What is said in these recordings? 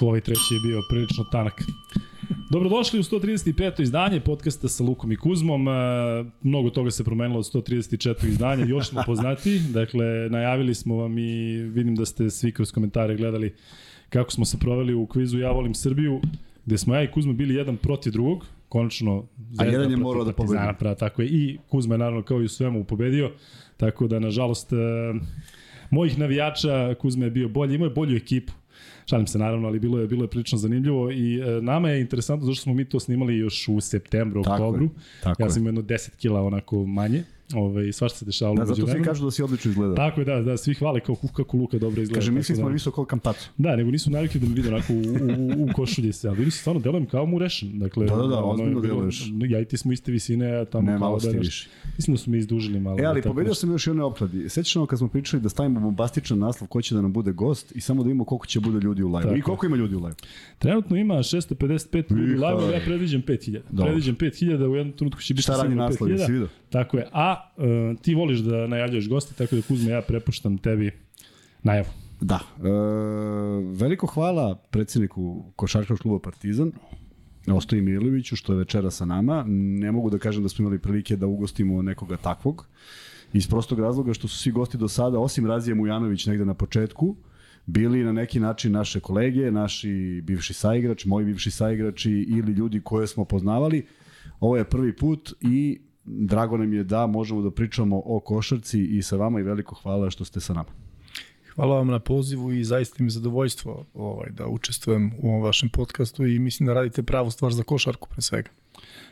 ovaj treći je bio prilično tanak. Dobrodošli u 135. izdanje podcasta sa Lukom i Kuzmom. E, mnogo toga se promenilo od 134. izdanja, još smo poznati. Dakle, najavili smo vam i vidim da ste svi kroz komentare gledali kako smo se proveli u kvizu Ja volim Srbiju, gde smo ja i Kuzma bili jedan protiv drugog, konačno A jedan je morao da pobedi. Pra, tako je. I Kuzma je naravno kao i u svemu pobedio, tako da nažalost e, mojih navijača Kuzma je bio bolji, imao je bolju ekipu. Šalim se naravno, ali bilo je bilo je prilično zanimljivo i e, nama je interesantno zašto smo mi to snimali još u septembru, tako oktobru. Je, tako ja sam jedno 10 kila onako manje. Ove, svašta se dešavalo. Da, zato svi kažu da si odlično izgledao. Tako je, da, da, svi hvale kao kako Luka dobro izgleda. Kaže, mislim smo da. visoko kao kampac. Da, nego nisu navikli da me vide onako u, u, u košulji se, ali vidim se stvarno delujem kao mu rešen. Dakle, da, da, da, ozbiljno deluješ. Ja i ti smo iste visine, a tamo ne, malo da, više. Mislim da su mi izdužili malo. E, ali pobedio sam još i one opkladi. Sećamo kad smo pričali da stavimo bombastičan naslov ko će da nam bude gost i samo da imamo koliko će bude ljudi u live. I koliko ima ljudi u live? Trenutno ima 655 ljudi u live, ja predviđam 5000. Predviđam 5000, u jednom trenutku će biti Šta radi naslov, jesi vidio? Tako je. A uh, ti voliš da najavljaš goste, tako da Kuzma ja prepuštam tebi najavu. Da. E, veliko hvala predsedniku Košarkaškog kluba Partizan, Ostoji Miloviću, što je večera sa nama. Ne mogu da kažem da smo imali prilike da ugostimo nekoga takvog. Iz prostog razloga što su svi gosti do sada, osim Razije Mujanović negde na početku, bili na neki način naše kolege, naši bivši saigrači, moji bivši saigrači ili ljudi koje smo poznavali. Ovo je prvi put i drago nam je da možemo da pričamo o košarci i sa vama i veliko hvala što ste sa nama. Hvala vam na pozivu i zaista mi je zadovoljstvo ovaj, da učestvujem u ovom vašem podcastu i mislim da radite pravu stvar za košarku pre svega.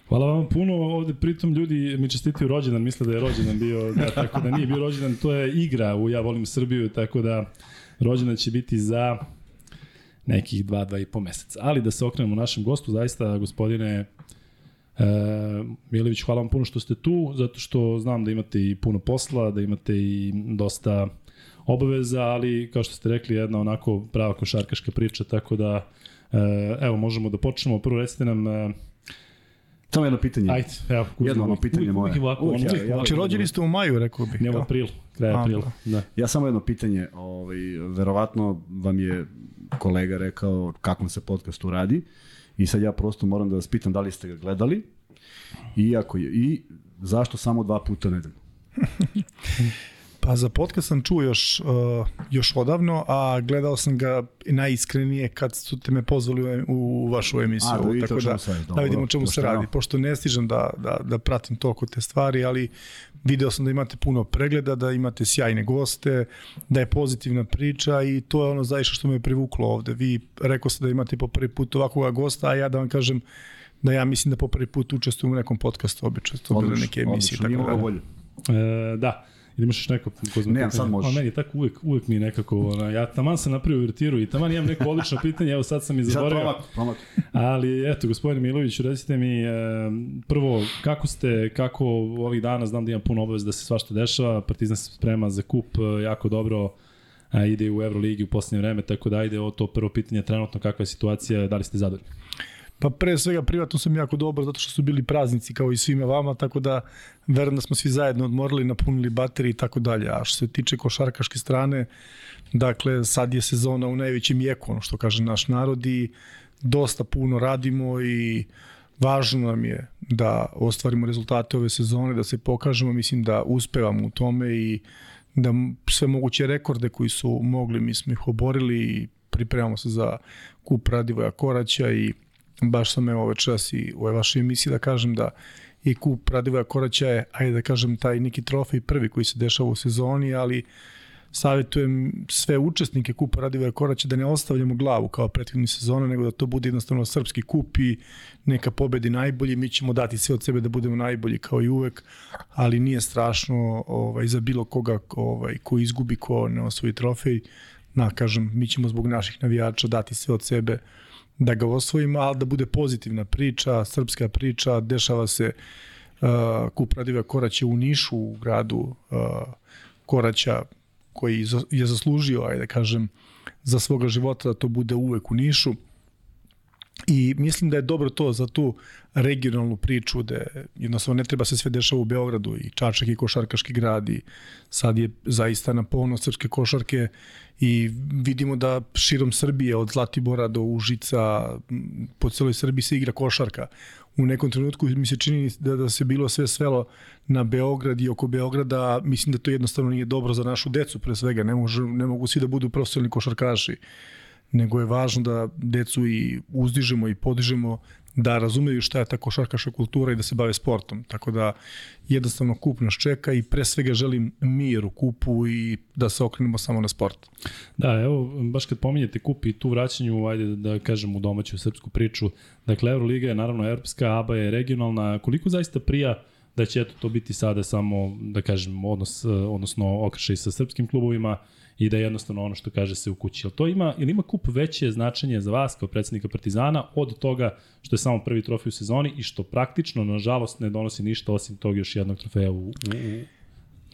Hvala vam puno. Ovde pritom ljudi mi čestitaju rođendan, misle da je rođendan bio, da, tako da nije bio rođendan, to je igra u Ja volim Srbiju, tako da rođendan će biti za nekih dva, dva i po meseca. Ali da se okrenemo našem gostu, zaista gospodine E, Milović, hvala vam puno što ste tu, zato što znam da imate i puno posla, da imate i dosta obaveza, ali kao što ste rekli, jedna onako prava košarkaška priča, tako da e, evo možemo da počnemo. Prvo recite nam e, Samo jedno pitanje. Ajde, evo. Jedno ono pitanje moje. Uvijek ovako, uvijek, ja, ja, znači, rođeni ste u maju, rekao bih. Ne u aprilu, kraj aprila. Da. Ja samo jedno pitanje. Ovaj, verovatno vam je kolega rekao kakvom se podcastu radi. I sad ja prosto moram da vas pitam da li ste ga gledali, iako je, i zašto samo dva puta nedeljno? Pa za podcast sam čuo još, uh, još odavno, a gledao sam ga najiskrenije kad su te me pozvali u vašu emisiju. A, da tako da, da vidimo o čemu se radi. Pošto ne stižem da, da, da pratim toliko te stvari, ali video sam da imate puno pregleda, da imate sjajne goste, da je pozitivna priča i to je ono zaista što me je privuklo ovde. Vi rekao ste da imate po prvi put ovakvog gosta, a ja da vam kažem da ja mislim da po prvi put učestvujem u nekom podcastu, obično to bile neke emisije. Odlično, tako da. E, da, Ili imaš još neko ko zna Ne, sad možeš. A meni je tako uvek, uvek mi nekako, ona, ja taman sam napravio uvertiru i taman imam neko odlično pitanje, evo sad sam i zaboravio. Sad promak, promak. Ali eto, gospodine Milović, recite mi e, prvo, kako ste, kako ovih dana, znam da imam puno obavez da se svašta dešava, Partizan se sprema za kup e, jako dobro, a, ide u Euroligi u poslednje vreme, tako da ide o to prvo pitanje trenutno kakva je situacija, da li ste zadovoljni? Pa pre svega privatno sam jako dobar zato što su bili praznici kao i svima vama, tako da verujem da smo svi zajedno odmorili, napunili baterije i tako dalje. A što se tiče košarkaške strane, dakle sad je sezona u najvećem jeku, ono što kaže naš narod i dosta puno radimo i važno nam je da ostvarimo rezultate ove sezone, da se pokažemo, mislim da uspevamo u tome i da sve moguće rekorde koji su mogli, mi smo ih oborili i pripremamo se za kup Radivoja Koraća i baš sam evo večeras i u ovoj vašoj emisiji da kažem da i kup Radivoja Koraća je, ajde da kažem, taj neki trofej prvi koji se dešava u sezoni, ali savjetujem sve učesnike kupa Radivoja Koraća da ne ostavljamo glavu kao prethodni sezona, nego da to bude jednostavno srpski kup i neka pobedi najbolji. Mi ćemo dati sve od sebe da budemo najbolji kao i uvek, ali nije strašno ovaj, za bilo koga ovaj, ko izgubi, ko ne osvoji trofej. Na, kažem, mi ćemo zbog naših navijača dati sve od sebe da ga osvojimo, ali da bude pozitivna priča, srpska priča, dešava se uh, kup Radiva Koraća u Nišu, u gradu uh, Koraća koji je zaslužio, ajde da kažem, za svoga života da to bude uvek u Nišu. I mislim da je dobro to za tu regionalnu priču da jednostavno ne treba se sve dešava u Beogradu i Čačak i košarkaški grad i sad je zaista na polno srpske košarke i vidimo da širom Srbije od Zlatibora do Užica po celoj Srbiji se igra košarka. U nekom trenutku mi se čini da, da se bilo sve svelo na Beograd i oko Beograda, mislim da to jednostavno nije dobro za našu decu pre svega, ne, može, ne mogu svi da budu profesionalni košarkaši nego je važno da decu i uzdižemo i podižemo da razumeju šta je ta košarkaša kultura i da se bave sportom. Tako da jednostavno kup nas čeka i pre svega želim mir u kupu i da se okrenemo samo na sport. Da, evo, baš kad pominjete kup i tu vraćanju, ajde da kažem u domaću srpsku priču, dakle Euroliga je naravno evropska, ABA je regionalna, koliko zaista prija da će eto to biti sada samo, da kažem, odnos, odnosno okršaj sa srpskim klubovima, i da je jednostavno ono što kaže se u kući. Jel to ima, ili ima kup veće značenje za vas kao predsednika Partizana od toga što je samo prvi trofej u sezoni i što praktično, nažalost, ne donosi ništa osim tog još jednog trofeja u, u, u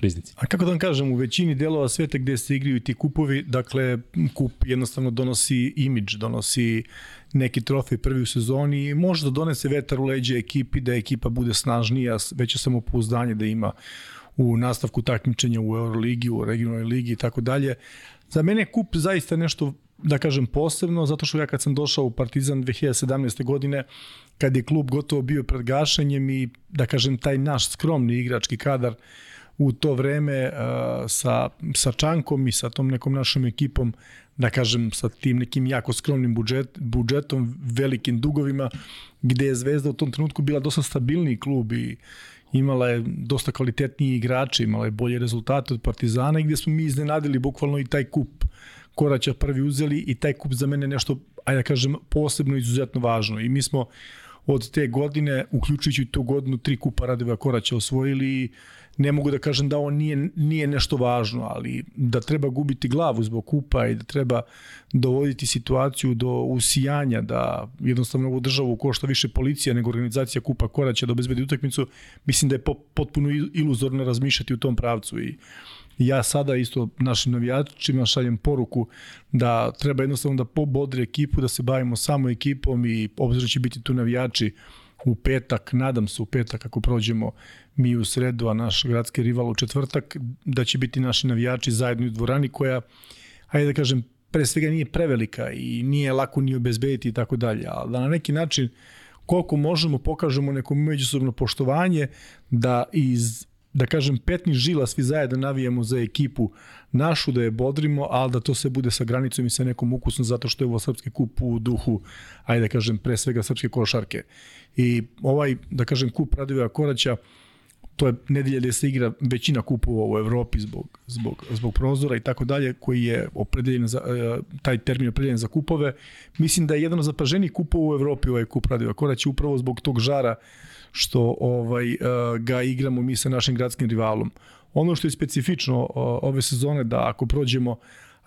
Riznici. A kako da vam kažem, u većini delova sveta gde se igraju ti kupovi, dakle, kup jednostavno donosi imidž, donosi neki trofej prvi u sezoni i može da donese vetar u leđe ekipi, da ekipa bude snažnija, veće samopouzdanje da ima u nastavku takmičenja u Euroligi, u regionalnoj ligi i tako dalje. Za mene kup zaista nešto da kažem posebno, zato što ja kad sam došao u Partizan 2017. godine, kad je klub gotovo bio pred gašenjem i da kažem taj naš skromni igrački kadar u to vreme uh, sa, sa Čankom i sa tom nekom našom ekipom, da kažem sa tim nekim jako skromnim budžet, budžetom, velikim dugovima, gde je Zvezda u tom trenutku bila dosta stabilniji klub i, imala je dosta kvalitetniji igrače, imala je bolje rezultate od Partizana i gde smo mi iznenadili bukvalno i taj kup Koraća prvi uzeli i taj kup za mene nešto, ajde da kažem, posebno izuzetno važno. I mi smo od te godine, uključujući tu godinu, tri kupa Radeva Koraća osvojili i ne mogu da kažem da on nije, nije nešto važno, ali da treba gubiti glavu zbog kupa i da treba dovoditi situaciju do usijanja, da jednostavno ovu državu košta više policija nego organizacija kupa Koraća da obezbedi utakmicu, mislim da je potpuno iluzorno razmišljati u tom pravcu i ja sada isto našim navijačima šaljem poruku da treba jednostavno da pobodri ekipu, da se bavimo samo ekipom i obzirom da će biti tu navijači u petak, nadam se u petak ako prođemo mi u sredu, a naš gradski rival u četvrtak, da će biti naši navijači zajedno u dvorani koja, hajde da kažem, pre svega nije prevelika i nije lako ni obezbediti i tako dalje, ali da na neki način koliko možemo pokažemo neko međusobno poštovanje da iz da kažem, petni žila svi zajedno navijemo za ekipu našu, da je bodrimo, ali da to se bude sa granicom i sa nekom ukusom, zato što je ovo srpski kup u duhu, ajde da kažem, pre svega srpske košarke. I ovaj, da kažem, kup Radovija Koraća, to je nedelja gde se igra većina kupova u Evropi zbog, zbog, zbog prozora i tako dalje, koji je opredeljen za, e, taj termin opredeljen za kupove. Mislim da je jedan od zapaženijih kupova u Evropi ovaj kup Radovija Koraća, upravo zbog tog žara što ovaj e, ga igramo mi sa našim gradskim rivalom. Ono što je specifično ove sezone da ako prođemo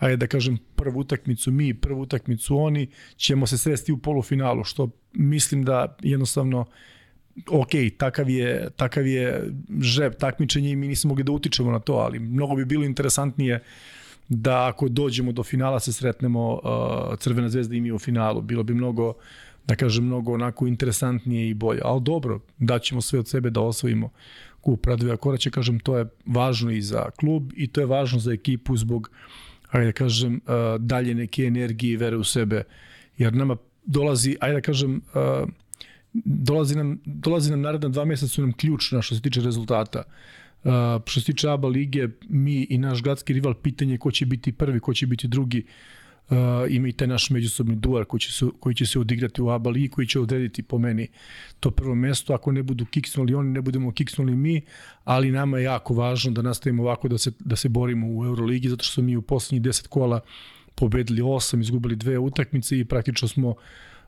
ajde da kažem prvu utakmicu mi, prvu utakmicu oni, ćemo se sresti u polufinalu, što mislim da jednostavno ok, takav je, takav je žreb takmičenja i mi nismo mogli da utičemo na to, ali mnogo bi bilo interesantnije da ako dođemo do finala se sretnemo uh, Crvena zvezda i mi u finalu. Bilo bi mnogo, da kažem, mnogo onako interesantnije i bolje. Ali dobro, daćemo sve od sebe da osvojimo kup Radovija Koraća. Kažem, to je važno i za klub i to je važno za ekipu zbog, ajde da kažem, dalje neke energije i vere u sebe. Jer nama dolazi, ajde da kažem, dolazi nam, dolazi nam naredna dva meseca su nam ključna što se tiče rezultata. Što se tiče ABA lige, mi i naš gradski rival, pitanje ko će biti prvi, ko će biti drugi, ima i taj naš međusobni duar koji će, se, koji će se odigrati u ABA ligi, koji će odrediti po meni to prvo mesto. Ako ne budu kiksnuli oni, ne budemo kiksnuli mi, ali nama je jako važno da nastavimo ovako da se, da se borimo u Euroligi, zato što smo mi u poslednjih 10 kola pobedili 8, izgubili dve utakmice i praktično smo uh,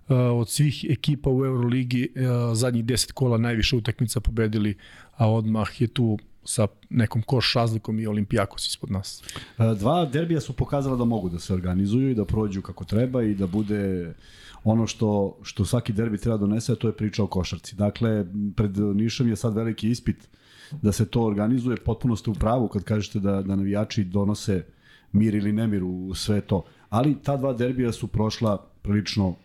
Uh, od svih ekipa u Euroligi uh, zadnjih 10 kola najviše utakmica pobedili, a odmah je tu sa nekom koš razlikom i Olimpijakos ispod nas. Uh, dva derbija su pokazala da mogu da se organizuju i da prođu kako treba i da bude ono što, što svaki derbi treba da donese, to je priča o košarci. Dakle, pred Nišom je sad veliki ispit da se to organizuje. Potpuno ste u pravu kad kažete da, da navijači donose mir ili nemir u sve to. Ali ta dva derbija su prošla prilično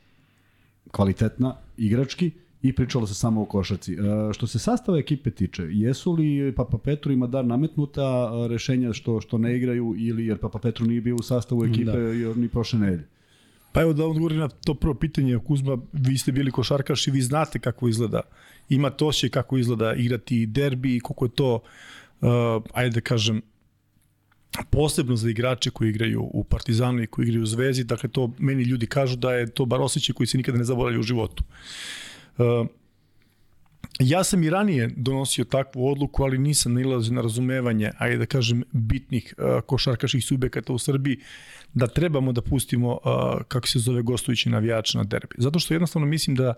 kvalitetna, igrački, i pričalo se samo o košarci. E, što se sastava ekipe tiče, jesu li Papa Petru i Madar nametnuta e, rešenja što što ne igraju ili jer Papa Petru nije bio u sastavu ekipe da. ni prošle nedelje? Pa evo da odgovorim na to prvo pitanje, Kuzma, vi ste bili košarkaš i vi znate kako izgleda. Imate osjećaj kako izgleda igrati derbi i koliko je to, uh, ajde da kažem, posebno za igrače koji igraju u Partizanu i koji igraju u Zvezdi, dakle to meni ljudi kažu da je to bar osjećaj koji se nikada ne zaboravlja u životu. Uh, ja sam i ranije donosio takvu odluku, ali nisam nalazio na razumevanje, ajde da kažem, bitnih uh, košarkaških subjekata u Srbiji, da trebamo da pustimo, uh, kako se zove, gostujući navijač na derbi. Zato što jednostavno mislim da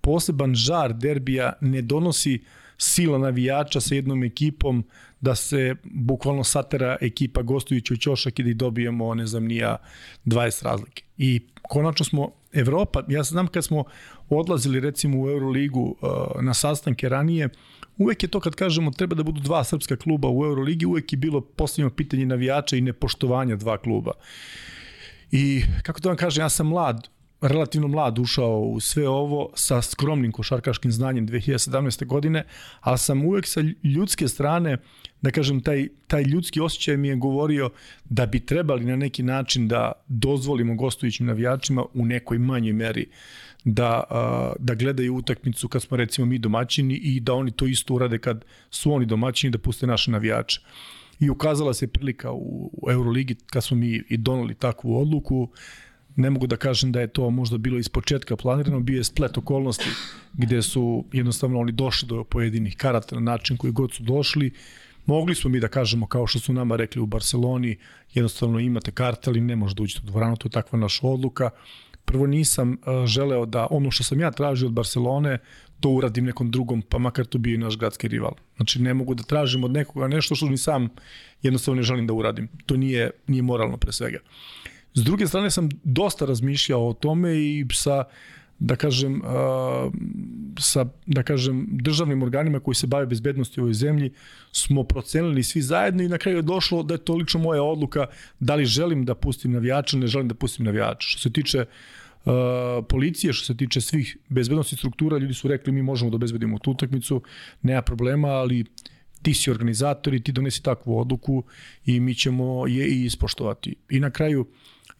poseban žar derbija ne donosi sila navijača sa jednom ekipom da se bukvalno satera ekipa gostujući u Ćošak i da dobijemo, ne znam, nija 20 razlike. I konačno smo Evropa, ja znam kad smo odlazili recimo u Euroligu uh, na sastanke ranije, uvek je to kad kažemo treba da budu dva srpska kluba u Euroligi, uvek je bilo postavljeno pitanje navijača i nepoštovanja dva kluba. I kako to vam kažem, ja sam mlad, relativno mlad ušao u sve ovo sa skromnim košarkaškim znanjem 2017. godine, ali sam uvek sa ljudske strane, da kažem, taj, taj ljudski osjećaj mi je govorio da bi trebali na neki način da dozvolimo gostujućim navijačima u nekoj manjoj meri da, da gledaju utakmicu kad smo recimo mi domaćini i da oni to isto urade kad su oni domaćini da puste naše navijače. I ukazala se prilika u, Euroligi kad smo mi i donali takvu odluku ne mogu da kažem da je to možda bilo iz početka planirano, bio je splet okolnosti gde su jednostavno oni došli do pojedinih karata na način koji god su došli. Mogli smo mi da kažemo, kao što su nama rekli u Barceloni, jednostavno imate karte, ali ne možete ući u dvoranu, to je takva naša odluka. Prvo nisam uh, želeo da ono što sam ja tražio od Barcelone, to uradim nekom drugom, pa makar to bio i naš gradski rival. Znači ne mogu da tražim od nekoga nešto što ni sam jednostavno ne želim da uradim. To nije, nije moralno pre svega. S druge strane sam dosta razmišljao o tome i sa da kažem sa da kažem državnim organima koji se bave bezbednosti u ovoj zemlji smo procenili svi zajedno i na kraju je došlo da je to lično moja odluka da li želim da pustim navijača ne želim da pustim navijača. Što se tiče uh, policije, što se tiče svih bezbednosti struktura, ljudi su rekli mi možemo da obezbedimo tu utakmicu, nema problema, ali ti si organizator i ti donesi takvu odluku i mi ćemo je i ispoštovati. I na kraju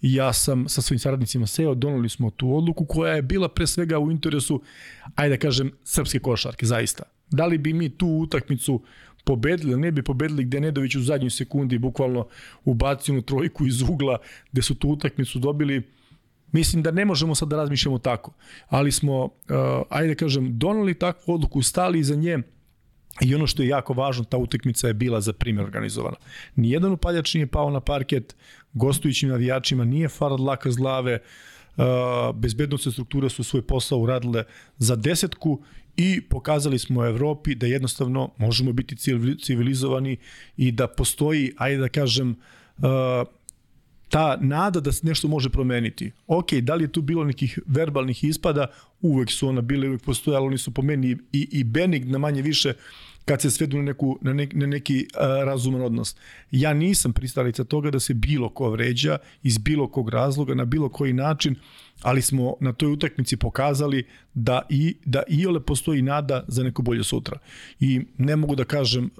ja sam sa svojim saradnicima seo, donali smo tu odluku koja je bila pre svega u interesu, ajde da kažem, srpske košarke, zaista. Da li bi mi tu utakmicu pobedili, ne bi pobedili gde Nedović u zadnjoj sekundi bukvalno ubacio onu trojku iz ugla gde su tu utakmicu dobili, Mislim da ne možemo sad da razmišljamo tako, ali smo, uh, ajde da kažem, donali takvu odluku, stali iza nje, I ono što je jako važno, ta utakmica je bila za primjer organizovana. Nijedan upaljač nije pao na parket, gostujućim navijačima nije farad laka zlave, uh, bezbednostne strukture su svoj posao uradile za desetku i pokazali smo Evropi da jednostavno možemo biti civilizovani i da postoji, ajde da kažem, uh, ta nada da se nešto može promeniti. Ok, da li je tu bilo nekih verbalnih ispada, uvek su ona bile, uvek postoje, ali oni su po meni i, i benigna manje više kad se svedu na, neku, na, ne, na neki uh, razuman odnos. Ja nisam pristalica toga da se bilo ko vređa iz bilo kog razloga, na bilo koji način, ali smo na toj utakmici pokazali da i da iole postoji nada za neko bolje sutra. I ne mogu da kažem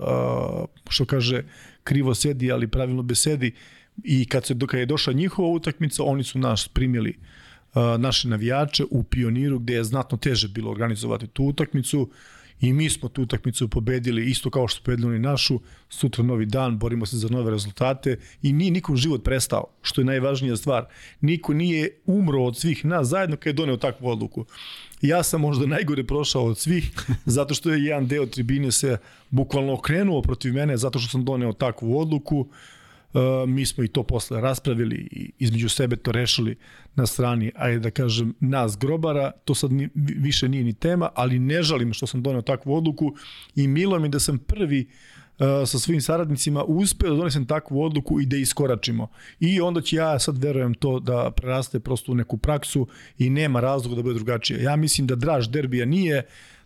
što kaže krivo sedi, ali pravilno besedi i kad se kad je došla njihova utakmica, oni su nas primili uh, naše navijače u Pioniru gde je znatno teže bilo organizovati tu utakmicu. I mi smo tu utakmicu pobedili isto kao što pobedili oni našu, sutra novi dan, borimo se za nove rezultate i nije nikom život prestao, što je najvažnija stvar. Niko nije umro od svih nas zajedno kad je doneo takvu odluku. Ja sam možda najgore prošao od svih, zato što je jedan deo tribine se bukvalno okrenuo protiv mene, zato što sam doneo takvu odluku. Uh, Uh, mi smo i to posle raspravili i između sebe to rešili na strani, ajde da kažem, nas grobara, to sad ni, više nije ni tema, ali ne žalim što sam doneo takvu odluku i milo mi da sam prvi uh, sa svojim saradnicima uspeo da donesem takvu odluku i da iskoračimo. I onda će ja sad verujem to da preraste prosto u neku praksu i nema razloga da bude drugačije. Ja mislim da draž derbija nije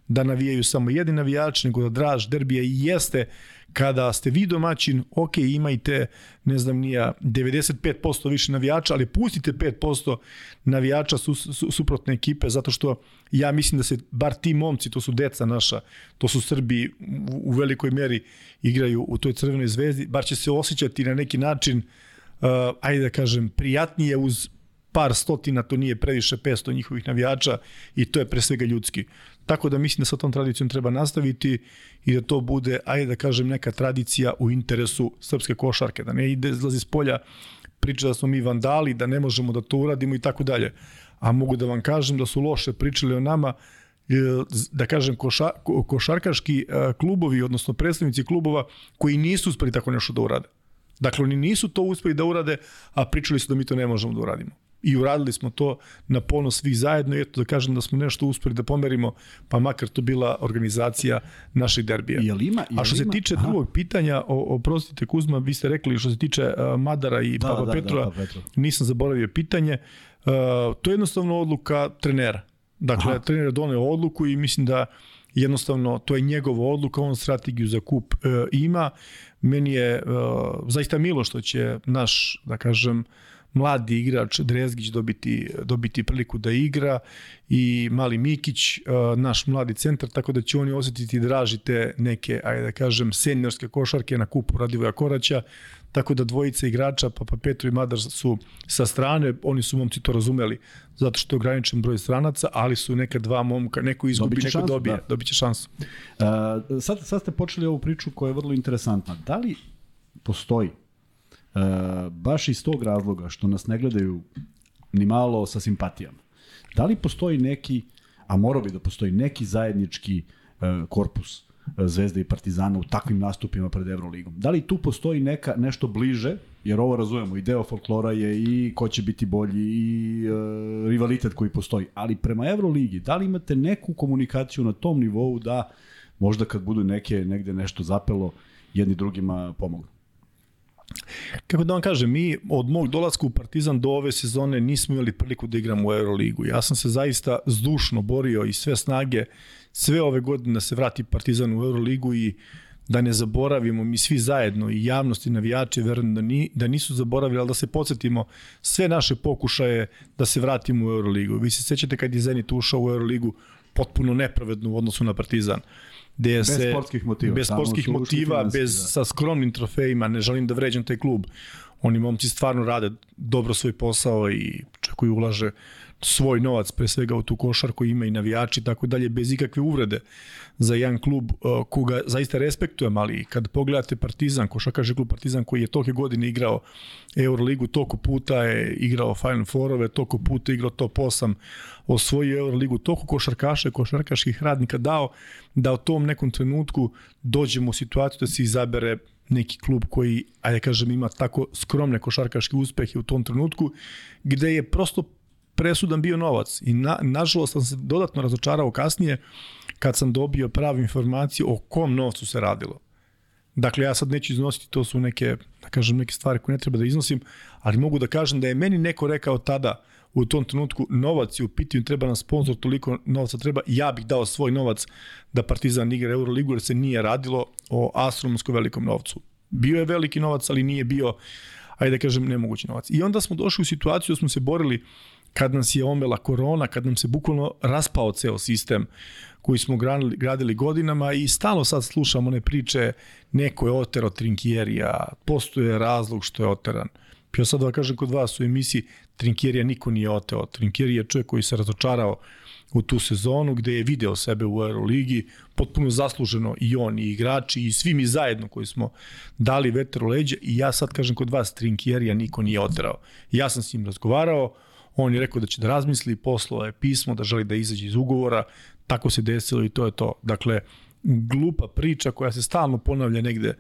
da navijaju samo jedni navijači, nego da draž derbija i jeste kada ste vi domaćin, ok, imajte, ne znam nija, 95% više navijača, ali pustite 5% navijača su, su, suprotne ekipe, zato što ja mislim da se, bar ti momci, to su deca naša, to su Srbi u, u velikoj meri igraju u toj crvenoj zvezdi, bar će se osjećati na neki način, uh, ajde da kažem, prijatnije uz par stotina, to nije previše 500 njihovih navijača i to je pre svega ljudski. Tako da mislim da sa tom tradicijom treba nastaviti i da to bude, ajde da kažem, neka tradicija u interesu srpske košarke, da ne ide izlazi s polja priča da smo mi vandali, da ne možemo da to uradimo i tako dalje. A mogu da vam kažem da su loše pričali o nama, e, da kažem koša, košarkaški e, klubovi, odnosno predstavnici klubova koji nisu uspeli tako nešto da urade. Dakle, oni nisu to uspeli da urade, a pričali su da mi to ne možemo da uradimo i uradili smo to na ponos svih zajedno i eto da kažem da smo nešto uspeli da pomerimo, pa makar to bila organizacija naših derbija. Jel ima, jel A što se ima? tiče Aha. drugog pitanja, o, oprostite Kuzma, vi ste rekli što se tiče uh, Madara i Da, Papa da, da, Petrova, Papa Petrov. nisam zaboravio pitanje. Uh, to je jednostavno odluka trenera. Dakle, Aha. trener je doneo odluku i mislim da jednostavno to je njegova odluka, on strategiju za kup uh, ima. Meni je uh, zaista milo što će naš, da kažem, mladi igrač Drezgić dobiti, dobiti priliku da igra i mali Mikić, uh, naš mladi centar, tako da će oni osetiti draži te neke, ajde da kažem, seniorske košarke na kupu Radivoja Koraća, tako da dvojica igrača, Papa Petro i Madar su sa strane, oni su momci to razumeli, zato što je ograničen broj stranaca, ali su neka dva momka, neko izgubi, neko šansu, dobije, da. dobit će šansu. Uh, sad, sad ste počeli ovu priču koja je vrlo interesantna. Da li postoji baš iz tog razloga što nas ne gledaju ni malo sa simpatijama, da li postoji neki, a morao bi da postoji neki zajednički uh, korpus uh, Zvezde i Partizana u takvim nastupima pred Evroligom. Da li tu postoji neka nešto bliže, jer ovo razumemo, i deo folklora je i ko će biti bolji i uh, rivalitet koji postoji, ali prema Evroligi, da li imate neku komunikaciju na tom nivou da možda kad budu neke negde nešto zapelo, jedni drugima pomognu? Kako da vam kažem, mi od mog dolaska u Partizan do ove sezone nismo imali priliku da igramo u Euroligu. Ja sam se zaista zdušno borio i sve snage sve ove godine da se vrati Partizan u Euroligu i da ne zaboravimo mi svi zajedno i javnost i navijači verujem da, ni, da nisu zaboravili, ali da se podsjetimo sve naše pokušaje da se vratimo u Euroligu. Vi se sećate kad je Zenit ušao u Euroligu potpuno nepravedno u odnosu na Partizan gde Bez se sportskih motiva, bez sportskih motiva, bez da. sa skromnim trofejima, ne želim da vređam taj klub. Oni momci stvarno rade dobro svoj posao i čak i ulaže svoj novac pre svega u tu košarku, ima i navijači i tako dalje, bez ikakve uvrede za jedan klub uh, koga zaista respektujem, ali kad pogledate Partizan, košarkaški klub Partizan koji je tolke godine igrao Euroligu, toliko puta je igrao Final Fourove, toliko puta je igrao top 8, osvojio Euroligu, toliko košarkaša i košarkaških radnika dao da u tom nekom trenutku dođemo u situaciju da se izabere neki klub koji, ajde kažem, ima tako skromne košarkaške uspehe u tom trenutku, gde je prosto presudan bio novac. I na, nažalost sam se dodatno razočarao kasnije kad sam dobio pravu informaciju o kom novcu se radilo. Dakle, ja sad neću iznositi, to su neke, da kažem, neke stvari koje ne treba da iznosim, ali mogu da kažem da je meni neko rekao tada, u tom trenutku, novac je u pitanju, treba nam sponsor, toliko novca treba, ja bih dao svoj novac da Partizan igra Euroligu, jer se nije radilo o astronomsko velikom novcu. Bio je veliki novac, ali nije bio, ajde da kažem, nemogući novac. I onda smo došli u situaciju da smo se borili kad nas je omela korona, kad nam se bukvalno raspao ceo sistem koji smo gradili, gradili godinama i stalno sad slušamo one priče neko je otero Trinkjerija, postoje razlog što je oteran. Ja sad da kažem kod vas u emisiji Trinkjerija niko nije oteo. Trinkjerija je čovjek koji se razočarao u tu sezonu gde je video sebe u Euroligi, potpuno zasluženo i on i igrači i svi mi zajedno koji smo dali veter u leđe i ja sad kažem kod vas Trinkjerija niko nije oterao. Ja sam s njim razgovarao, on je rekao da će da razmisli, poslao je pismo da želi da izađe iz ugovora, tako se desilo i to je to. Dakle, glupa priča koja se stalno ponavlja negde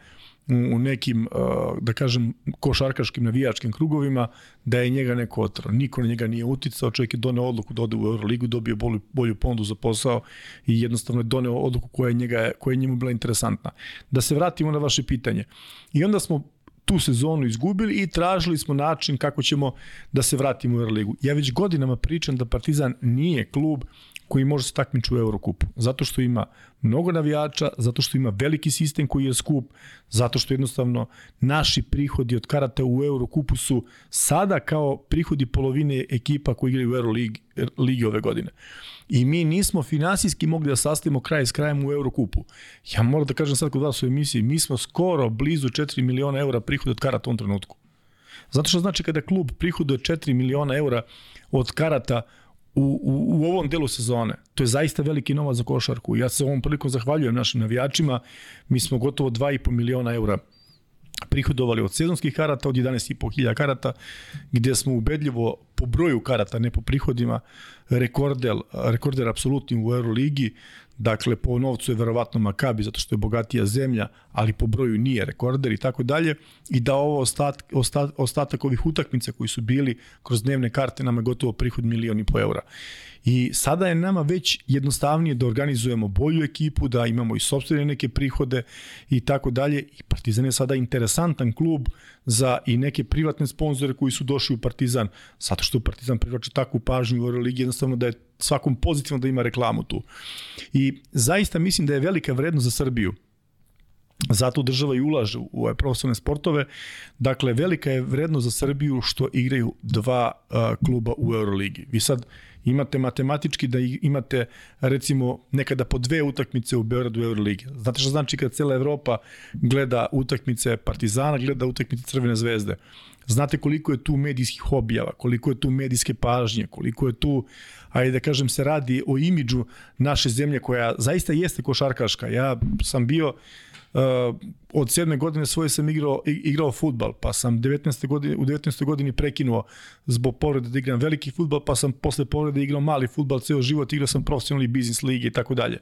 u nekim, uh, da kažem, košarkaškim navijačkim krugovima, da je njega neko otrao. Niko na njega nije uticao, čovjek je doneo odluku da ode u Euroligu, dobio bolju, bolju ponudu za posao i jednostavno je doneo odluku koja je, njega, koja je njemu bila interesantna. Da se vratimo na vaše pitanje. I onda smo tu sezonu izgubili i tražili smo način kako ćemo da se vratimo u Euroligu. Ja već godinama pričam da Partizan nije klub koji može se takmičiti u Eurokupu. Zato što ima mnogo navijača, zato što ima veliki sistem koji je skup, zato što jednostavno naši prihodi od karata u Eurokupu su sada kao prihodi polovine ekipa koji igraju u Euroligi ligi ove godine. I mi nismo finansijski mogli da sastavimo kraj s krajem u Eurokupu. Ja moram da kažem sad kod vas u emisiji, mi smo skoro blizu 4 miliona eura prihoda od karata u tom trenutku. Zato što znači kada klub prihoduje 4 miliona eura od karata u, u, u ovom delu sezone. To je zaista veliki novac za košarku. Ja se ovom prilikom zahvaljujem našim navijačima. Mi smo gotovo 2,5 miliona eura prihodovali od sezonskih karata, od 11,5 hiljada karata, gde smo ubedljivo po broju karata, ne po prihodima, rekorder, rekorder apsolutni u Euroligi, Dakle, po novcu je verovatno Makabi zato što je bogatija zemlja, ali po broju nije rekorder i tako dalje. I da ovo ostat, ostat, ostatak ovih utakmica koji su bili kroz dnevne karte nama je gotovo prihod milion i po eura. I sada je nama već jednostavnije da organizujemo bolju ekipu, da imamo i sobstvene neke prihode i tako dalje. I Partizan je sada interesantan klub za i neke privatne sponzore koji su došli u Partizan, zato što Partizan privlači takvu pažnju u Euroligi, jednostavno da je svakom pozitivno da ima reklamu tu. I zaista mislim da je velika vrednost za Srbiju Zato država i ulaže u ove profesionalne sportove. Dakle, velika je vrednost za Srbiju što igraju dva uh, kluba u Euroligi. Vi sad imate matematički da imate recimo nekada po dve utakmice u Beogradu Euroligi. Znate što znači kad cela Evropa gleda utakmice Partizana, gleda utakmice Crvene zvezde. Znate koliko je tu medijskih objava, koliko je tu medijske pažnje, koliko je tu, ajde da kažem, se radi o imidžu naše zemlje koja zaista jeste košarkaška. Ja sam bio Uh, od sedme godine svoje sam igrao, igrao futbal, pa sam 19. Godine, u 19. godini prekinuo zbog povrede da igram veliki futbal, pa sam posle povrede igrao mali futbal, ceo život igrao sam profesionalni biznis lige i tako dalje.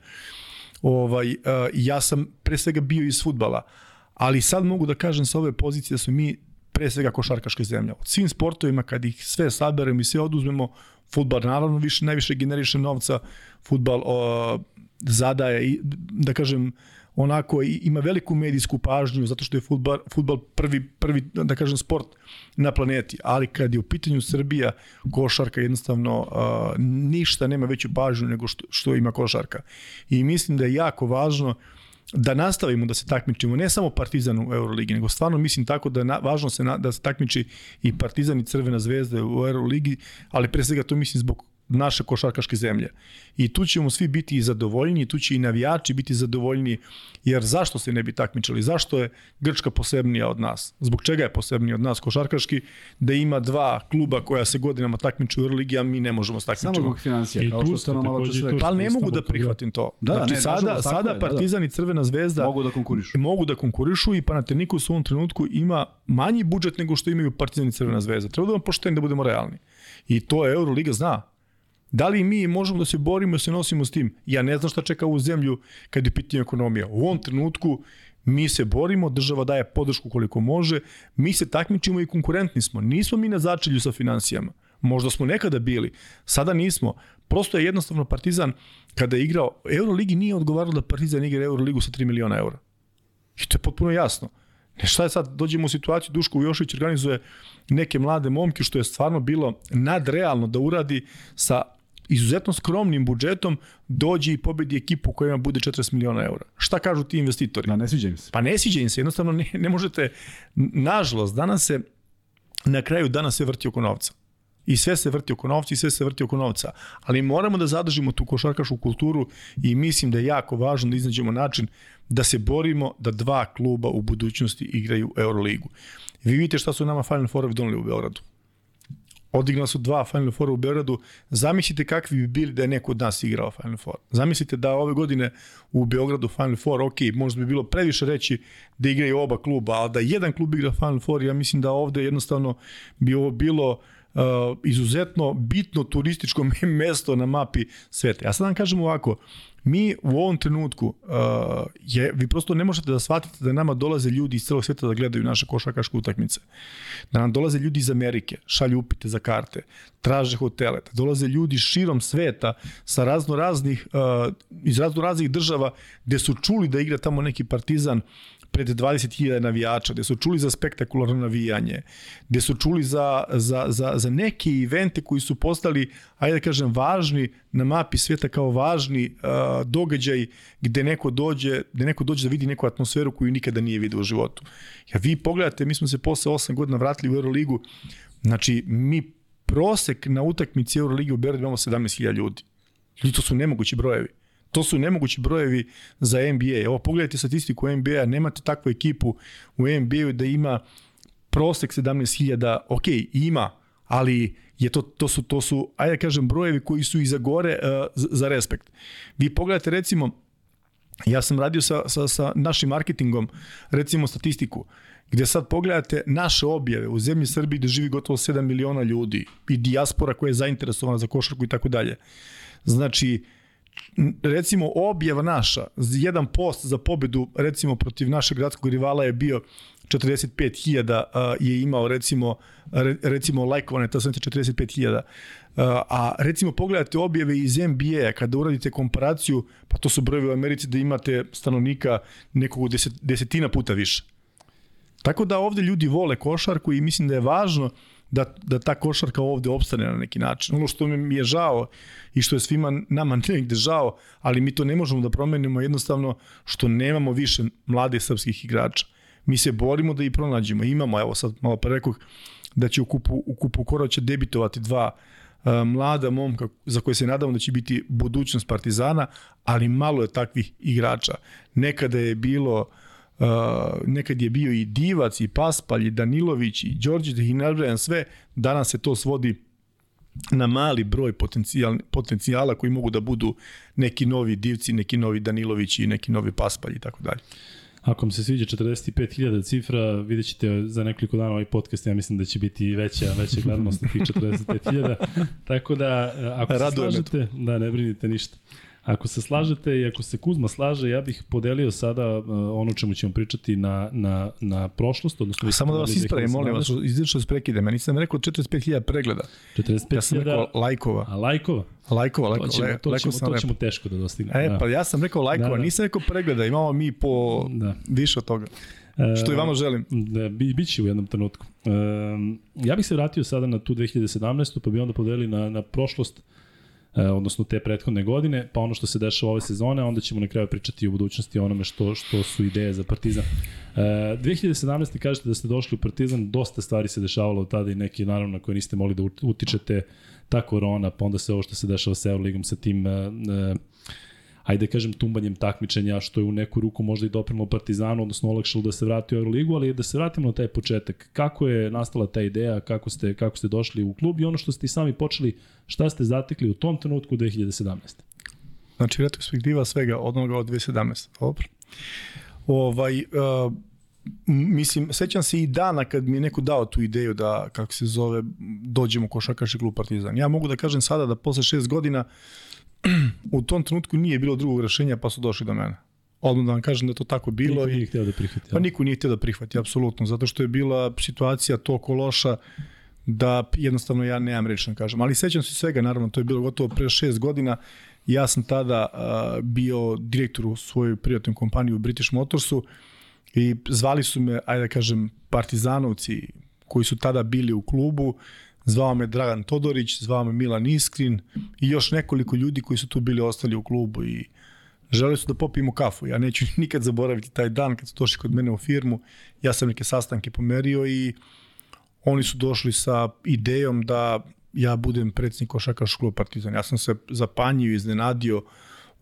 Ovaj, uh, ja sam pre svega bio iz futbala, ali sad mogu da kažem sa ove pozicije da smo mi pre svega košarkaške zemlje. Od svim sportovima, kad ih sve saberemo i sve oduzmemo, futbal naravno više, najviše generiše novca, futbal o, zadaje, da kažem, onako ima veliku medijsku pažnju zato što je fudbal, fudbal prvi, prvi, da kažem, sport na planeti. Ali kad je u pitanju Srbija, košarka jednostavno uh, ništa nema veću pažnju nego što, što ima košarka. I mislim da je jako važno da nastavimo da se takmičimo, ne samo Partizan u Euroligi, nego stvarno mislim tako da na, važno se na, da se takmiči i Partizan i Crvena zvezda u Euroligi, ali pre svega to mislim zbog naše košarkaške zemlje. I tu ćemo svi biti i zadovoljni, tu će i navijači biti zadovoljni, jer zašto se ne bi takmičali? Zašto je Grčka posebnija od nas? Zbog čega je posebnija od nas košarkaški? Da ima dva kluba koja se godinama takmiču u Euroligi, a mi ne možemo se takmičiti. Samo zbog financija, kao što ste nam malo čas Pa ne mogu da prihvatim to. Da, znači, ne, sada, sada je, Partizan da, da. i Crvena zvezda mogu da konkurišu. Mogu da konkurišu i Panathinaikos u ovom trenutku ima manji budžet nego što imaju Partizan i Crvena zvezda. Treba da vam pošteni da budemo realni. I to Euroliga zna. Da li mi možemo da se borimo, da se nosimo s tim? Ja ne znam šta čeka u zemlju kad je pitanje ekonomija. U ovom trenutku mi se borimo, država daje podršku koliko može, mi se takmičimo i konkurentni smo. Nismo mi na začelju sa financijama. Možda smo nekada bili, sada nismo. Prosto je jednostavno Partizan, kada je igrao, Euroligi nije odgovaralo da Partizan igra Euroligu sa 3 miliona eura. I to je potpuno jasno. Ne šta je sad, dođemo u situaciju, Duško Jošić organizuje neke mlade momke, što je stvarno bilo nadrealno da uradi sa izuzetno skromnim budžetom dođe i pobedi ekipu koja ima bude 40 miliona eura. Šta kažu ti investitori? Da, ne sviđa im se. Pa ne sviđa im se, jednostavno ne, ne možete, nažalost, danas se, na kraju danas se vrti oko novca. I sve se vrti oko novca i sve se vrti oko novca. Ali moramo da zadržimo tu košarkašku kulturu i mislim da je jako važno da iznađemo način da se borimo da dva kluba u budućnosti igraju Euroligu. Vi vidite šta su nama Final Four doneli u Beogradu odigrali su dva Final Four u Beogradu. Zamislite kakvi bi bili da je neko od nas igrao Final Four. Zamislite da ove godine u Beogradu Final Four, ok, možda bi bilo previše reći da igraju oba kluba, ali da jedan klub igra Final Four, ja mislim da ovde jednostavno bi ovo bilo uh, izuzetno bitno turističko mesto na mapi sveta. Ja sad vam kažem ovako, Mi u ovom trenutku, uh, je, vi prosto ne možete da shvatite da nama dolaze ljudi iz celog sveta da gledaju naše košarkaške utakmice. Da nam dolaze ljudi iz Amerike, šalju upite za karte, traže hotele, da dolaze ljudi širom sveta sa razno raznih, uh, iz razno raznih država gde su čuli da igra tamo neki partizan, pred 20.000 navijača, gde su čuli za spektakularno navijanje, gde su čuli za, za, za, za neke evente koji su postali, ajde da kažem, važni na mapi sveta kao važni uh, događaj gde neko dođe, gde neko dođe da vidi neku atmosferu koju nikada nije vidio u životu. Ja vi pogledate, mi smo se posle 8 godina vratili u Euroligu, znači mi prosek na utakmici Euroligi u Beogradu imamo 17.000 ljudi. I to su nemogući brojevi. To su nemogući brojevi za NBA. Evo, pogledajte statistiku NBA, nemate takvu ekipu u NBA da ima prosek 17.000, ok, ima, ali je to, to, su, to su, ajde da kažem, brojevi koji su iza gore uh, za respekt. Vi pogledate recimo, ja sam radio sa, sa, sa našim marketingom, recimo statistiku, gde sad pogledate naše objave u zemlji Srbiji gde živi gotovo 7 miliona ljudi i dijaspora koja je zainteresovana za košarku i tako dalje. Znači, recimo objava naša, jedan post za pobedu recimo protiv našeg gradskog rivala je bio 45.000 je imao recimo recimo lajkovane, to sam 45.000 a recimo pogledate objave iz NBA kada uradite komparaciju, pa to su brojevi u Americi da imate stanovnika nekog deset, desetina puta više. Tako da ovde ljudi vole košarku i mislim da je važno da, da ta košarka ovde opstane na neki način. Ono što mi je žao i što je svima nama negde žao, ali mi to ne možemo da promenimo jednostavno što nemamo više mlade srpskih igrača. Mi se borimo da ih pronađemo. Imamo, evo sad malo pre rekao, da će u kupu, u kupu Koroća debitovati dva uh, mlada momka za koje se nadamo da će biti budućnost Partizana, ali malo je takvih igrača. Nekada je bilo Uh, nekad je bio i Divac, i Paspalj, i Danilović, i Đorđe, da ih nabrajam sve, danas se to svodi na mali broj potencijal, potencijala koji mogu da budu neki novi Divci, neki novi Danilović i neki novi Paspalj i tako dalje. Ako vam se sviđa 45.000 cifra, vidjet ćete za nekoliko dana ovaj podcast, ja mislim da će biti veća, veća gledanost na tih 45.000. Tako da, ako Raduje se slažete, da ne brinite ništa. Ako se slažete i ako se Kuzma slaže, ja bih podelio sada uh, ono čemu ćemo pričati na, na, na prošlost. Odnosno Samo da vas ispravim, molim vas, izlično se prekide. Meni sam rekao 45.000 pregleda. 45.000 ja sam rekao lajkova. A lajkova? Lajkova, lajkova. To ćemo, to ćemo, to ćemo teško da dostignemo. E, da. pa ja sam rekao lajkova, da, da. nisam rekao pregleda, imamo mi po da. više od toga. Što i vama želim. Da, bi, biće u jednom trenutku. Um, ja bih se vratio sada na tu 2017. pa bi onda podelili na, na prošlost e, odnosno te prethodne godine, pa ono što se dešava ove sezone, onda ćemo na kraju pričati o budućnosti onome što, što su ideje za Partizan. E, 2017. kažete da ste došli u Partizan, dosta stvari se dešavalo od tada i neki naravno na koje niste mogli da utičete, ta korona, pa onda se ovo što se dešava sa Euroligom, sa tim e, e, ajde kažem, tumbanjem takmičenja, što je u neku ruku možda i doprimo Partizanu, odnosno olakšalo da se vrati u Euroligu, ali da se vratimo na taj početak. Kako je nastala ta ideja, kako ste, kako ste došli u klub i ono što ste i sami počeli, šta ste zatekli u tom trenutku 2017. Znači, retrospektiva svega od onoga od 2017. Dobro. Ovaj, uh, mislim, sećam se i dana kad mi je neko dao tu ideju da, kako se zove, dođemo košakaši klub Partizan. Ja mogu da kažem sada da posle šest godina u tom trenutku nije bilo drugog rešenja pa su došli do mene. Odmah da vam kažem da to tako bilo. Niko nije htio da prihvati. Pa niko nije htio da prihvati, apsolutno, zato što je bila situacija toliko loša da jednostavno ja nemam reći da kažem. Ali sećam se svega, naravno, to je bilo gotovo pre šest godina. Ja sam tada uh, bio direktor u svojoj prijatnoj kompaniji u British Motorsu i zvali su me, ajde da kažem, partizanovci koji su tada bili u klubu zvao me Dragan Todorić, zvao me Milan Iskrin i još nekoliko ljudi koji su tu bili ostali u klubu i želeli su da popijemo kafu. Ja neću nikad zaboraviti taj dan kad su došli kod mene u firmu. Ja sam neke sastanke pomerio i oni su došli sa idejom da ja budem predsjednik košakaškog kluba Partizan. Ja sam se zapanjio i iznenadio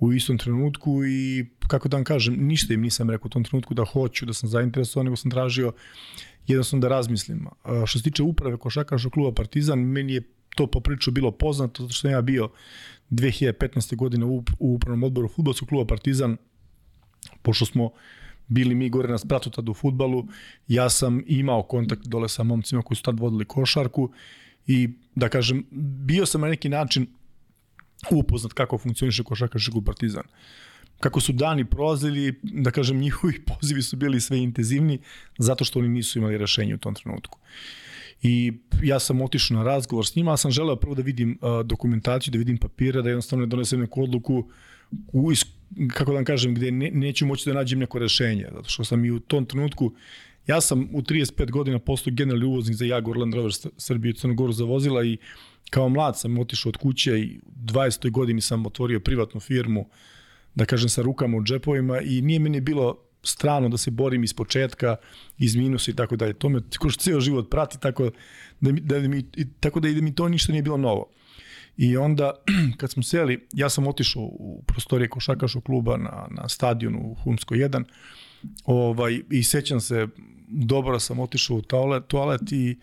u istom trenutku i kako da vam kažem, ništa im nisam rekao u tom trenutku da hoću, da sam zainteresovan, nego sam tražio jednostavno da razmislim. Što se tiče uprave košakaškog kluba Partizan, meni je to poprično bilo poznato, zato što sam ja bio 2015. godine u, u upravnom odboru futbolskog kluba Partizan, pošto smo bili mi gore na spratu tada u futbalu, ja sam imao kontakt dole sa momcima koji su tad vodili košarku i da kažem, bio sam na neki način upoznat kako funkcioniše košarkaški klub Partizan. Uh, kako su dani prolazili, da kažem, njihovi pozivi su bili sve intenzivni, zato što oni nisu imali rešenje u tom trenutku. I ja sam otišao na razgovor s njima, a sam želeo prvo da vidim uh, dokumentaciju, da vidim papire, da jednostavno ne donesem neku odluku u, kako da vam kažem, gde ne, neću moći da nađem neko rešenje, zato što sam i u tom trenutku, ja sam u 35 godina postao generalni uvoznik za Jaguar Land Rover Srbije i Crnogoru za vozila i kao mlad sam otišao od kuće i u 20. godini sam otvorio privatnu firmu, da kažem sa rukama u džepovima i nije meni bilo strano da se borim iz početka, iz minusa i tako dalje. To me kroz ceo život prati, tako da, mi, da mi, tako da, da mi to ništa nije bilo novo. I onda, kad smo seli, ja sam otišao u prostorije košakašog kluba na, na stadionu u Humsko 1, ovaj, i sećam se, dobro sam otišao u toalet, toalet i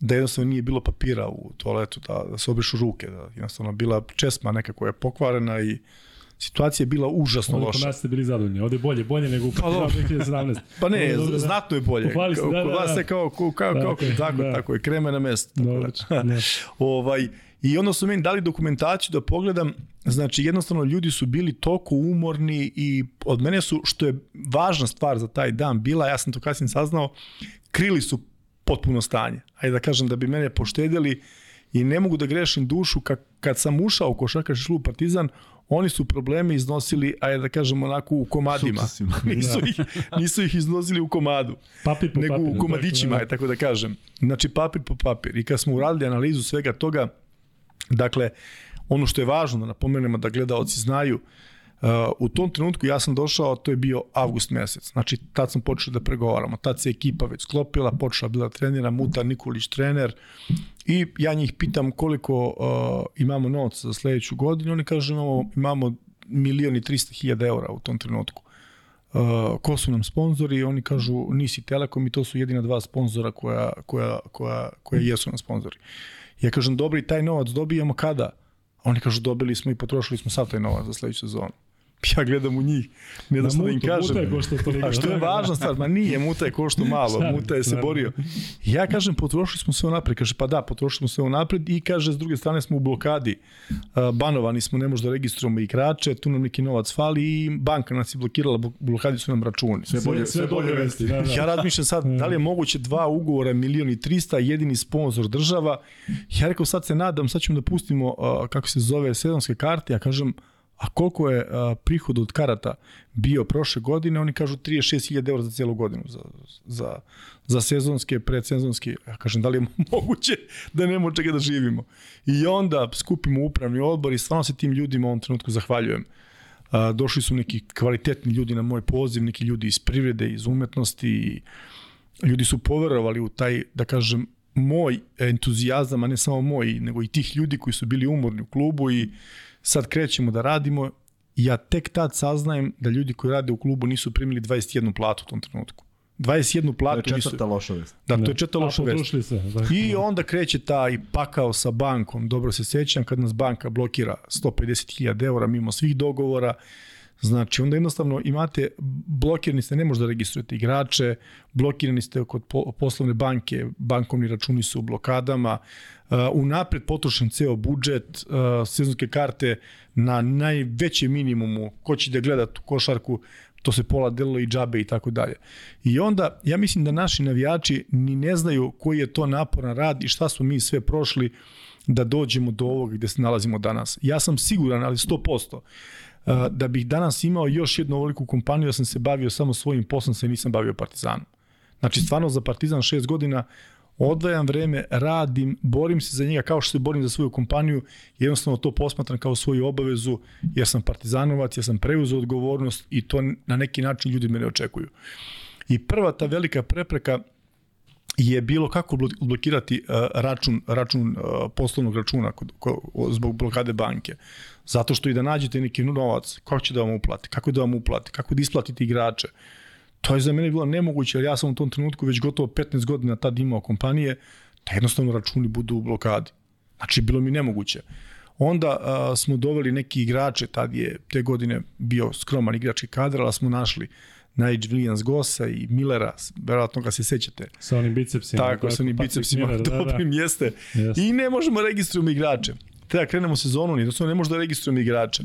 da jednostavno nije bilo papira u toaletu, da, da se obrišu ruke, da jednostavno bila česma neka koja je pokvarena i situacija je bila užasno Ovdje loša. Kod nas ste bili zadovoljni. Ovde je bolje, bolje nego u Pa dobro. 2017. Pa ne, Dobro, da. znatno je bolje. Pohvali se, Kod da, da, da. je kao, kao, kao, kao Tako je, tako, da. tako je, kreme na mesto. Tako Dobro, da. ne. ovaj, I onda su meni dali dokumentaciju da pogledam, znači jednostavno ljudi su bili toliko umorni i od mene su, što je važna stvar za taj dan bila, ja sam to kasnije saznao, krili su potpuno stanje. Ajde da kažem da bi mene poštedili i ne mogu da grešim dušu kad, kad sam ušao u košarkaški klub Partizan, oni su probleme iznosili, ajde da kažem onako u komadima. Nisu, ih, nisu ih iznosili u komadu Papir po nego papir. u komadićima, tako je tako da kažem. Znači papir po papir. I kad smo uradili analizu svega toga, dakle, ono što je važno da napomenemo da gledaoci znaju, uh, u tom trenutku ja sam došao, to je bio avgust mesec. Znači, tad sam počeo da pregovaramo. Tad se ekipa već sklopila, počela bila trenira, Muta Nikolić trener i ja njih pitam koliko uh, imamo novca za sledeću godinu. Oni kažu imamo, imamo milion i 300 hiljada eura u tom trenutku. Uh, ko su nam sponzori, oni kažu nisi Telekom i to su jedina dva sponzora koja, koja, koja, koja jesu nam sponzori. Ja kažem, dobro, i taj novac dobijamo kada? Oni kažu, dobili smo i potrošili smo sav taj novac za sledeću sezonu. Ja gledam u njih, ne da, Da, da im kažem. muta je košta toliko. A što je važna stvar, ma nije, muta je košto malo, muta je se borio. Ja kažem, potrošili smo sve unapred, kaže, pa da, potrošili smo sve unapred i kaže, s druge strane smo u blokadi, A, banovani smo, ne možemo da registrujemo igrače, tu nam neki novac fali i banka nas je blokirala, blo- blokadi su nam računi. Sve bolje, sve bolje vesti. Da, da. Ja razmišljam sad, da li je moguće dva ugovora milion i 300, jedini sponsor država. Ja rekao, sad se nadam, sad ćemo da pustimo, kako se zove, sezonske karte. Ja kažem, a koliko je uh, prihod od karata bio prošle godine? Oni kažu 36.000 eura za cijelu godinu, za, za, za sezonske, predsezonske. Ja kažem, da li je moguće da od čega da živimo? I onda skupimo upravni odbor i stvarno se tim ljudima u ovom trenutku zahvaljujem. A, došli su neki kvalitetni ljudi na moj poziv, neki ljudi iz privrede, iz umetnosti i ljudi su poverovali u taj, da kažem, moj entuzijazam, a ne samo moj, nego i tih ljudi koji su bili umorni u klubu i sad krećemo da radimo. Ja tek tad saznajem da ljudi koji rade u klubu nisu primili 21 platu u tom trenutku. 21 To je platu nisu... četvrta loša vest. Da, to je četvrta loša vest. se. Da. I onda kreće taj pakao sa bankom. Dobro se sećam kad nas banka blokira 150.000 eura mimo svih dogovora. Znači, onda jednostavno imate, blokirani ste, ne možete da registrujete igrače, blokirani ste kod po, poslovne banke, bankovni računi su u blokadama, uh, unapred potrošen ceo budžet, uh, sezonske karte na najvećem minimumu, ko će da gleda tu košarku, to se pola delilo i džabe i tako dalje. I onda, ja mislim da naši navijači ni ne znaju koji je to naporan rad i šta smo mi sve prošli da dođemo do ovoga gde se nalazimo danas. Ja sam siguran, ali 100%, uh, da bih danas imao još jednu ovoliku kompaniju, ja sam se bavio samo svojim poslom, se nisam bavio Partizanom. Znači, stvarno za Partizan šest godina odvajam vreme, radim, borim se za njega kao što se borim za svoju kompaniju, jednostavno to posmatram kao svoju obavezu, jer sam partizanovac, ja sam preuzeo odgovornost i to na neki način ljudi mene očekuju. I prva ta velika prepreka je bilo kako blo- blokirati račun, račun poslovnog računa kod, ko, zbog blokade banke. Zato što i da nađete neki novac, kako će da vam uplati, kako da vam uplati, kako da isplatite igrače. To je za mene bilo nemoguće, jer ja sam u tom trenutku već gotovo 15 godina tad imao kompanije, da jednostavno računi budu u blokadi. Znači, bilo mi nemoguće. Onda a, smo doveli neki igrače, tad je te godine bio skroman igrački kadar, ali smo našli Nigel Williams Gossa i Millera, verovatno ga se sećate. Sa onim bicepsima. Tako, sa onim bicepsima, Miller, da, da. dobrim jeste. Jeste. I ne možemo registrujemo igrače. Treba krenemo sezonu, ni da ne možemo da registrujemo igrače.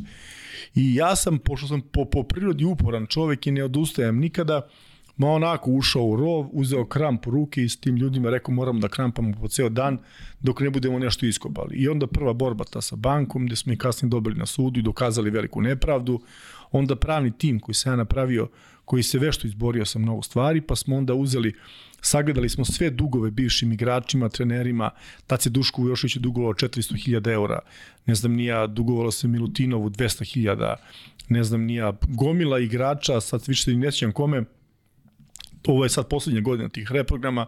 I ja sam, pošto sam po, po prirodi uporan čovek i ne odustajem nikada, Ma onako ušao u rov, uzeo kramp u ruke i s tim ljudima rekao moramo da krampamo po ceo dan dok ne budemo nešto iskobali. I onda prva borba ta sa bankom gde smo i kasnije dobili na sudu i dokazali veliku nepravdu. Onda pravni tim koji se ja napravio, koji se vešto izborio sa mnogo stvari, pa smo onda uzeli sagledali smo sve dugove bivšim igračima, trenerima, tad se Duško Jošić dugovalo 400.000 eura, ne znam, nija dugovalo se Milutinovu 200.000, ne znam, nija gomila igrača, sad više ne sjećam kome, ovo je sad poslednja godina tih reprograma,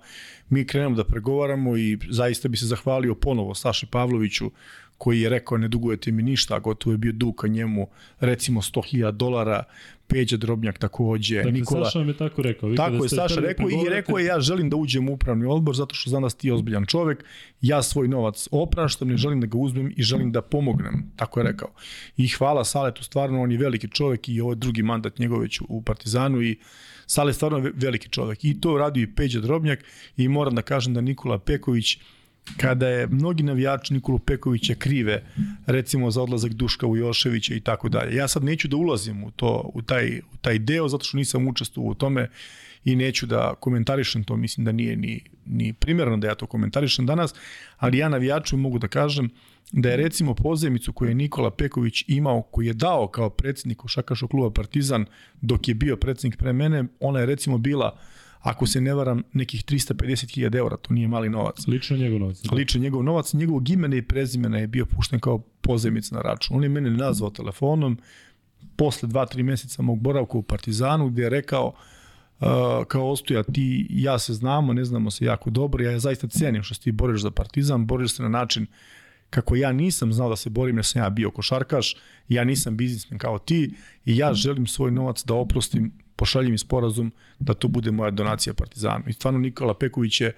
mi krenemo da pregovaramo i zaista bi se zahvalio ponovo Saši Pavloviću koji je rekao ne dugujete mi ništa, a gotovo je bio dug ka njemu recimo 100.000 dolara, Peđa Drobnjak takođe, dakle, Nikola. Saša vam je tako rekao. Vi Tako kada je, Saša rekao i rekao je ja želim da uđem u upravni odbor zato što znam da ti ozbiljan čovek, ja svoj novac opraštam, ne želim da ga uzmem i želim da pomognem, tako je rekao. I hvala Saletu, stvarno on je veliki čovek i ovo je drugi mandat njegov već u Partizanu i Sale je stvarno ve- veliki čovek. I to radio i Peđa Drobnjak i moram da kažem da Nikola Peković kada je mnogi navijači Nikolu Pekovića krive recimo za odlazak Duška Ujoševića i tako dalje. Ja sad neću da ulazim u to u taj u taj deo zato što nisam učestvovao u tome i neću da komentarišem to, mislim da nije ni ni primerno da ja to komentarišem danas, ali ja navijaču mogu da kažem da je recimo pozemicu koju je Nikola Peković imao, koji je dao kao predsednik Košakaškog kluba Partizan dok je bio predsednik pre mene, ona je recimo bila ako se ne varam, nekih 350.000 eura, to nije mali novac Lično njegov novac. ličan njegov novac, njegovog imena i prezimena je bio pušten kao pozemica na račun. On je mene nazvao telefonom posle 2-3 meseca mog boravka u Partizanu gde je rekao uh, kao Ostoja ti i ja se znamo, ne znamo se jako dobro, ja zaista cenim što se ti boriš za Partizan, boriš se na način kako ja nisam znao da se borim jer sam ja bio košarkaš, ja nisam biznismen kao ti i ja želim svoj novac da oprostim pošaljem mi sporazum da to bude moja donacija Partizanu. I stvarno Nikola Peković je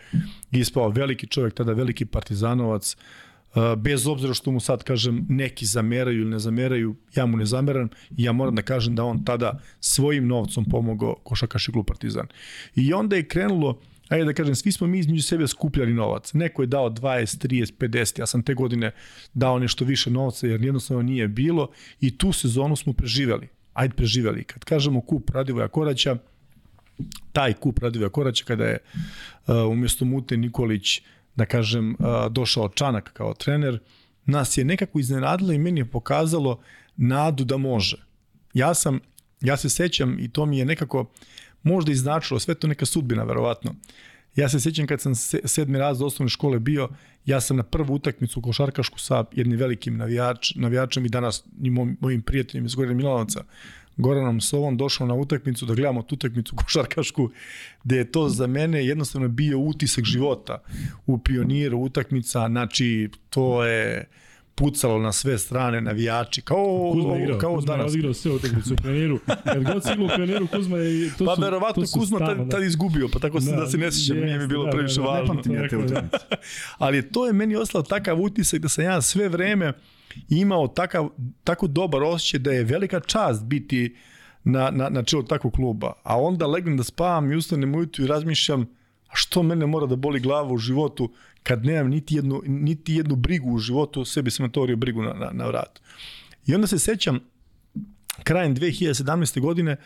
ispao veliki čovjek, tada veliki partizanovac, Uh, bez obzira što mu sad kažem neki zameraju ili ne zameraju, ja mu ne zameram i ja moram da kažem da on tada svojim novcom pomogao košakaši klub Partizan. I onda je krenulo ajde da kažem, svi smo mi između sebe skupljali novac. Neko je dao 20, 30, 50, ja sam te godine dao nešto više novca jer jednostavno nije bilo i tu sezonu smo preživeli. Ajde preživeli. Kad kažemo kup Radivoja Koraća, taj kup Radivoja Koraća kada je uh, umjesto Mute Nikolić da kažem, uh, došao Čanak kao trener, nas je nekako iznenadilo i meni je pokazalo nadu da može. Ja sam, ja se sećam i to mi je nekako možda iznačilo, sve to neka sudbina verovatno. Ja se sećam kad sam se, sedmi raz osnovne škole bio, ja sam na prvu utakmicu košarkašku sa jednim velikim navijač, navijačem i danas i mojim, mojim prijateljem iz Gorina Milanovca, Goranom Sovom došao na utakmicu da gledamo tu utakmicu košarkašku gde je to za mene jednostavno bio utisak života u pioniru utakmica, znači to je pucalo na sve strane navijači kao Kuzma je igrao, kao Kuzma danas. odigrao sve utakmice u pioniru. Kad god si igrao u pioniru, Kuzma je... To Pa su, verovatno to su Kuzma stalno, tad, tad izgubio, pa tako se da, se ne sjećam, nije mi bilo da, previše da, da, važno. ne pamtim ja te utakmice. Ali to je meni ostao takav utisak da sam ja sve vreme imao takav, tako dobar osjećaj da je velika čast biti na, na, na čelu takvog kluba. A onda legnem da spavam i ustanem ujutru i razmišljam a što mene mora da boli glava u životu kad nemam niti jednu, niti jednu brigu u životu, sebi sam otvorio brigu na, na, na vrat. I onda se sećam, krajem 2017. godine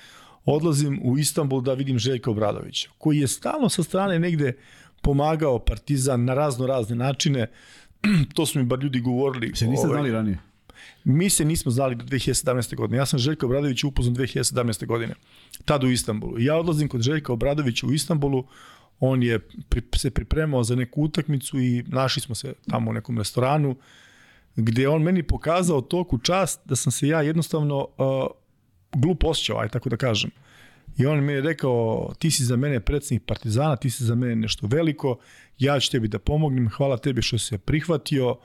odlazim u Istanbul da vidim Željka Obradovića, koji je stalno sa strane negde pomagao Partizan na razno razne načine. to su mi bar ljudi govorili. Se niste ovaj, znali ranije? Mi se nismo znali do 2017. godine. Ja sam Željka Obradovića upoznao 2017. godine. Tad u Istanbulu. Ja odlazim kod Željka Obradovića u Istanbulu. On je pri, se pripremao za neku utakmicu i našli smo se tamo u nekom restoranu gde on meni pokazao toku čast da sam se ja jednostavno uh, glup osjećao, aj tako da kažem. I on mi je rekao, ti si za mene predsednik Partizana, ti si za mene nešto veliko, ja ću tebi da pomognem, hvala tebi što se prihvatio, uh,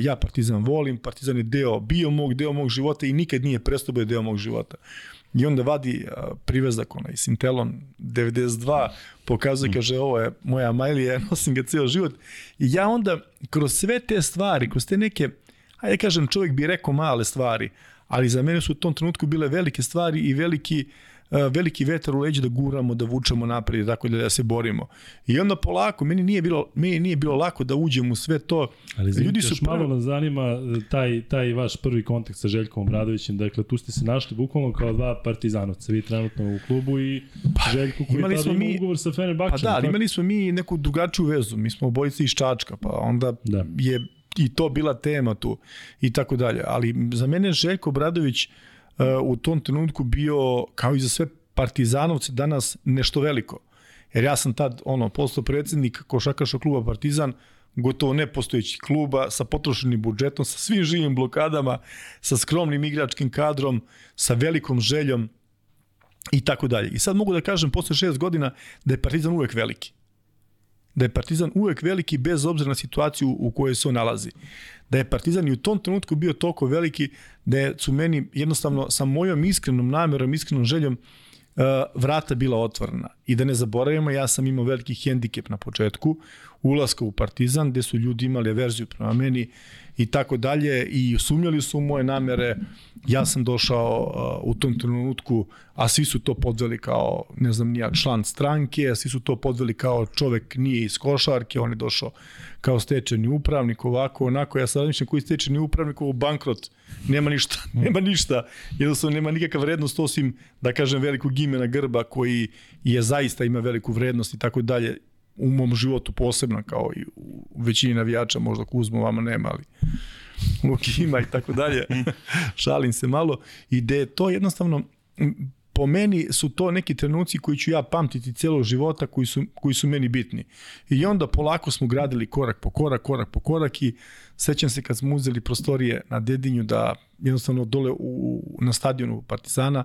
ja Partizan volim, Partizan je deo, bio mog, deo mog života i nikad nije prestao da je deo mog života. I onda vadi uh, privezak onaj Sintelon 92, pokazuje, kaže ovo je moja Majlija, ja nosim ga ceo život. I ja onda kroz sve te stvari, kroz te neke, ajde kažem čovjek bi rekao male stvari, ali za mene su u tom trenutku bile velike stvari i veliki veliki vetar u leđe da guramo, da vučemo naprijed, tako da, da se borimo. I onda polako, meni nije bilo, meni nije bilo lako da uđem u sve to. Ali ljudi su prvo... malo nas zanima e, taj, taj vaš prvi kontakt sa Željkom Obradovićem. Dakle, tu ste se našli bukvalno kao dva partizanovca. Vi trenutno u klubu i pa, Željko koji imali smo mi, ugovor sa Fenerbahčem. Pa da, ali imali smo mi neku drugačiju vezu. Mi smo obojice iz Čačka, pa onda da. je i to bila tema tu i tako dalje. Ali za mene Željko Bradović uh, u tom trenutku bio, kao i za sve partizanovce, danas nešto veliko. Jer ja sam tad ono, postao predsednik košakaša kluba Partizan, gotovo nepostojeći kluba, sa potrošenim budžetom, sa svim živim blokadama, sa skromnim igračkim kadrom, sa velikom željom i tako dalje. I sad mogu da kažem posle šest godina da je Partizan uvek veliki da je Partizan uvek veliki bez obzira na situaciju u kojoj se on nalazi. Da je Partizan i u tom trenutku bio toliko veliki da su meni jednostavno sa mojom iskrenom namerom, iskrenom željom uh, vrata bila otvorena. I da ne zaboravimo, ja sam imao veliki hendikep na početku ulaska u Partizan, gde su ljudi imali verziju prema meni i tako dalje i sumnjali su u moje namere. Ja sam došao uh, u tom trenutku, a svi su to podveli kao, ne znam, nija član stranke, a svi su to podveli kao čovek nije iz košarke, on je došao kao stečeni upravnik, ovako, onako, ja sad razmišljam koji stečeni upravnik, ovo bankrot, nema ništa, nema ništa, jednostavno nema nikakav vrednost osim, da kažem, velikog imena grba koji je zaista ima veliku vrednost i tako dalje u mom životu posebno kao i u većini navijača, možda Kuzmo vama nema, ali Luki ima i tako dalje. Šalim se malo. I da je to jednostavno po meni su to neki trenuci koji ću ja pamtiti celog života koji su, koji su meni bitni. I onda polako smo gradili korak po korak, korak po korak i sećam se kad smo uzeli prostorije na Dedinju da jednostavno dole u, na stadionu Partizana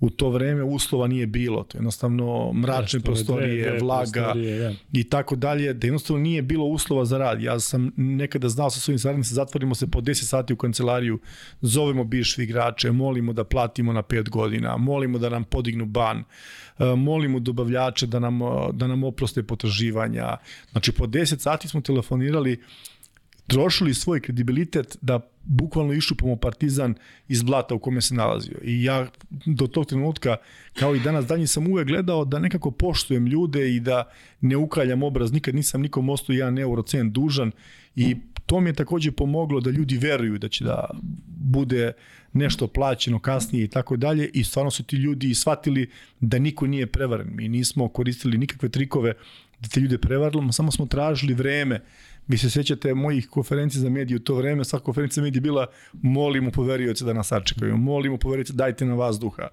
u to vreme uslova nije bilo. To je jednostavno mračne prostorije, dve, dve vlaga prostorije, ja. i tako dalje, da jednostavno nije bilo uslova za rad. Ja sam nekada znao sa svojim saradnicima, zatvorimo se po 10 sati u kancelariju, zovemo bivše igrače, molimo da platimo na 5 godina, molimo da nam podignu ban, e, molimo dobavljače da nam, da nam oproste potraživanja. Znači po 10 sati smo telefonirali trošili svoj kredibilitet da bukvalno išupamo Partizan iz blata u kome se nalazio. I ja do tog trenutka, kao i danas danji, sam uvek gledao da nekako poštujem ljude i da ne ukaljam obraz. Nikad nisam nikom ostao jedan eurocent dužan i to mi je takođe pomoglo da ljudi veruju da će da bude nešto plaćeno kasnije i tako dalje i stvarno su ti ljudi shvatili da niko nije prevaren. Mi nismo koristili nikakve trikove da te ljude prevarilo, samo smo tražili vreme Vi se sećate mojih konferencija za medije u to vreme, svaka konferencija za medije bila molimo poverioce da nas sačekaju, molimo poverioce dajte na vas duha.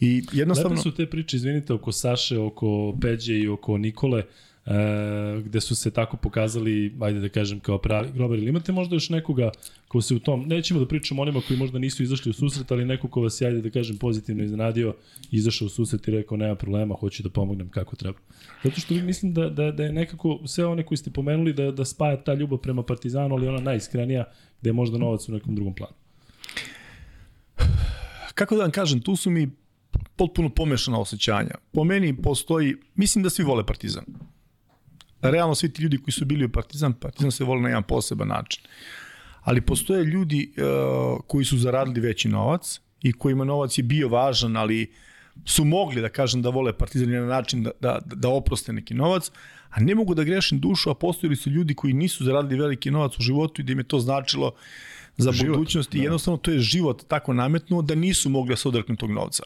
I jednostavno... Lepe su te priče, izvinite, oko Saše, oko Peđe i oko Nikole, e, gde su se tako pokazali, ajde da kažem, kao pravi grobar. Ili imate možda još nekoga ko se u tom, nećemo da pričamo onima koji možda nisu izašli u susret, ali neko ko vas je, ajde da kažem, pozitivno iznenadio, izašao u susret i rekao, nema problema, hoću da pomognem kako treba. Zato što mislim da, da, da je nekako sve one koji ste pomenuli da, da spaja ta ljubav prema Partizanu, ali ona najiskrenija, gde je možda novac u nekom drugom planu. Kako da vam kažem, tu su mi potpuno pomešana osjećanja. Po meni postoji, mislim da svi vole Partizan realno svi ti ljudi koji su bili u Partizan, Partizan se vole na jedan poseban način. Ali postoje ljudi uh, koji su zaradili veći novac i kojima novac je bio važan, ali su mogli da kažem da vole Partizan na način da, da, da oproste neki novac, a ne mogu da grešim dušu, a postojili su ljudi koji nisu zaradili veliki novac u životu i da im je to značilo uh, za život, budućnost i da. jednostavno to je život tako nametnuo da nisu mogli da se odreknu tog novca.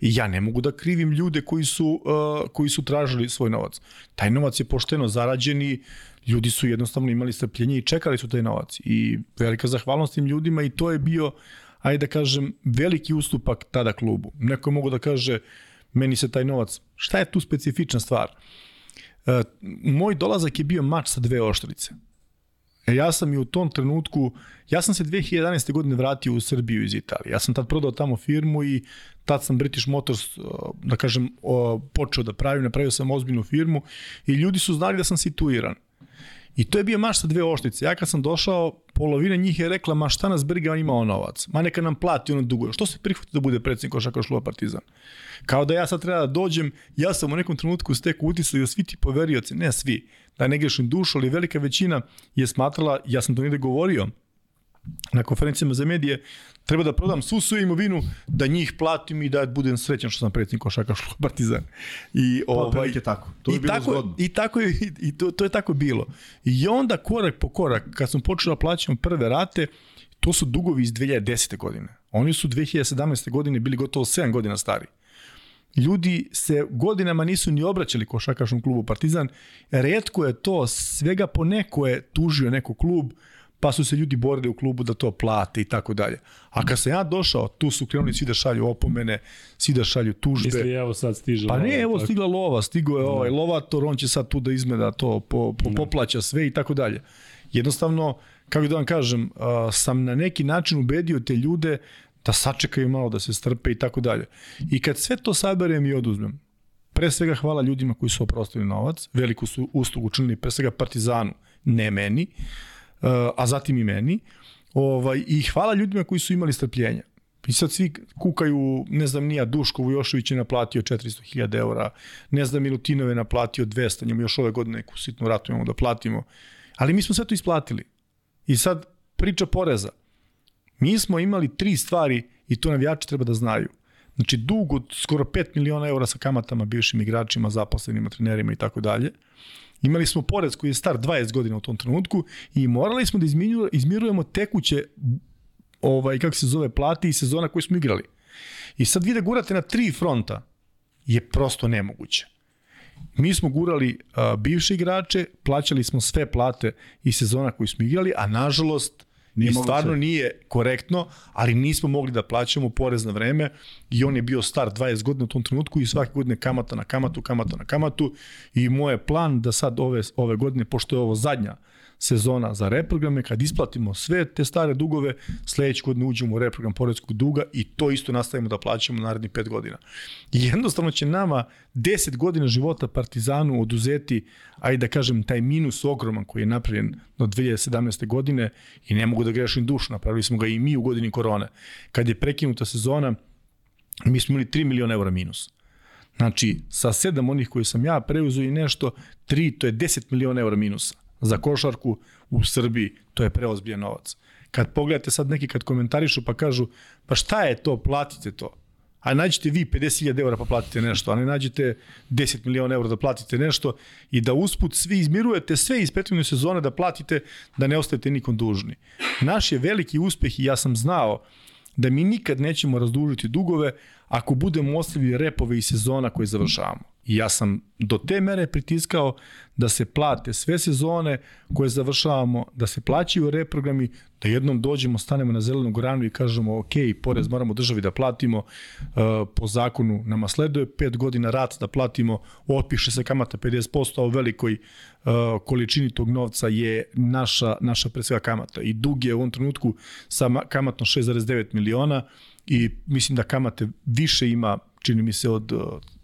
I ja ne mogu da krivim ljude koji su, uh, koji su tražili svoj novac. Taj novac je pošteno zarađen i ljudi su jednostavno imali strpljenje i čekali su taj novac. I velika zahvalnost tim ljudima i to je bio, ajde da kažem, veliki ustupak tada klubu. Neko mogu da kaže, meni se taj novac, šta je tu specifična stvar? Uh, moj dolazak je bio mač sa dve oštrice. E, ja sam i u tom trenutku, ja sam se 2011. godine vratio u Srbiju iz Italije. Ja sam tad prodao tamo firmu i tad sam British Motors, da kažem, počeo da pravim, napravio sam ozbiljnu firmu i ljudi su znali da sam situiran. I to je bio maš sa dve oštice. Ja kad sam došao, polovina njih je rekla, ma šta nas briga, on ima novac. Ma neka nam plati ono dugo. Što se prihvati da bude predsjednik Košaka Šluba Partizan? Kao da ja sad treba da dođem, ja sam u nekom trenutku steku utisak da svi ti poverioci, ne svi, da ne grešim dušu, ali velika većina je smatrala, ja sam to nide govorio, na konferencijama za medije, treba da prodam svu svoju imovinu, da njih platim i da budem srećan što sam predsjednik košaka šlo Partizan. I, Pa, ovaj, je tako. To je i bilo tako, zgodno. I tako je, i, i to, to je tako bilo. I onda korak po korak, kad sam počeo da plaćam prve rate, to su dugovi iz 2010. godine. Oni su 2017. godine bili gotovo 7 godina stari. Ljudi se godinama nisu ni obraćali košakašnom klubu Partizan. Redko je to, svega po neko je tužio neko klub, pa su se ljudi borili u klubu da to plate i tako dalje. A kad sam ja došao, tu su krenuli svi da šalju opomene, svi da šalju tužbe. Misli, evo sad stiže. Pa ne, evo tako. stigla lova, stigo je ovaj lovator, on će sad tu da izmeda to, po, po, poplaća sve i tako dalje. Jednostavno, kako da vam kažem, sam na neki način ubedio te ljude da sačekaju malo, da se strpe i tako dalje. I kad sve to saberem i oduzmem, pre svega hvala ljudima koji su oprostili novac, veliku su uslugu činili pre svega Partizanu, ne meni, a zatim i meni, ovaj, i hvala ljudima koji su imali strpljenja. I sad svi kukaju, ne znam, nija Duško Vujošević je naplatio 400.000 eura, ne znam, Milutinov je naplatio 200, njemu još ove godine neku sitnu ratu imamo da platimo. Ali mi smo sve to isplatili. I sad priča poreza. Mi smo imali tri stvari i to navijači treba da znaju. Znači dug od skoro 5 miliona eura sa kamatama bivšim igračima, zaposlenima, trenerima i tako dalje. Imali smo porez koji je star 20 godina u tom trenutku i morali smo da izmirujemo tekuće ovaj, kako se zove, plati i sezona koju smo igrali. I sad vi da gurate na tri fronta je prosto nemoguće. Mi smo gurali uh, bivše igrače, plaćali smo sve plate i sezona koju smo igrali, a nažalost Nije I stvarno nije korektno, ali nismo mogli da plaćamo porez na vreme i on je bio star 20 godina u tom trenutku i svake godine kamata na kamatu, kamata na kamatu i moj je plan da sad ove, ove godine, pošto je ovo zadnja sezona za reprograme, kad isplatimo sve te stare dugove, sledeće godine uđemo u reprogram porezkog duga i to isto nastavimo da plaćamo narednih 5 godina. I jednostavno će nama 10 godina života Partizanu oduzeti, ajde da kažem, taj minus ogroman koji je napravljen do 2017. godine i ne mogu da grešim dušu, napravili smo ga i mi u godini korone. Kad je prekinuta sezona, mi smo imali 3 miliona eura minus. Znači, sa sedam onih koje sam ja preuzeo i nešto, 3, to je 10 miliona eura minusa za košarku u Srbiji, to je preozbiljan novac. Kad pogledate sad neki kad komentarišu pa kažu, pa šta je to, platite to. A nađete vi 50.000 eura pa platite nešto, a ne nađete 10 miliona eura da platite nešto i da usput svi izmirujete sve iz prethodne sezone da platite da ne ostajete nikom dužni. Naš je veliki uspeh i ja sam znao da mi nikad nećemo razdužiti dugove ako budemo ostavili repove i sezona koje završavamo. I ja sam do te mere pritiskao da se plate sve sezone koje završavamo, da se plaćaju reprogrami, da jednom dođemo, stanemo na zelenu granu i kažemo ok, porez moramo državi da platimo, uh, po zakonu nama sleduje 5 godina rat da platimo, otpiše se kamata 50%, a u velikoj uh, količini tog novca je naša, naša pre svega kamata. I dug je u ovom trenutku sa kamatno 6,9 miliona i mislim da kamate više ima, čini mi se, od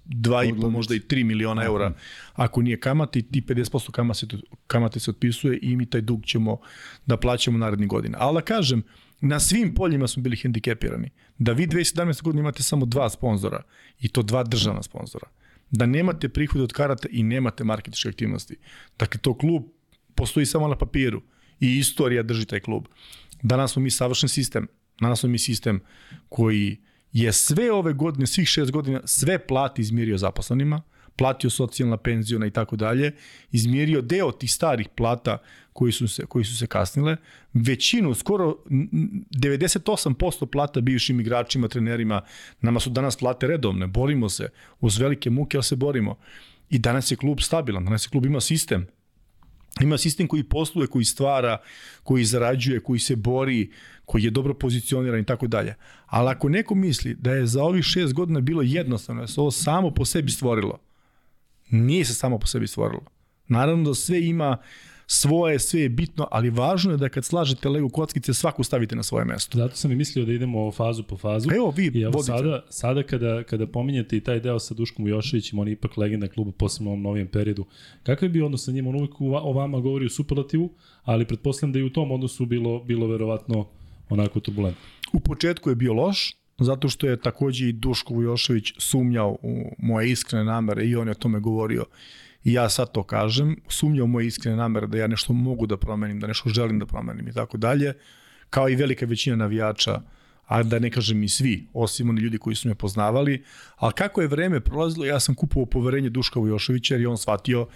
2,5 možda i 3 miliona eura ako nije kamata i ti 50% kamate, kamate se otpisuje i mi taj dug ćemo da plaćamo narednih godina. Ali da kažem, na svim poljima smo bili hendikepirani. Da vi 2017. godine imate samo dva sponzora i to dva državna sponzora. Da nemate prihode od karata i nemate marketičke aktivnosti. Dakle, to klub postoji samo na papiru i istorija drži taj klub. Danas smo mi savršen sistem. Danas smo mi sistem koji je sve ove godine, svih šest godina, sve plati izmirio zaposlenima, platio socijalna penzijona i tako dalje, izmirio deo tih starih plata koji su se, koji su se kasnile, većinu, skoro 98% plata bivšim igračima, trenerima, nama su danas plate redovne, borimo se, uz velike muke, ali se borimo. I danas je klub stabilan, danas je klub ima sistem, ima sistem koji posluje, koji stvara, koji zarađuje, koji se bori, koji je dobro pozicioniran i tako dalje. Ali ako neko misli da je za ovih šest godina bilo jednostavno, da se ovo samo po sebi stvorilo, nije se samo po sebi stvorilo. Naravno da sve ima svoje, sve je bitno, ali važno je da kad slažete Lego kockice svaku stavite na svoje mesto. Zato sam i mislio da idemo fazu po fazu. Evo vi I evo vodite. sada, sada kada, kada pominjete i taj deo sa Duškom Vujoševićem, on je ipak legenda kluba, posebno u ovom novijem periodu. Kakav je bio odnos sa njim? On uvijek o vama govori u superlativu, ali pretpostavljam da i u tom odnosu bilo, bilo verovatno onako turbulentno. U početku je bio loš, zato što je takođe i Duško Vujošević sumnjao u moje iskrene namere i on je o tome govorio. I ja sad to kažem, sumnjao u moje iskrene namere da ja nešto mogu da promenim, da nešto želim da promenim i tako dalje. kao i velika većina navijača, a da ne kažem i svi, osim oni ljudi koji su me poznavali, ali kako je vreme prolazilo, ja sam kupovao poverenje Duška Vujoševića jer je on shvatio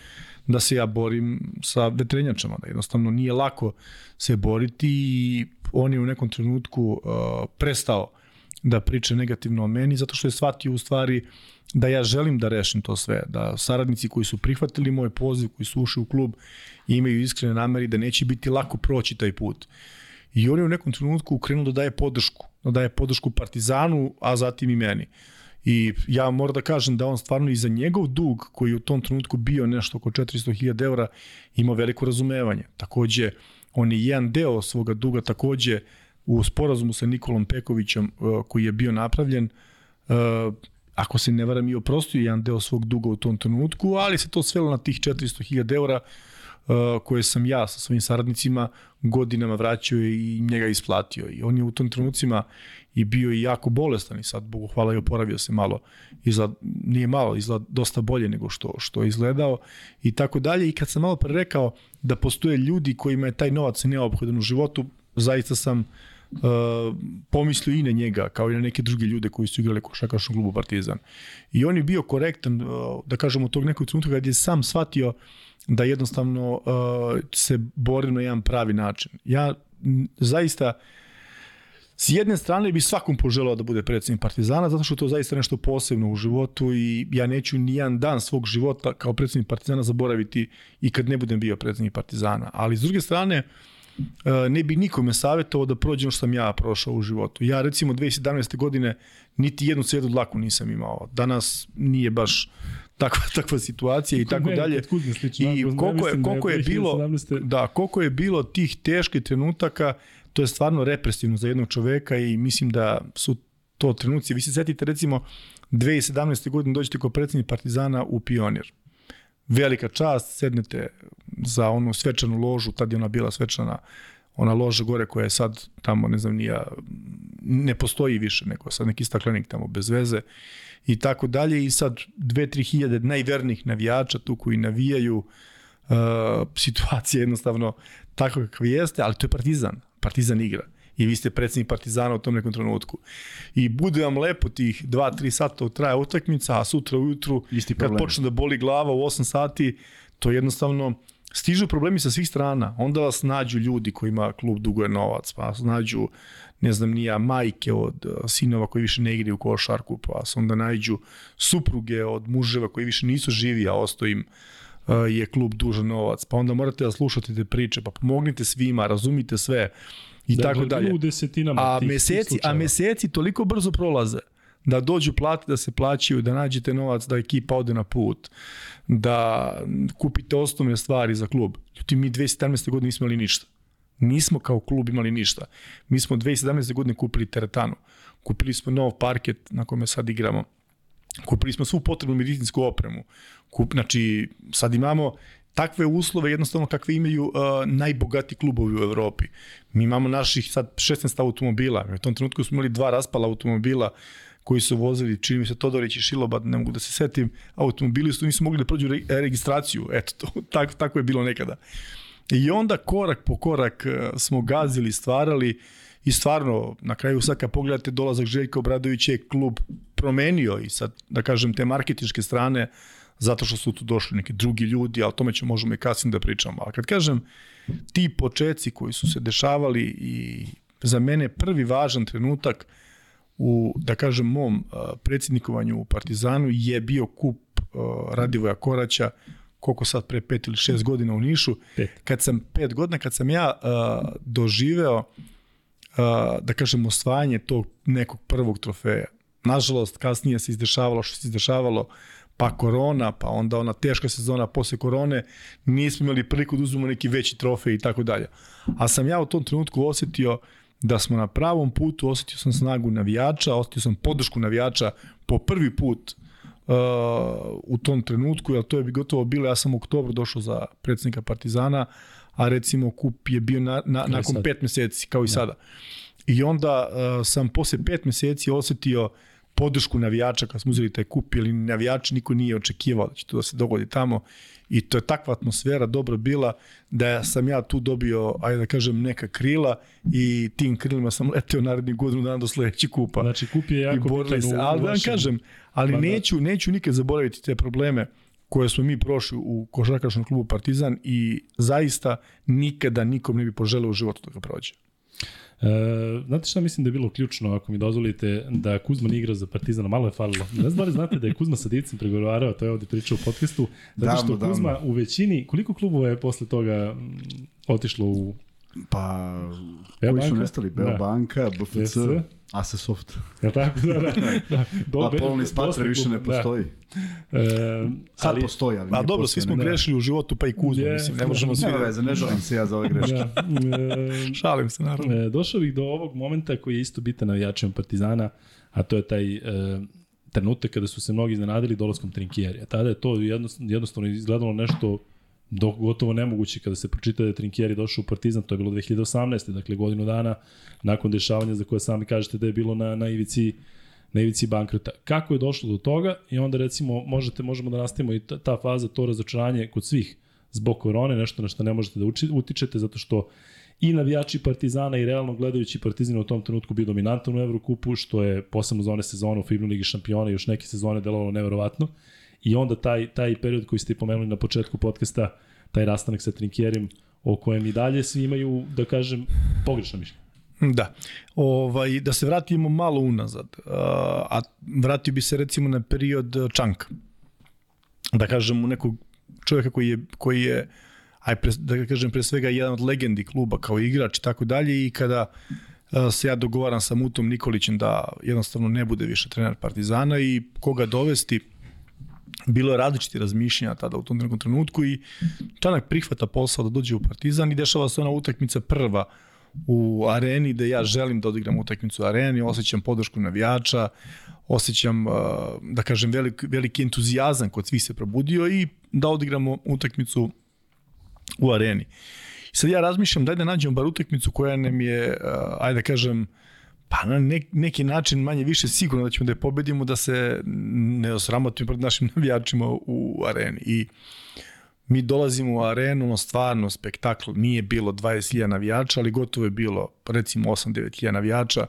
da se ja borim sa vetrenjačama, da jednostavno nije lako se boriti i on je u nekom trenutku uh, prestao da priča negativno o meni zato što je shvatio u stvari da ja želim da rešim to sve, da saradnici koji su prihvatili moj poziv, koji su ušli u klub imaju iskrene nameri da neće biti lako proći taj put. I on je u nekom trenutku krenuo da daje podršku, da daje podršku Partizanu, a zatim i meni. I ja moram da kažem da on stvarno i za njegov dug, koji je u tom trenutku bio nešto oko 400.000 eura, ima veliko razumevanje. Takođe, on je jedan deo svoga duga takođe u sporazumu sa Nikolom Pekovićem uh, koji je bio napravljen, uh, ako se ne varam i oprostio jedan deo svog duga u tom trenutku, ali se to svelo na tih 400.000 eura uh, koje sam ja sa svojim saradnicima godinama vraćao i njega isplatio. I on je u tom trenucima i bio i jako bolestan i sad, Bogu hvala, i oporavio se malo. Izgled, nije malo, izgleda dosta bolje nego što, što je izgledao i tako dalje. I kad sam malo pre rekao da postoje ljudi kojima je taj novac neophodan u životu, zaista sam uh, pomislio i na njega, kao i na neke druge ljude koji su igrali košakašnu klubu Partizan. I on je bio korektan, uh, da kažemo, tog nekog trenutka kad je sam shvatio da jednostavno uh, se bori na jedan pravi način. Ja zaista S jedne strane bi svakom poželao da bude predsednik Partizana, zato što to zaista nešto posebno u životu i ja neću ni jedan dan svog života kao predsednik Partizana zaboraviti i kad ne budem bio predsednik Partizana. Ali s druge strane, ne bi nikome savjetovao da prođe što sam ja prošao u životu. Ja recimo 2017. godine niti jednu cvetu dlaku nisam imao. Danas nije baš takva takva situacija i tako dalje. I koliko je koliko je bilo da koliko je bilo tih teških trenutaka to je stvarno represivno za jednog čoveka i mislim da su to trenuci. Vi se setite recimo 2017. godine dođete kao predsednik Partizana u Pionir. Velika čast, sednete za onu svečanu ložu, tad je ona bila svečana, ona loža gore koja je sad tamo, ne znam, nija, ne postoji više, neko sad neki staklenik tamo bez veze i tako dalje i sad 2-3 hiljade najvernijih navijača tu koji navijaju uh, situacija jednostavno tako kakva jeste, ali to je partizan. Partizan igra i vi ste predsednik Partizana u tom nekom trenutku. I bude vam lepo tih 2-3 sata traja utakmica, a sutra ujutru Isti kad počne da boli glava u 8 sati, to jednostavno stižu problemi sa svih strana. Onda vas nađu ljudi kojima klub duguje novac, pa vas nađu ne znam nija majke od uh, sinova koji više ne igraju u košarku, pa vas onda nađu supruge od muževa koji više nisu živi, a osto im uh, je klub dužan novac. Pa onda morate da slušate te priče, pa pomognite svima, razumite sve i dakle, tako dalje. U desetinama a meseci, a meseci toliko brzo prolaze da dođu plate, da se plaćaju, da nađete novac, da ekipa ode na put, da kupite osnovne stvari za klub. Ljudi, mi 2017. godine nismo imali ništa. Nismo kao klub imali ništa. Mi smo 2017. godine kupili teretanu. Kupili smo nov parket na kome sad igramo. Kupili smo svu potrebnu medicinsku opremu. Kup, znači, sad imamo takve uslove jednostavno kakve imaju uh, najbogati klubovi u Evropi. Mi imamo naših sad 16 automobila. U tom trenutku smo imali dva raspala automobila koji su vozili, čini mi se Todorić i Šilobad, ne mogu da se setim, automobili su nisu mogli da prođu re, registraciju. Eto, to, tako, tako je bilo nekada. I onda korak po korak uh, smo gazili, stvarali i stvarno, na kraju sad kad pogledate dolazak Željka Obradovića je klub promenio i sad, da kažem, te marketičke strane, zato što su tu došli neki drugi ljudi, a o tome ćemo možemo i kasnije da pričamo. Ali kad kažem ti počeci koji su se dešavali i za mene prvi važan trenutak u, da kažem, mom predsjednikovanju u Partizanu je bio kup Radivoja Koraća koliko sad pre pet ili šest godina u Nišu. Pet. Kad sam pet godina, kad sam ja uh, doživeo uh, da kažem osvajanje tog nekog prvog trofeja. Nažalost, kasnije se izdešavalo što se izdešavalo pa korona, pa onda ona teška sezona posle korone, nismo imali priliku da uzmemo neki veći trofej i tako dalje. A sam ja u tom trenutku osetio da smo na pravom putu, osetio sam snagu navijača, osetio sam podršku navijača po prvi put uh, u tom trenutku, jer to je bi gotovo bilo, ja sam u oktobru došao za predsednika Partizana, a recimo kup je bio na, na, nakon sad. pet meseci, kao i ja. Da. sada. I onda uh, sam posle pet meseci osetio podršku navijača kad smo uzeli taj kup, ili navijači niko nije očekivao da će to da se dogodi tamo i to je takva atmosfera dobro bila da sam ja tu dobio, ajde da kažem, neka krila i tim krilima sam leteo narednih godinu dana do sledećeg kupa. Znači kup je jako bitan se, ali da vam kažem, ali da. neću, neću nikad zaboraviti te probleme koje smo mi prošli u košarkaškom klubu Partizan i zaista nikada nikom ne bi poželeo u životu da ga prođe. E, znate šta mislim da je bilo ključno, ako mi dozvolite, da Kuzman igra za Partizana, malo je falilo. Ne znam da li znate da je Kuzma sa Divcem pregovarao, to je ovde pričao u podcastu, zato što Kuzma u većini, koliko klubova je posle toga mm, otišlo u Pa, Beo koji su nestali? Da. Beo banka, BFC. Asesoft. Je li tako? Da, da. da. Pa polni spatre više ne klubova, postoji. Da. E, Sad ali, postoji, ali A nije dobro, svi smo ne, grešili u životu, pa i Kuzma, Je. mislim, ne možemo svi... Nema veze, ne žalim se ja za ove greške. Da. E, Šalim se, naravno. E, došao bih do ovog momenta koji je isto bitan navijačima Partizana, a to je taj e, trenutak kada su se mnogi iznenadili dolaskom Trinkjerija. Tada je to jednostavno, jednostavno izgledalo nešto do, gotovo nemoguće kada se pročita da je Trinkjeri došao u Partizan, to je bilo 2018. Dakle, godinu dana nakon dešavanja za koje sami kažete da je bilo na, na ivici na ivici bankrota. Kako je došlo do toga i onda recimo možete možemo da nastavimo i ta, ta faza, to razočaranje kod svih zbog korone, nešto na što ne možete da uči, utičete zato što i navijači Partizana i realno gledajući Partizan u tom trenutku bio dominantan u Evrokupu, što je posebno za one sezone u Fibnu Ligi šampiona i još neke sezone delovalo neverovatno. I onda taj, taj period koji ste pomenuli na početku podcasta, taj rastanak sa Trinkjerim, o kojem i dalje svi imaju, da kažem, pogrešno mišljenje. Da. Ovaj, da se vratimo malo unazad. A vratio bi se recimo na period Čanka. Da kažem u nekog čovjeka koji je, koji je aj pre, da kažem pre svega jedan od legendi kluba kao igrač i tako dalje i kada se ja dogovaram sa Mutom Nikolićem da jednostavno ne bude više trener Partizana i koga dovesti bilo je različiti razmišljanja tada u tom nekom trenutku i Čanak prihvata posao da dođe u Partizan i dešava se ona utakmica prva u areni da ja želim da odigram utakmicu u areni, osjećam podršku navijača, osjećam, uh, da kažem, velik, veliki entuzijazam kod svih se probudio i da odigramo utakmicu u areni. Sad ja razmišljam daj da nađemo bar utakmicu koja nam je, uh, ajde da kažem, pa na nek, neki način manje više sigurno da ćemo da je pobedimo, da se ne osramotimo pred našim navijačima u areni. I mi dolazimo u arenu, ono stvarno spektakl, nije bilo 20.000 navijača, ali gotovo je bilo recimo 8-9.000 navijača,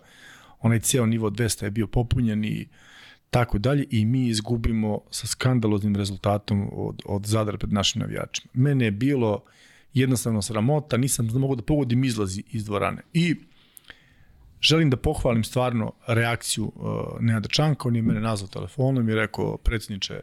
onaj ceo nivo 200 je bio popunjen i tako dalje i mi izgubimo sa skandaloznim rezultatom od, od Zadra pred našim navijačima. Mene je bilo jednostavno sramota, nisam mogao da pogodim izlazi iz dvorane. I želim da pohvalim stvarno reakciju uh, Nenada Čanka, on je mene nazvao telefonom i rekao, predsjedniče,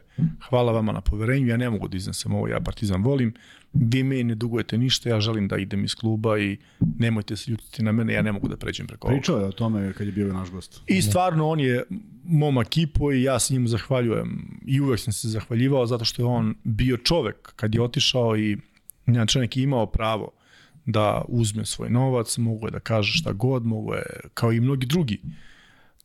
hvala vama na poverenju, ja ne mogu da iznesem ovo, ja Partizan volim, vi meni ne dugujete ništa, ja želim da idem iz kluba i nemojte se ljutiti na mene, ja ne mogu da pređem preko ovoga. Pričao je o tome kad je bio naš gost. I stvarno on je mom ekipu i ja se njemu zahvaljujem i uvek sam se zahvaljivao zato što je on bio čovek kad je otišao i Nenad Čanak je imao pravo da uzme svoj novac, mogu je da kaže šta god, mogu je, kao i mnogi drugi,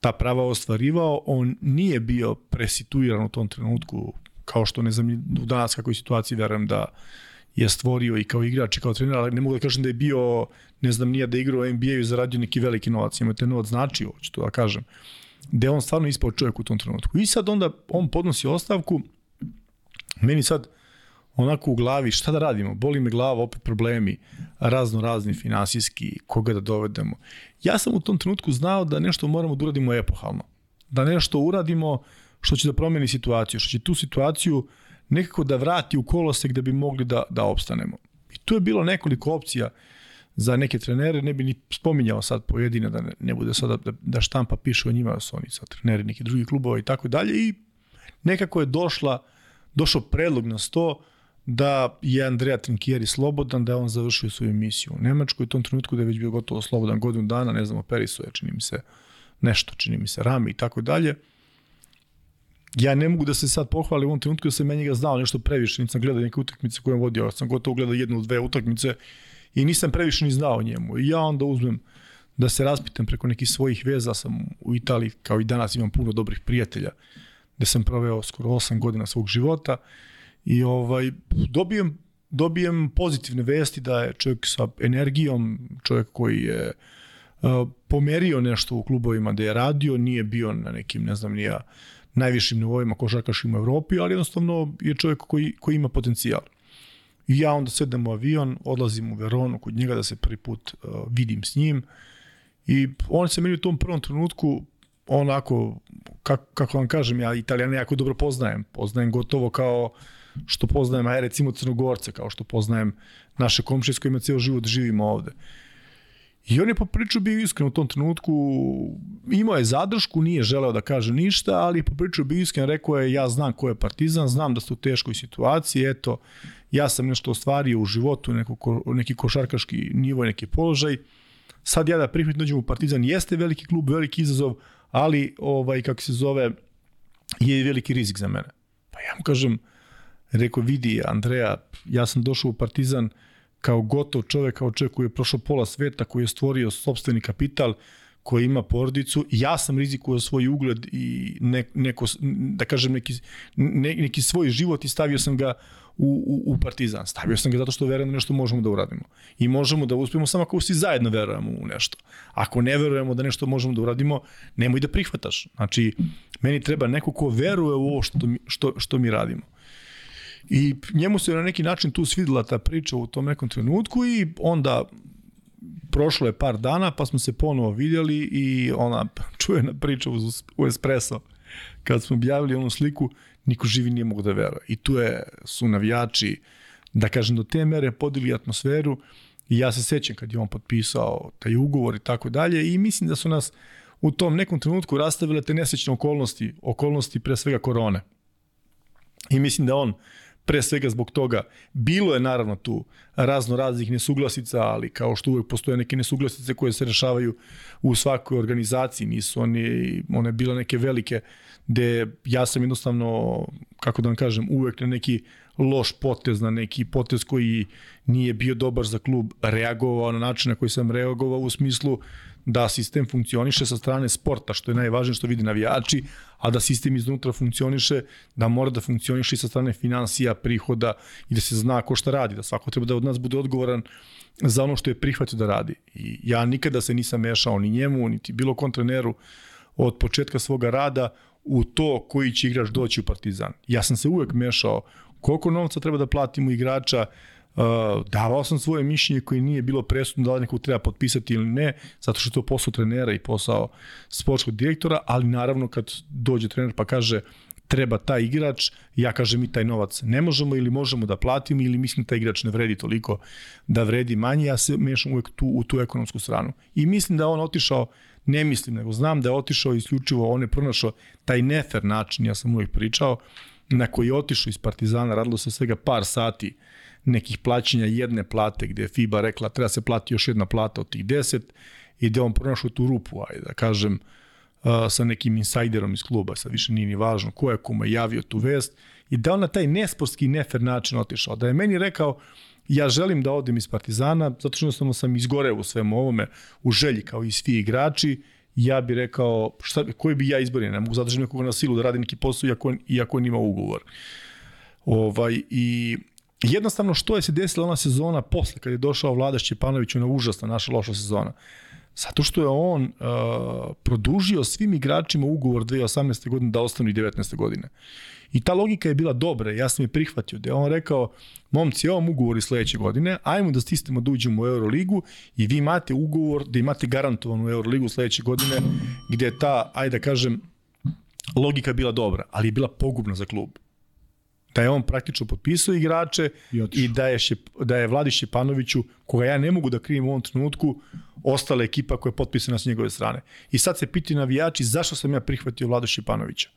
ta prava ostvarivao, on nije bio presituiran u tom trenutku, kao što ne znam, u danas kakvoj situaciji verujem da je stvorio i kao igrač i kao trener, ali ne mogu da kažem da je bio, ne znam, nije da igrao u NBA-u i zaradio neki veliki novac, ima te novac značio, hoću to da kažem, da je on stvarno ispao čovjek u tom trenutku. I sad onda on podnosi ostavku, meni sad onako u glavi šta da radimo, boli me glava, opet problemi, razno razni finansijski, koga da dovedemo. Ja sam u tom trenutku znao da nešto moramo da uradimo epohalno. Da nešto uradimo što će da promeni situaciju, što će tu situaciju nekako da vrati u kolosek da bi mogli da, da opstanemo. I tu je bilo nekoliko opcija za neke trenere, ne bi ni spominjao sad pojedine, da ne, ne bude sada da, da štampa piše o njima, da su oni sad treneri neki drugi klubova i tako dalje i nekako je došla, došao predlog na sto da je Andrea Trinkieri slobodan, da je on završio svoju emisiju u Nemačkoj u tom trenutku da je već bio gotovo slobodan godinu dana, ne znam, operisu je, čini mi se nešto, čini mi se rame i tako dalje. Ja ne mogu da se sad pohvalim u ovom trenutku da sam ja njega znao nešto previše, nisam gledao neke utakmice koje on vodio, ja sam gotovo gledao jednu ili dve utakmice i nisam previše ni znao njemu. I ja onda uzmem da se raspitam preko nekih svojih veza, sam u Italiji, kao i danas imam puno dobrih prijatelja, gde sam proveo skoro 8 godina svog života i ovaj dobijem dobijem pozitivne vesti da je čovjek sa energijom, čovjek koji je pomerio nešto u klubovima da je radio, nije bio na nekim, ne znam, nija najvišim nivoima košarkaškim u Evropi, ali jednostavno je čovjek koji, koji ima potencijal. I ja onda sedem u avion, odlazim u Veronu kod njega da se prvi put uh, vidim s njim i on se meni u tom prvom trenutku onako, kako, kako vam kažem, ja Italijane jako dobro poznajem. Poznajem gotovo kao što poznajem, aj recimo Crnogorce, kao što poznajem naše komšije s kojima cijel život živimo ovde. I on je po priču bio iskren u tom trenutku, imao je zadršku, nije želeo da kaže ništa, ali po priču bio iskren, rekao je ja znam ko je partizan, znam da ste u teškoj situaciji, eto, ja sam nešto ostvario u životu, neko, neki košarkaški nivo, neki položaj, sad ja da prihvatim dođem u partizan, jeste veliki klub, veliki izazov, ali ovaj kako se zove je veliki rizik za mene. Pa ja mu kažem, rekao vidi Andreja, ja sam došao u Partizan kao gotov čovek, kao čovek koji je prošao pola sveta, koji je stvorio sobstveni kapital, koji ima porodicu, ja sam rizikuo svoj ugled i ne, neko, da kažem, neki, ne, neki svoj život i stavio sam ga u, u, u Partizan. Stavio sam ga zato što verujem da nešto možemo da uradimo. I možemo da uspijemo samo ako svi zajedno verujemo u nešto. Ako ne verujemo da nešto možemo da uradimo, nemoj da prihvataš. Znači, meni treba neko ko veruje u ovo što što, što mi radimo. I njemu se na neki način tu svidela ta priča u tom nekom trenutku i onda prošlo je par dana pa smo se ponovo vidjeli i ona čujena priča u espresso kad smo objavili onu sliku niko živi nije mogu da veruje. I tu je, su navijači, da kažem, do te mere podili atmosferu i ja se sećam kad je on potpisao taj ugovor i tako dalje i mislim da su nas u tom nekom trenutku rastavile te nesrećne okolnosti, okolnosti pre svega korone. I mislim da on pre svega zbog toga. Bilo je naravno tu razno raznih nesuglasica, ali kao što uvek postoje neke nesuglasice koje se rešavaju u svakoj organizaciji, nisu oni, one bile neke velike, gde ja sam jednostavno, kako da vam kažem, uvek na neki loš potez, na neki potez koji nije bio dobar za klub, reagovao na način na koji sam reagovao u smislu da sistem funkcioniše sa strane sporta, što je najvažnije što vidi navijači, a da sistem iznutra funkcioniše, da mora da funkcioniše i sa strane financija, prihoda i da se zna ko šta radi, da svako treba da od nas bude odgovoran za ono što je prihvatio da radi. I ja nikada se nisam mešao ni njemu, niti bilo kom treneru od početka svoga rada u to koji će igrač doći u Partizan. Ja sam se uvek mešao koliko novca treba da platimo igrača, davao sam svoje mišljenje koje nije bilo presudno da li nekog treba potpisati ili ne, zato što je to posao trenera i posao sportskog direktora, ali naravno kad dođe trener pa kaže treba taj igrač, ja kažem mi taj novac ne možemo ili možemo da platimo ili mislim da taj igrač ne vredi toliko da vredi manje, ja se mešam uvek tu, u tu ekonomsku stranu. I mislim da on otišao, ne mislim, nego znam da je otišao isključivo, on je pronašao taj nefer način, ja sam uvek pričao, na koji je otišao iz Partizana, radilo se svega par sati nekih plaćanja jedne plate gde je FIBA rekla treba se plati još jedna plata od tih 10 i da on pronašao tu rupu, ajde da kažem, uh, sa nekim insajderom iz kluba, sad više nije ni važno ko je kome javio tu vest i da on na taj nesportski nefer način otišao. Da je meni rekao ja želim da odem iz Partizana, zato što jednostavno sam izgoreo u svemu ovome, u želji kao i svi igrači, ja bih rekao, šta, koji bi ja izborio, ne mogu zadržati nekoga na silu da radi neki posao iako, iako on ima ugovor. Ovaj, I jednostavno što je se desila ona sezona posle kad je došao Vlada Šćepanović ona užasna naša loša sezona. Zato što je on uh, produžio svim igračima ugovor 2018. godine da ostanu i 19. godine. I ta logika je bila dobra, ja sam je prihvatio, da je on rekao, momci, evo ugovor i sledeće godine, ajmo da stisnemo da uđemo u Euroligu i vi imate ugovor da imate garantovanu Euroligu sledeće godine, gde je ta, ajde da kažem, logika bila dobra, ali je bila pogubna za klub da je on praktično potpisao igrače i, i da je, Šep, da je Vladi Šepanoviću, koga ja ne mogu da krivim u ovom trenutku, ostala ekipa koja je potpisana s njegove strane. I sad se piti navijači zašto sam ja prihvatio Vlada Šepanovića.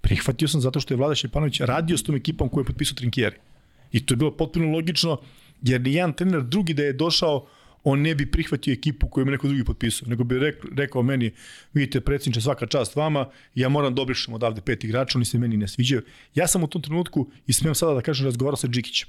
Prihvatio sam zato što je Vlada Šepanović radio s tom ekipom koju je potpisao Trinkjeri. I to je bilo potpuno logično, jer ni jedan trener drugi da je došao on ne bi prihvatio ekipu koju ima neko drugi potpisao, nego bi rekao meni, vidite, predsjedniče, svaka čast vama, ja moram da obrišem odavde pet igrača, oni se meni ne sviđaju. Ja sam u tom trenutku, i smijem sada da kažem, razgovarao sa Džikićem.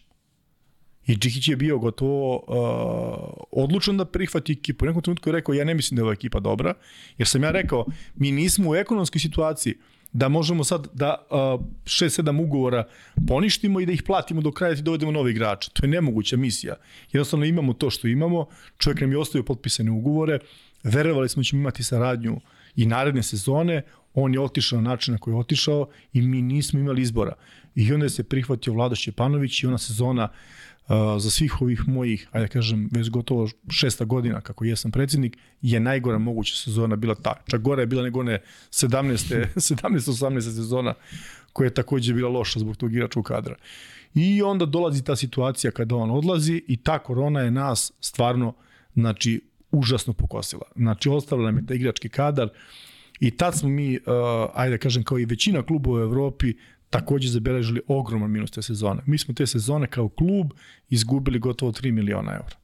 I Džikić je bio gotovo uh, odlučan da prihvati ekipu. U nekom trenutku je rekao, ja ne mislim da je ova ekipa dobra, jer sam ja rekao, mi nismo u ekonomskoj situaciji da možemo sad da uh, 6-7 ugovora poništimo i da ih platimo do kraja i dovedemo nove igrače. To je nemoguća misija. Jednostavno imamo to što imamo, čovjek nam je ostavio potpisane ugovore, verovali smo da ćemo imati saradnju i naredne sezone, on je otišao na način na koji je otišao i mi nismo imali izbora. I onda se prihvatio Vlada Šćepanović i ona sezona uh, za svih ovih mojih, ajde da kažem, već gotovo šesta godina kako jesam predsjednik, je najgora moguća sezona bila ta. Čak gora je bila nego one 17. 17-18 sezona koja je takođe bila loša zbog tog igračkog kadra. I onda dolazi ta situacija kada on odlazi i ta korona je nas stvarno, znači, užasno pokosila. Znači, ostavila nam je taj igrački kadar i tad smo mi, uh, ajde da kažem, kao i većina klubova u Evropi, takođe zabeležili ogroman minus te sezone. Mi smo te sezone kao klub izgubili gotovo 3 miliona eura.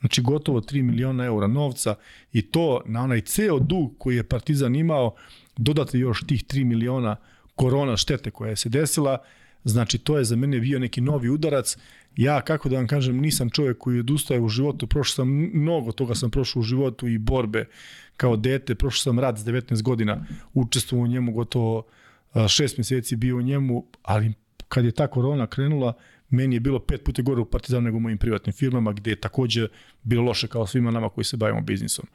Znači gotovo 3 miliona eura novca i to na onaj ceo dug koji je Partizan imao, dodate još tih 3 miliona korona štete koja je se desila, znači to je za mene bio neki novi udarac. Ja, kako da vam kažem, nisam čovjek koji odustaje u životu, prošao sam mnogo toga sam prošao u životu i borbe kao dete, prošao sam rad s 19 godina, učestvovao u njemu gotovo šest meseci bio u njemu, ali kad je ta korona krenula, meni je bilo pet puta gore u Partizanu nego u mojim privatnim firmama, gde je takođe bilo loše kao svima nama koji se bavimo biznisom.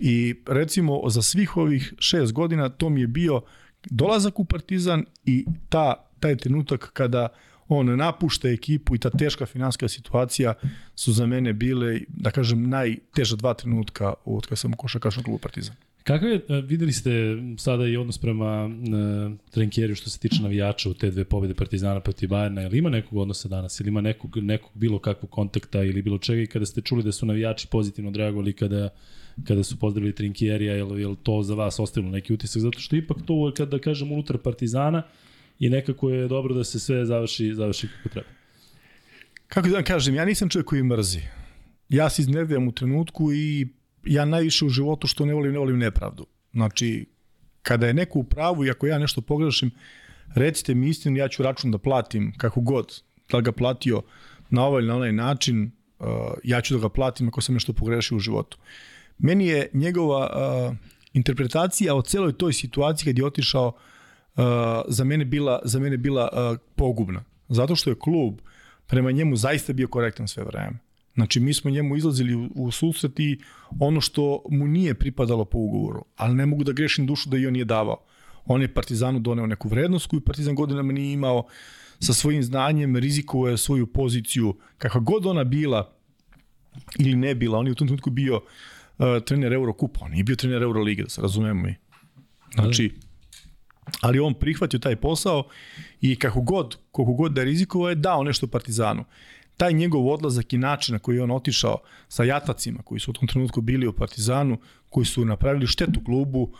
I recimo za svih ovih šest godina to mi je bio dolazak u Partizan i ta, taj trenutak kada on napušta ekipu i ta teška finanska situacija su za mene bile, da kažem, najteža dva trenutka od kada sam u košarkašnom klubu Partizan. Kakav je, e, videli ste sada i odnos prema uh, Trenkjeriju što se tiče navijača u te dve pobede Partizana protiv Bajerna, ili ima nekog odnosa danas, ili ima nekog, nekog bilo kakvog kontakta ili bilo čega i kada ste čuli da su navijači pozitivno dragovali kada kada su pozdravili Trinkjerija, je li to za vas ostavilo neki utisak? Zato što ipak to, kada da kažem, unutar Partizana i nekako je dobro da se sve završi, završi kako treba. Kako da vam kažem, ja nisam čovjek koji mrzi. Ja se iznerviram u trenutku i ja najviše u životu što ne volim, ne volim nepravdu. Znači, kada je neko u pravu i ako ja nešto pogrešim, recite mi istinu, ja ću račun da platim kako god, da ga platio na ovaj ili na onaj način, uh, ja ću da ga platim ako sam nešto pogrešio u životu. Meni je njegova uh, interpretacija o celoj toj situaciji kad je otišao uh, za mene bila, za mene bila uh, pogubna. Zato što je klub prema njemu zaista bio korektan sve vreme. Znači, mi smo njemu izlazili u, u susret i ono što mu nije pripadalo po ugovoru, ali ne mogu da grešim dušu da i on nije davao. On je Partizanu doneo neku vrednost koju Partizan godinama nije imao, sa svojim znanjem rizikovao svoju poziciju, kakva god ona bila ili ne bila, on je u tom trenutku bio uh, trener Eurokupa, on nije bio trener Eurolige, da se razumemo mi. Znači, ali on prihvatio taj posao i kako god, koliko god da je rizikovao je dao nešto Partizanu taj njegov odlazak i način na koji je on otišao sa jatacima koji su u tom trenutku bili u Partizanu, koji su napravili štetu klubu,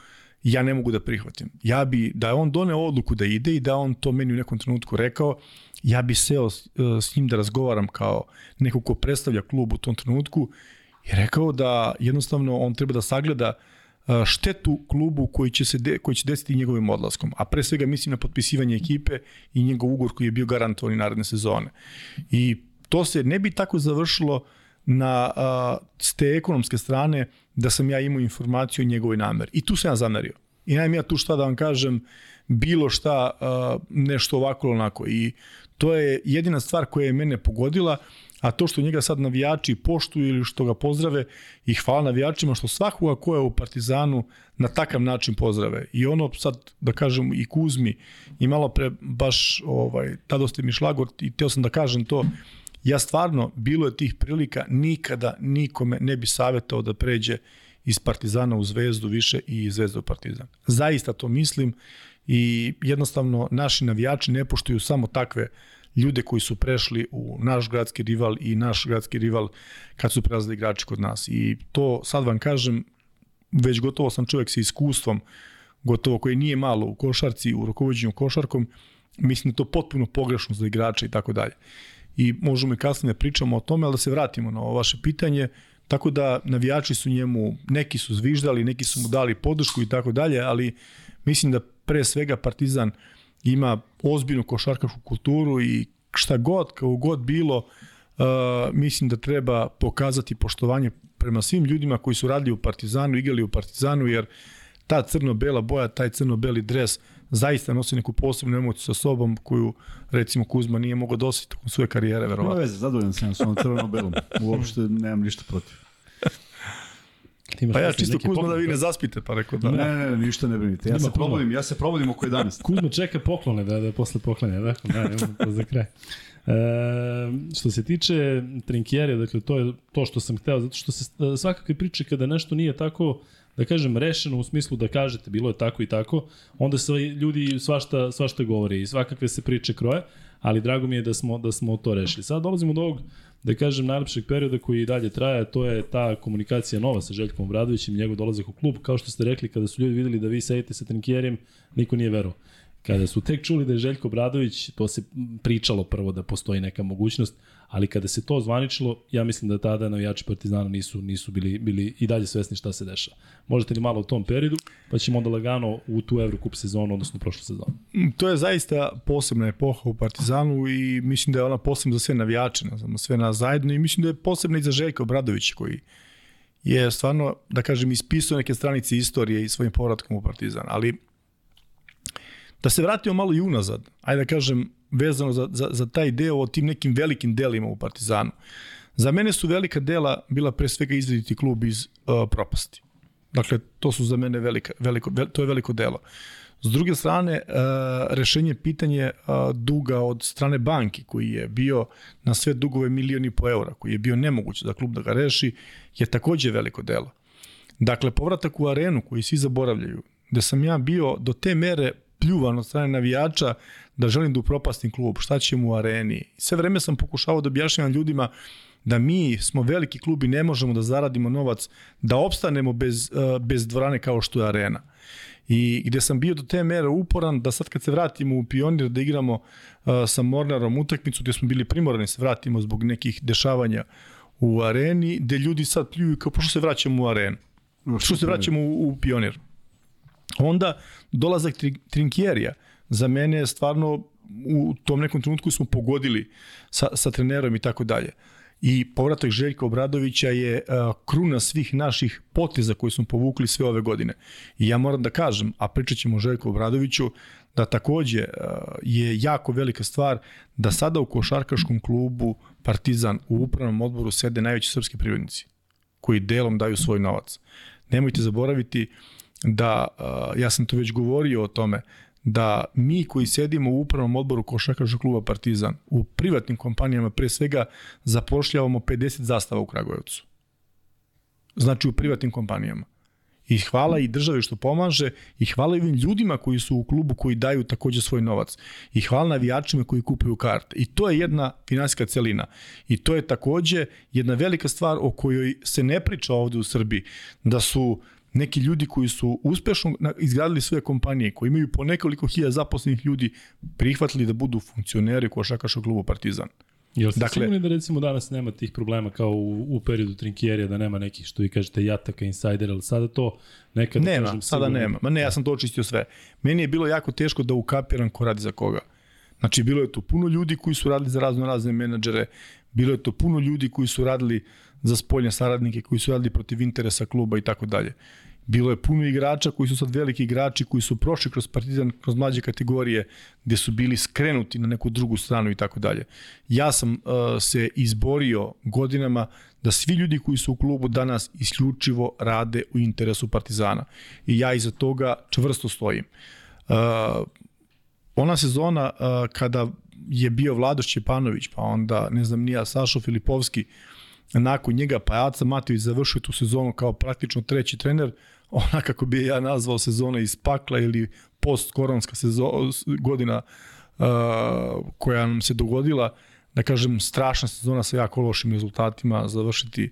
ja ne mogu da prihvatim. Ja bi, da je on doneo odluku da ide i da on to meni u nekom trenutku rekao, ja bi seo s, s njim da razgovaram kao neko ko predstavlja klub u tom trenutku i rekao da jednostavno on treba da sagleda štetu klubu koji će se de, koji će desiti njegovim odlaskom. A pre svega mislim na potpisivanje ekipe i njegov ugor koji je bio garantovan i naredne sezone. I to se ne bi tako završilo na a, s te ekonomske strane da sam ja imao informaciju o njegovoj nameri. I tu sam ja zamerio. I najem ja tu šta da vam kažem, bilo šta a, nešto ovako ili onako. I to je jedina stvar koja je mene pogodila, a to što njega sad navijači poštuju ili što ga pozdrave i hvala navijačima što svakoga ko je u Partizanu na takav način pozdrave. I ono sad, da kažem, i Kuzmi i malo pre baš, ovaj, tada ste mi šlagort i teo sam da kažem to, Ja stvarno, bilo je tih prilika, nikada nikome ne bi savjetao da pređe iz Partizana u Zvezdu više i iz Zvezda u Partizan. Zaista to mislim i jednostavno naši navijači ne poštuju samo takve ljude koji su prešli u naš gradski rival i naš gradski rival kad su prelazili igrači kod nas. I to sad vam kažem, već gotovo sam čovjek sa iskustvom, gotovo koji nije malo u košarci, u rukovodđenju košarkom, mislim da to potpuno pogrešno za igrača i tako dalje i možemo i kasnije da pričamo o tome, ali da se vratimo na ovo vaše pitanje. Tako da navijači su njemu, neki su zviždali, neki su mu dali podršku i tako dalje, ali mislim da pre svega Partizan ima ozbiljnu košarkašku kulturu i šta god, kao god bilo, uh, mislim da treba pokazati poštovanje prema svim ljudima koji su radili u Partizanu, igrali u Partizanu, jer ta crno-bela boja, taj crno-beli dres zaista nosi neku posebnu emociju sa sobom koju recimo Kuzma nije mogao dositi tokom svoje karijere, verovatno. Nema veze, zadovoljan sam s ovom crveno belom. Uopšte nemam ništa protiv. Ti Pa ja čisto Kuzma da poklone. vi ne zaspite, pa rekao da. Ne, ne, ne, ništa ne brinite. Ja Ima se probudim, ja se probudim oko 11. Kuzma čeka poklone da, da posle poklanja, da? Da, imamo to za kraj. E, što se tiče trinkjere, dakle, to je to što sam hteo, zato što se e, svakakve priče kada nešto nije tako, da kažem, rešeno u smislu da kažete bilo je tako i tako, onda se ljudi svašta, svašta govore i svakakve se priče kroje, ali drago mi je da smo, da smo to rešili. Sad dolazimo do ovog, da kažem, najlepšeg perioda koji i dalje traje, to je ta komunikacija nova sa Željkom Obradovićem i njegov dolazak u klub. Kao što ste rekli, kada su ljudi videli da vi sedite sa trinkjerijem, niko nije verovao. Kada su tek čuli da je Željko Bradović, to se pričalo prvo da postoji neka mogućnost, ali kada se to zvaničilo, ja mislim da tada navijači Partizana nisu nisu bili bili i dalje svesni šta se dešava. Možete li malo o tom periodu, pa ćemo onda lagano u tu Evrokup sezonu, odnosno prošlu sezonu. Mm, To je zaista posebna epoha u Partizanu i mislim da je ona posebna za sve navijače, za sve nas zajedno i mislim da je posebna i za Željka Obradovića koji je stvarno, da kažem, ispisao neke stranice istorije i svojim povratkom u Partizan. Ali da se vratimo malo i unazad, ajde da kažem, vezano za, za, za taj deo o tim nekim velikim delima u Partizanu. Za mene su velika dela bila pre svega izvediti klub iz uh, propasti. Dakle, to su za mene velika, veliko, vel, to je veliko delo. S druge strane, uh, rešenje pitanje uh, duga od strane banke koji je bio na sve dugove milioni po eura, koji je bio nemoguće za klub da ga reši, je takođe veliko delo. Dakle, povratak u arenu koji svi zaboravljaju, gde sam ja bio do te mere pljuvan od strane navijača da želim da upropastim klub, šta ćemo u areni. Sve vreme sam pokušavao da objašnjavam ljudima da mi smo veliki klub i ne možemo da zaradimo novac, da opstanemo bez, uh, bez dvorane kao što je arena. I gde sam bio do te mere uporan da sad kad se vratimo u Pionir da igramo uh, sa Mornarom utakmicu gde smo bili primorani se vratimo zbog nekih dešavanja u areni, gde ljudi sad pljuju kao pošto se vraćamo u arenu. Što se vraćamo u, u Pionir. Onda dolazak tri, Trinkjerija za mene je stvarno u tom nekom trenutku smo pogodili sa, sa trenerom i tako dalje. I povratak Željka Obradovića je uh, kruna svih naših poteza koje smo povukli sve ove godine. I ja moram da kažem, a pričat ćemo o Željku Obradoviću, da takođe uh, je jako velika stvar da sada u košarkaškom klubu Partizan u upravnom odboru sede najveći srpski privrednici koji delom daju svoj novac. Nemojte zaboraviti da, uh, ja sam to već govorio o tome, da mi koji sedimo u upravnom odboru košarkaškog kluba Partizan u privatnim kompanijama pre svega zapošljavamo 50 zastava u Kragujevcu. Znači u privatnim kompanijama. I hvala i državi što pomaže i hvala i ovim ljudima koji su u klubu koji daju takođe svoj novac. I hvala navijačima koji kupuju karte. I to je jedna finansijska celina. I to je takođe jedna velika stvar o kojoj se ne priča ovde u Srbiji. Da su neki ljudi koji su uspešno izgradili svoje kompanije, koji imaju po nekoliko hiljada zaposlenih ljudi, prihvatili da budu funkcioneri košakaškog klubu Partizan. Jel ste Dakle- sigurni da recimo danas nema tih problema kao u, u periodu Trinkjerija, da nema nekih što vi kažete jataka, insajdera, ali sada to nekada Nema, kažem, sada sigurno- nema. Ma ne, ja sam to očistio sve. Meni je bilo jako teško da ukapiram ko radi za koga. Znači, bilo je to puno ljudi koji su radili za razno razne menadžere, bilo je to puno ljudi koji su radili za spoljne saradnike, koji su radili protiv interesa kluba i tako dalje. Bilo je puno igrača koji su sad veliki igrači, koji su prošli kroz partizan, kroz mlađe kategorije, gde su bili skrenuti na neku drugu stranu i tako dalje. Ja sam uh, se izborio godinama da svi ljudi koji su u klubu danas isključivo rade u interesu Partizana. I ja iza toga čvrsto stojim. Uh, ona sezona uh, kada je bio Vlado Šćepanović, pa onda, ne znam, nija Sašo Filipovski, nakon njega, pa Aca Matović završio tu sezonu kao praktično treći trener, ona kako bi je ja nazvao sezona iz pakla ili post-koronska godina uh, koja nam se dogodila, da kažem, strašna sezona sa jako lošim rezultatima, završiti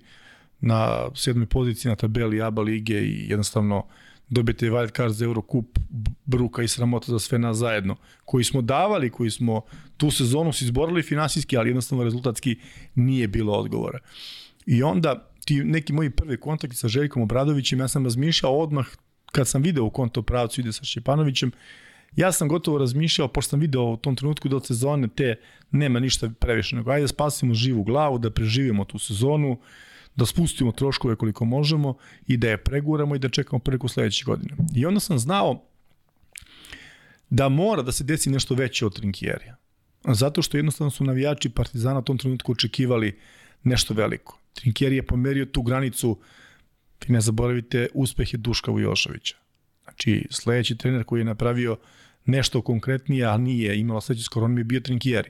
na sedmoj poziciji na tabeli ABA lige i jednostavno dobijete wild card za Eurocup, bruka i sramota za sve nas zajedno, koji smo davali, koji smo tu sezonu se izborili finansijski, ali jednostavno rezultatski nije bilo odgovora. I onda ti neki moji prvi kontakti sa Željkom Obradovićem, ja sam razmišljao odmah kad sam video u konto pravcu ide sa Šćepanovićem, ja sam gotovo razmišljao, pošto sam video u tom trenutku do sezone te nema ništa previše, nego ajde da spasimo živu glavu, da preživimo tu sezonu, da spustimo troškove koliko možemo i da je preguramo i da čekamo preko sledeće godine. I onda sam znao da mora da se desi nešto veće od Trinkjerija. Zato što jednostavno su navijači Partizana u tom trenutku očekivali nešto veliko. Trinkjeri je pomerio tu granicu Vi ne zaboravite uspehe Duška Vujošovića. Znači, sledeći trener koji je napravio nešto konkretnije, a nije imala sledeći skoro, on mi je bio Trinkjeri.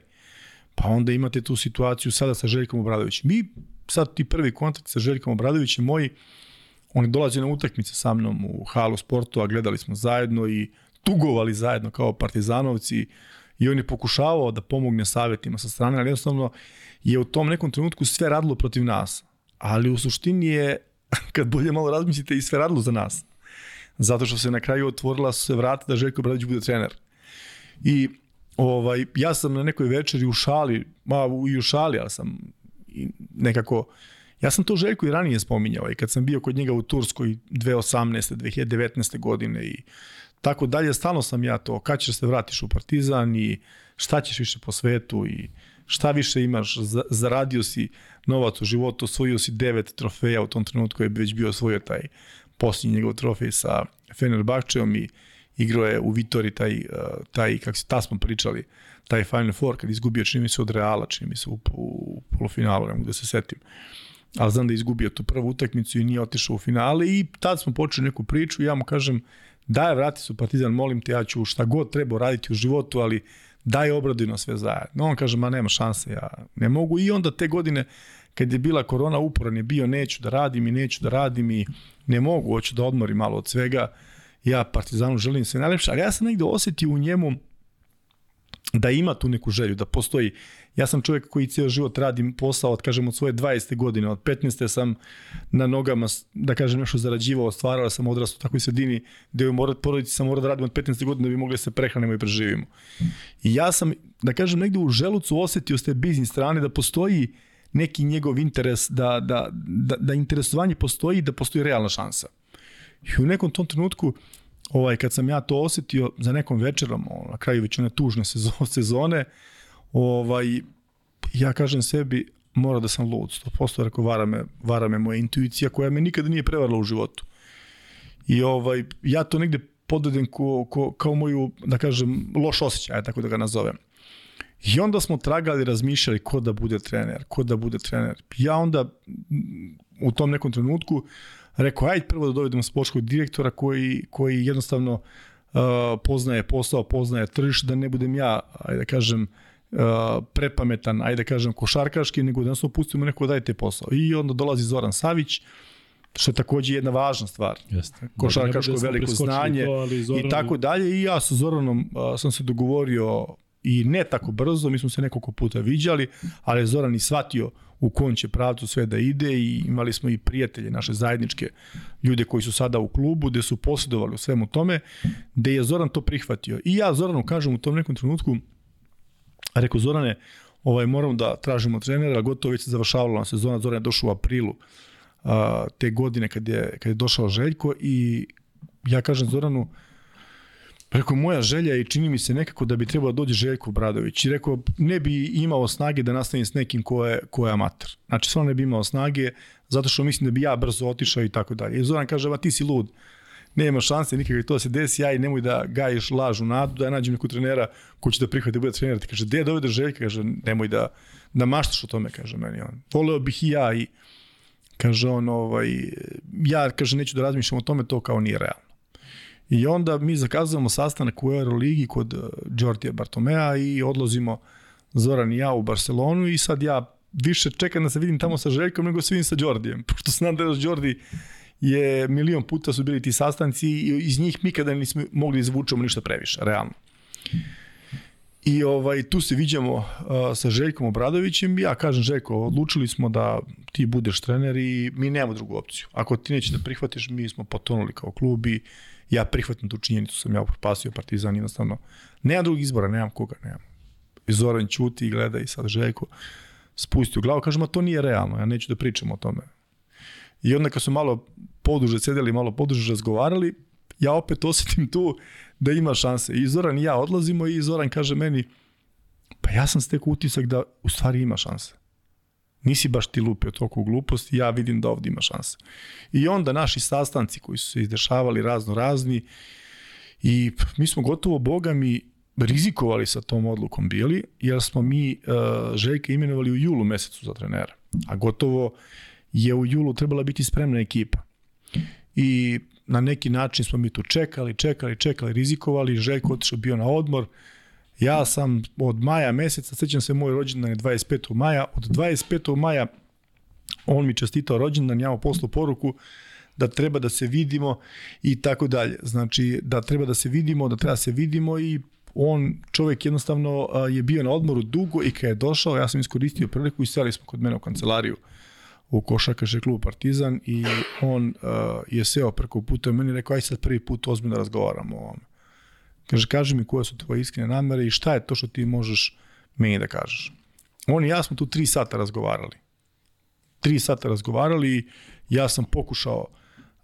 Pa onda imate tu situaciju sada sa Željkom Obradovićem. Mi sad ti prvi kontakt sa Željkom Obradovićem moji, oni dolaze na utakmice sa mnom u halu sportu, a gledali smo zajedno i tugovali zajedno kao partizanovci i on je pokušavao da pomogne savjetima sa strane, ali jednostavno je u tom nekom trenutku sve radilo protiv nas. Ali u suštini je, kad bolje malo razmislite, i sve radilo za nas. Zato što se na kraju otvorila su se vrata da Željko Obradović bude trener. I ovaj, ja sam na nekoj večeri u šali, ma i u šali, ali sam i nekako, ja sam to Željko i ranije spominjao i kad sam bio kod njega u Turskoj 2018. 2019. godine i tako dalje, stalno sam ja to, kad ćeš se vratiš u Partizan i šta ćeš više po svetu i šta više imaš, zaradio si novac u životu, osvojio si devet trofeja u tom trenutku je već bio osvojio taj posljednji njegov trofej sa Fenerbahčeom i igrao je u Vitori taj, uh, taj kako se, ta smo pričali, taj Final Four kad izgubio čini mi se od Reala, čini mi se u, u polufinalu, ne mogu da se setim. Ali znam da je izgubio tu prvu utakmicu i nije otišao u finale i tad smo počeli neku priču i ja mu kažem daj vrati su Partizan, molim te, ja ću šta god treba raditi u životu, ali daj obraduj na sve zajedno. On kaže, ma nema šanse, ja ne mogu. I onda te godine, kad je bila korona, uporan je bio, neću da radim i neću da radim i ne mogu, hoću da odmorim malo od svega. Ja Partizanu želim sve najlepše, ali ja sam negde osetio u njemu da ima tu neku želju, da postoji. Ja sam čovjek koji cijel život radim posao od, kažem, od svoje 20. godine, od 15. sam na nogama, da kažem, nešto zarađivao, stvarao sam odrastao u takvoj sredini gde u porodici sam morao da radim od 15. godine da bi mogli da se prehranimo i preživimo. I ja sam, da kažem, negde u želucu osetio s te biznis strane da postoji neki njegov interes, da, da, da, da interesovanje postoji i da postoji realna šansa. I u nekom tom trenutku, ovaj, kad sam ja to osetio za nekom večerom, na kraju već one tužne sezone, ovaj, ja kažem sebi, mora da sam lud, 100% rekao, vara me, vara me moja intuicija koja me nikada nije prevarila u životu. I ovaj, ja to negde podvedem ko, ko, kao moju, da kažem, loš osjećaj, tako da ga nazovem. I onda smo tragali, razmišljali ko da bude trener, ko da bude trener. Ja onda u tom nekom trenutku rekao, ajde prvo da dovedemo sportskog direktora koji, koji jednostavno uh, poznaje posao, poznaje tržište, da ne budem ja, ajde da kažem, uh, prepametan, ajde da kažem, košarkaški, nego da nas opustimo neko da dajte posao. I onda dolazi Zoran Savić, što je takođe jedna važna stvar. Jeste. Košarkaško da veliko znanje to, Zoran... i tako dalje. I ja sa Zoranom uh, sam se dogovorio i ne tako brzo, mi smo se nekoliko puta viđali, ali Zoran i shvatio u kom će pravcu sve da ide i imali smo i prijatelje, naše zajedničke ljude koji su sada u klubu, gde su posjedovali u svemu tome, gde je Zoran to prihvatio. I ja Zoranu kažem u tom nekom trenutku, rekao Zorane, ovaj, moram da tražimo trenera, gotovo već se završavala na sezona, Zoran je došao u aprilu a, te godine kad je, kad je došao Željko i ja kažem Zoranu, Rekao, moja želja i čini mi se nekako da bi trebao da dođe Željko Bradović. I rekao, ne bi imao snage da nastavim s nekim ko je, ko je amater. Znači, stvarno ne bi imao snage, zato što mislim da bi ja brzo otišao i tako dalje. I Zoran kaže, ma ti si lud, nema šanse nikakve to se desi, ja i nemoj da gajiš lažu nadu, da ja nađem neku trenera ko će da prihvati da bude trener. Ti kaže, gde dovede Željka? Kaže, nemoj da, da maštaš o tome, kaže meni on. Voleo bih i ja i kaže on, ovaj, ja kaže, neću da razmišljam o tome, to kao nije realno. I onda mi zakazujemo sastanak u Euroligi kod Đortija uh, Bartomea i odlazimo Zoran i ja u Barcelonu i sad ja više čekam da se vidim tamo sa Željkom nego se vidim sa Đordijem, pošto znam da je Đordi je milion puta su bili ti sastanci i iz njih nikada nismo mogli izvučemo ništa previše, realno. I ovaj, tu se viđamo uh, sa Željkom Obradovićem. Ja kažem, Željko, odlučili smo da ti budeš trener i mi nemamo drugu opciju. Ako ti neće da prihvatiš, mi smo potonuli kao klub i ja prihvatam tu činjenicu, sam ja upropasio Partizan, jednostavno, nema drugog izbora, nemam koga, nemam. I Zoran čuti i gleda i sad Željko spusti u glavu, kaže, ma to nije realno, ja neću da pričam o tome. I onda kad su malo poduže sedeli, malo poduže razgovarali, ja opet osetim tu da ima šanse. I Zoran i ja odlazimo i Zoran kaže meni, pa ja sam stekao utisak da u stvari ima šanse nisi baš ti lupio toliko gluposti, ja vidim da ovde ima šanse. I onda naši sastanci koji su se izdešavali razno razni i mi smo gotovo, boga mi, rizikovali sa tom odlukom bili, jer smo mi uh, Željka imenovali u julu mesecu za trenera. A gotovo je u julu trebala biti spremna ekipa. i na neki način smo mi tu čekali, čekali, čekali, rizikovali, Željko otišao bio na odmor, ja sam od maja meseca, sećam se moj rođendan je 25. maja, od 25. maja on mi čestitao rođendan, ja mu poslao poruku da treba da se vidimo i tako dalje. Znači, da treba da se vidimo, da treba da se vidimo i on, čovjek jednostavno je bio na odmoru dugo i kad je došao, ja sam iskoristio priliku i seli smo kod mene u kancelariju u košakaše klubu Partizan i on uh, je seo preko puta i meni rekao, aj sad prvi put ozbiljno razgovaramo o ovome. Kaže, kaži mi koje su tvoje iskrene namere i šta je to što ti možeš meni da kažeš. On i ja smo tu tri sata razgovarali. Tri sata razgovarali i ja sam pokušao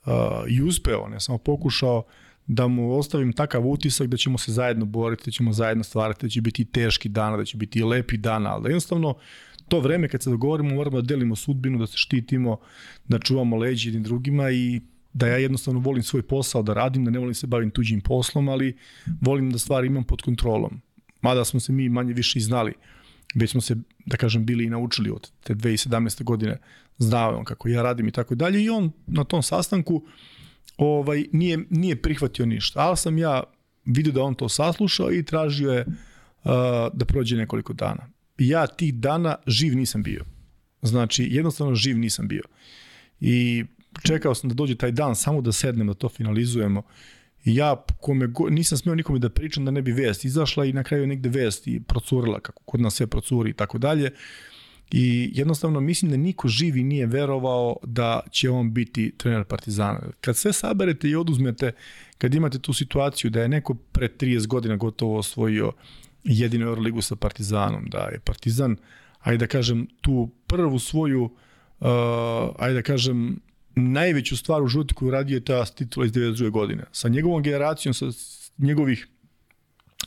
uh, i uspeo, ne samo pokušao da mu ostavim takav utisak da ćemo se zajedno boriti, da ćemo zajedno stvarati, da će biti teški dana, da će biti lepi dana, ali da jednostavno to vreme kad se dogovorimo moramo da delimo sudbinu, da se štitimo, da čuvamo leđi jednim drugima i da ja jednostavno volim svoj posao da radim, da ne volim se bavim tuđim poslom, ali volim da stvari imam pod kontrolom. Mada smo se mi manje više i znali, već smo se, da kažem, bili i naučili od te 2017. godine, znao on kako ja radim i tako dalje i on na tom sastanku ovaj, nije, nije prihvatio ništa, ali sam ja vidio da on to saslušao i tražio je uh, da prođe nekoliko dana. Ja tih dana živ nisam bio. Znači, jednostavno živ nisam bio. I čekao sam da dođe taj dan samo da sednem, da to finalizujemo. I ja kome go, nisam smeo nikome da pričam da ne bi vest izašla i na kraju negde vest i procurila kako kod nas sve procuri i tako dalje. I jednostavno mislim da niko živi nije verovao da će on biti trener Partizana. Kad sve saberete i oduzmete, kad imate tu situaciju da je neko pre 30 godina gotovo osvojio jedinu Euroligu sa Partizanom, da je Partizan, ajde da kažem, tu prvu svoju, uh, ajde da kažem, najveću stvar u životu koju radio je ta titula iz 92. godine. Sa njegovom generacijom, sa njegovih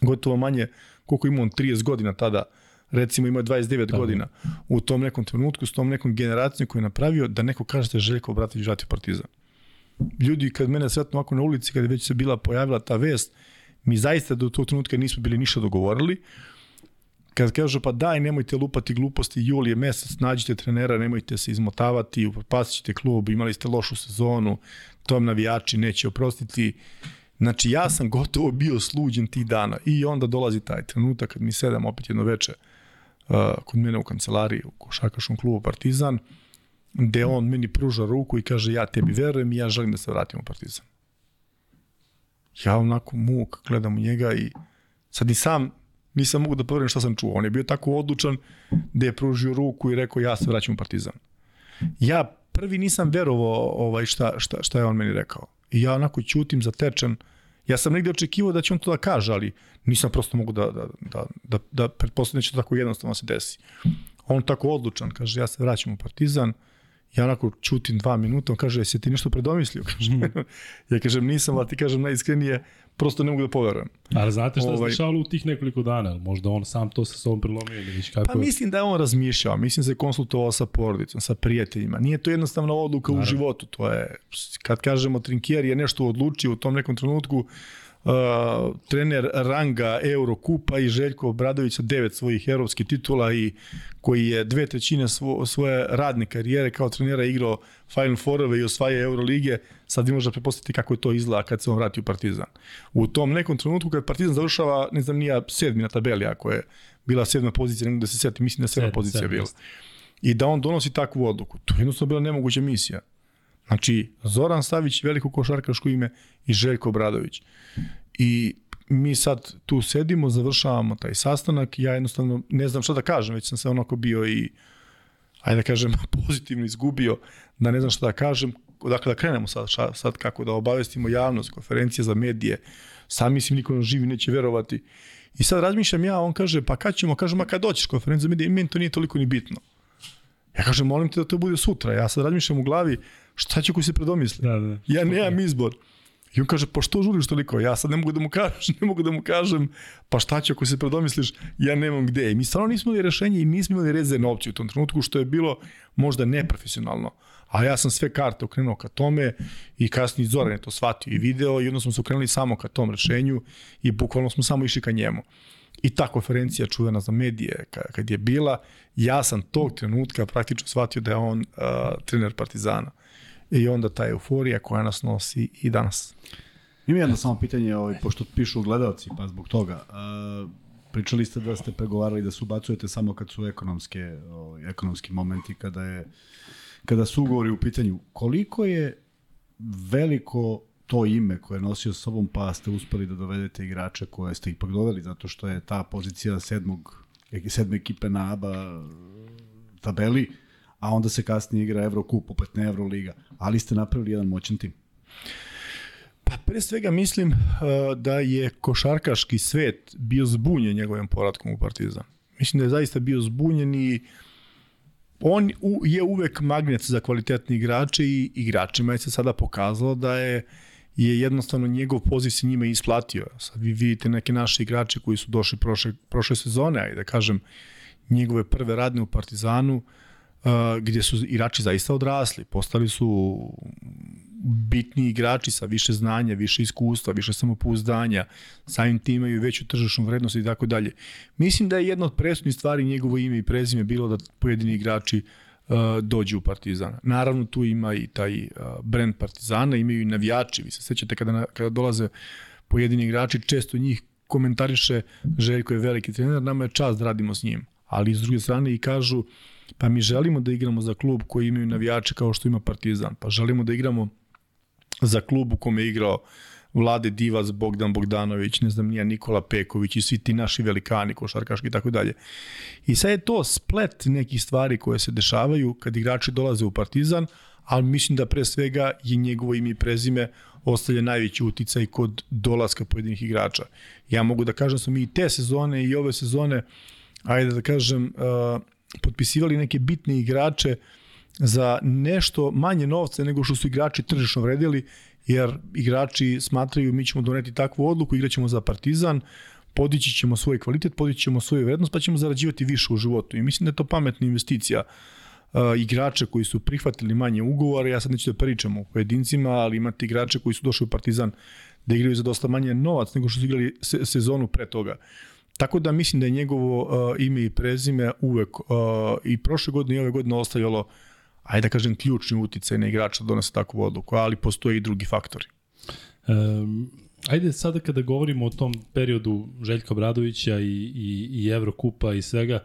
gotovo manje, koliko ima on 30 godina tada, recimo ima 29 Tako. godina, u tom nekom trenutku, s tom nekom generacijom koju je napravio, da neko kaže da je Željko Obratović vratio Partizan. Ljudi kad mene sretno ovako na ulici, kada već se bila pojavila ta vest, mi zaista do tog trenutka nismo bili ništa dogovorili, kad kažu pa daj nemojte lupati gluposti, jul je mesec, nađite trenera, nemojte se izmotavati, upasit ćete klub, imali ste lošu sezonu, to vam navijači neće oprostiti. Znači ja sam gotovo bio sluđen tih dana i onda dolazi taj trenutak kad mi sedam opet jedno veče uh, kod mene u kancelariji u košakaškom klubu Partizan, gde on meni pruža ruku i kaže ja tebi verujem i ja želim da se vratim u Partizan. Ja onako muk gledam u njega i sad i sam nisam mogu da poverujem šta sam čuo. On je bio tako odlučan da je pružio ruku i rekao ja se vraćam u Partizan. Ja prvi nisam verovao ovaj, šta, šta, šta je on meni rekao. I ja onako ćutim zatečen. Ja sam negde očekivao da će on to da kaže, ali nisam prosto mogu da, da, da, da, da pretpostavljam da će to tako jednostavno se desi. On tako odlučan, kaže ja se vraćam u Partizan. Ja onako čutim dva minuta, on kaže, jesi ti nešto predomislio? Kaže. ja kažem, nisam, ali ti kažem najiskrenije, prosto ne mogu da poverujem. Ali znate šta ovaj, se dešavalo u tih nekoliko dana? Možda on sam to sa sobom prilomio ili već kako Pa mislim da je on razmišljao, mislim da se konsultovao sa porodicom, sa prijateljima. Nije to jednostavna odluka Naravno. u životu, to je, kad kažemo Trinkier je nešto odlučio u tom nekom trenutku, uh, trener ranga Eurokupa i Željko Obradović sa devet svojih evropskih titula i koji je dve trećine svo, svoje radne karijere kao trenera igrao Final Fourove i osvaja Eurolige, sad vi možete prepostaviti kako je to izgleda kad se on vrati u Partizan. U tom nekom trenutku kad Partizan završava, ne znam, nija sedmi na tabeli, ako je bila sedma pozicija, ne da se seti, mislim da je sedma pozicija bila. I da on donosi takvu odluku. To je jednostavno bila nemoguća misija. Znači, Zoran Savić, veliko košarkaško ime i Željko Obradović. I mi sad tu sedimo, završavamo taj sastanak, ja jednostavno ne znam šta da kažem, već sam se onako bio i ajde da kažem pozitivno izgubio, da ne znam šta da kažem, dakle da krenemo sad, šta, sad kako da obavestimo javnost, konferencija za medije, sam mislim niko nam živi neće verovati. I sad razmišljam ja, on kaže, pa kad ćemo, kažem, a kad doćeš konferencija za medije, meni to nije toliko ni bitno. Ja kažem, molim te da to bude sutra. Ja sad razmišljam u glavi, šta će ko se predomisli? Da, da. Ja nemam izbor. I on kaže, pa što žuriš toliko? Ja sad ne mogu da mu kažem, ne mogu da mu kažem, pa šta će ako se predomisliš, ja nemam gde. I mi stvarno nismo imali rešenje i nismo imali rezervne opcije u tom trenutku, što je bilo možda neprofesionalno. A ja sam sve karte okrenuo ka tome i kasnije Zoran je to shvatio i video i onda smo se okrenuli samo ka tom rešenju i bukvalno smo samo išli ka njemu. I ta konferencija čuvena za medije kad je bila, ja sam tog trenutka praktično shvatio da je on uh, trener Partizana i onda ta euforija koja nas nosi i danas. Ima jedno samo pitanje, ovaj, pošto pišu gledalci, pa zbog toga. Uh, pričali ste da ste pregovarali da se ubacujete samo kad su ekonomske, ovaj, ekonomski momenti, kada, je, kada su ugovori u pitanju. Koliko je veliko to ime koje je nosio sobom, pa ste uspeli da dovedete igrače koje ste ipak doveli, zato što je ta pozicija sedmog, sedme ekipe na ABA tabeli, a onda se kasnije igra Evrokup, opet ne Evroliga, ali ste napravili jedan moćan tim. Pa pre svega mislim uh, da je košarkaški svet bio zbunjen njegovim poradkom u Partizan. Mislim da je zaista bio zbunjen i on je uvek magnet za kvalitetni igrače i igračima je se sada pokazalo da je je jednostavno njegov poziv se njima isplatio. Sad vi vidite neke naše igrače koji su došli prošle, prošle sezone, ajde da kažem, njegove prve radne u Partizanu, uh, gdje su igrači zaista odrasli. Postali su bitni igrači sa više znanja, više iskustva, više samopouzdanja, samim tim imaju veću tržišnu vrednost i tako dalje. Mislim da je jedna od presudnih stvari njegovo ime i prezime bilo da pojedini igrači uh, dođu u Partizan. Naravno tu ima i taj uh, brand Partizana, imaju i navijači. Vi se sećate kada, kada dolaze pojedini igrači, često njih komentariše Željko je veliki trener, nama je čast da radimo s njim. Ali s druge strane i kažu pa mi želimo da igramo za klub koji imaju navijače kao što ima Partizan. Pa želimo da igramo za klub u kome je igrao Vlade Divac, Bogdan Bogdanović, ne znam nija Nikola Peković i svi ti naši velikani košarkaški i tako dalje. I sad je to splet nekih stvari koje se dešavaju kad igrači dolaze u Partizan, ali mislim da pre svega je njegovo ime i prezime ostavlja najveći uticaj kod dolaska pojedinih igrača. Ja mogu da kažem da smo mi i te sezone i ove sezone, ajde da kažem, uh, potpisivali neke bitne igrače za nešto manje novca nego što su igrači tržišno vredili, jer igrači smatraju mi ćemo doneti takvu odluku, igraćemo za Partizan, podići ćemo svoj kvalitet, podići ćemo svoju vrednost, pa ćemo zarađivati više u životu. I mislim da je to pametna investicija uh, igrače koji su prihvatili manje ugovore, ja sad neću da pričam o pojedincima, ali imate igrače koji su došli u Partizan da igraju za dosta manje novac nego što su igrali se, sezonu pre toga. Tako da mislim da je njegovo uh, ime i prezime uvek uh, i prošle godine i ove godine ostavljalo uh, ajde da kažem, ključni uticaj na igrača da donese takvu odluku, ali postoje i drugi faktori. Um, ajde sada kada govorimo o tom periodu Željka Bradovića i, i, i Evrokupa i svega,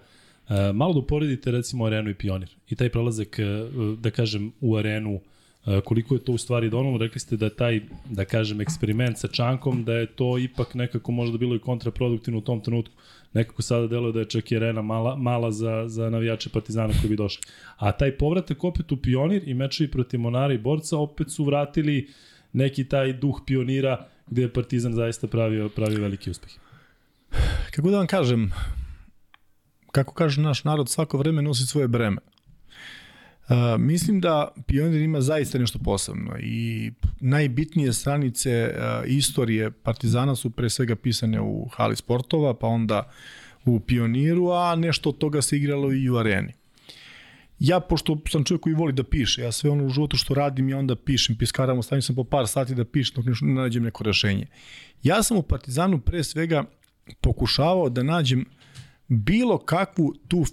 uh, malo da uporedite recimo Arenu i Pionir i taj prelazak, uh, da kažem, u Arenu uh, koliko je to u stvari donalo, rekli ste da je taj, da kažem, eksperiment sa Čankom, da je to ipak nekako možda bilo i kontraproduktivno u tom trenutku. Nekako sada deluje da je čak i arena mala, mala za, za navijače Partizana koji bi došli. A taj povratak opet u Pionir i mečevi protiv Monara i Borca opet su vratili neki taj duh pionira gde je Partizan zaista pravio, pravio veliki uspeh. Kako da vam kažem, kako kaže naš narod, svako vreme nosi svoje breme. Mislim da Pionir ima zaista nešto posebno i najbitnije stranice uh, istorije Partizana su pre svega pisane u hali sportova, pa onda u Pioniru, a nešto od toga se igralo i u areni. Ja, pošto sam čovjek koji voli da piše, ja sve ono u životu što radim, ja onda pišem, piskaramo, stavim sam po par sati da pišem dok ne nađem neko rešenje. Ja sam u Partizanu pre svega pokušavao da nađem bilo kakvu tu,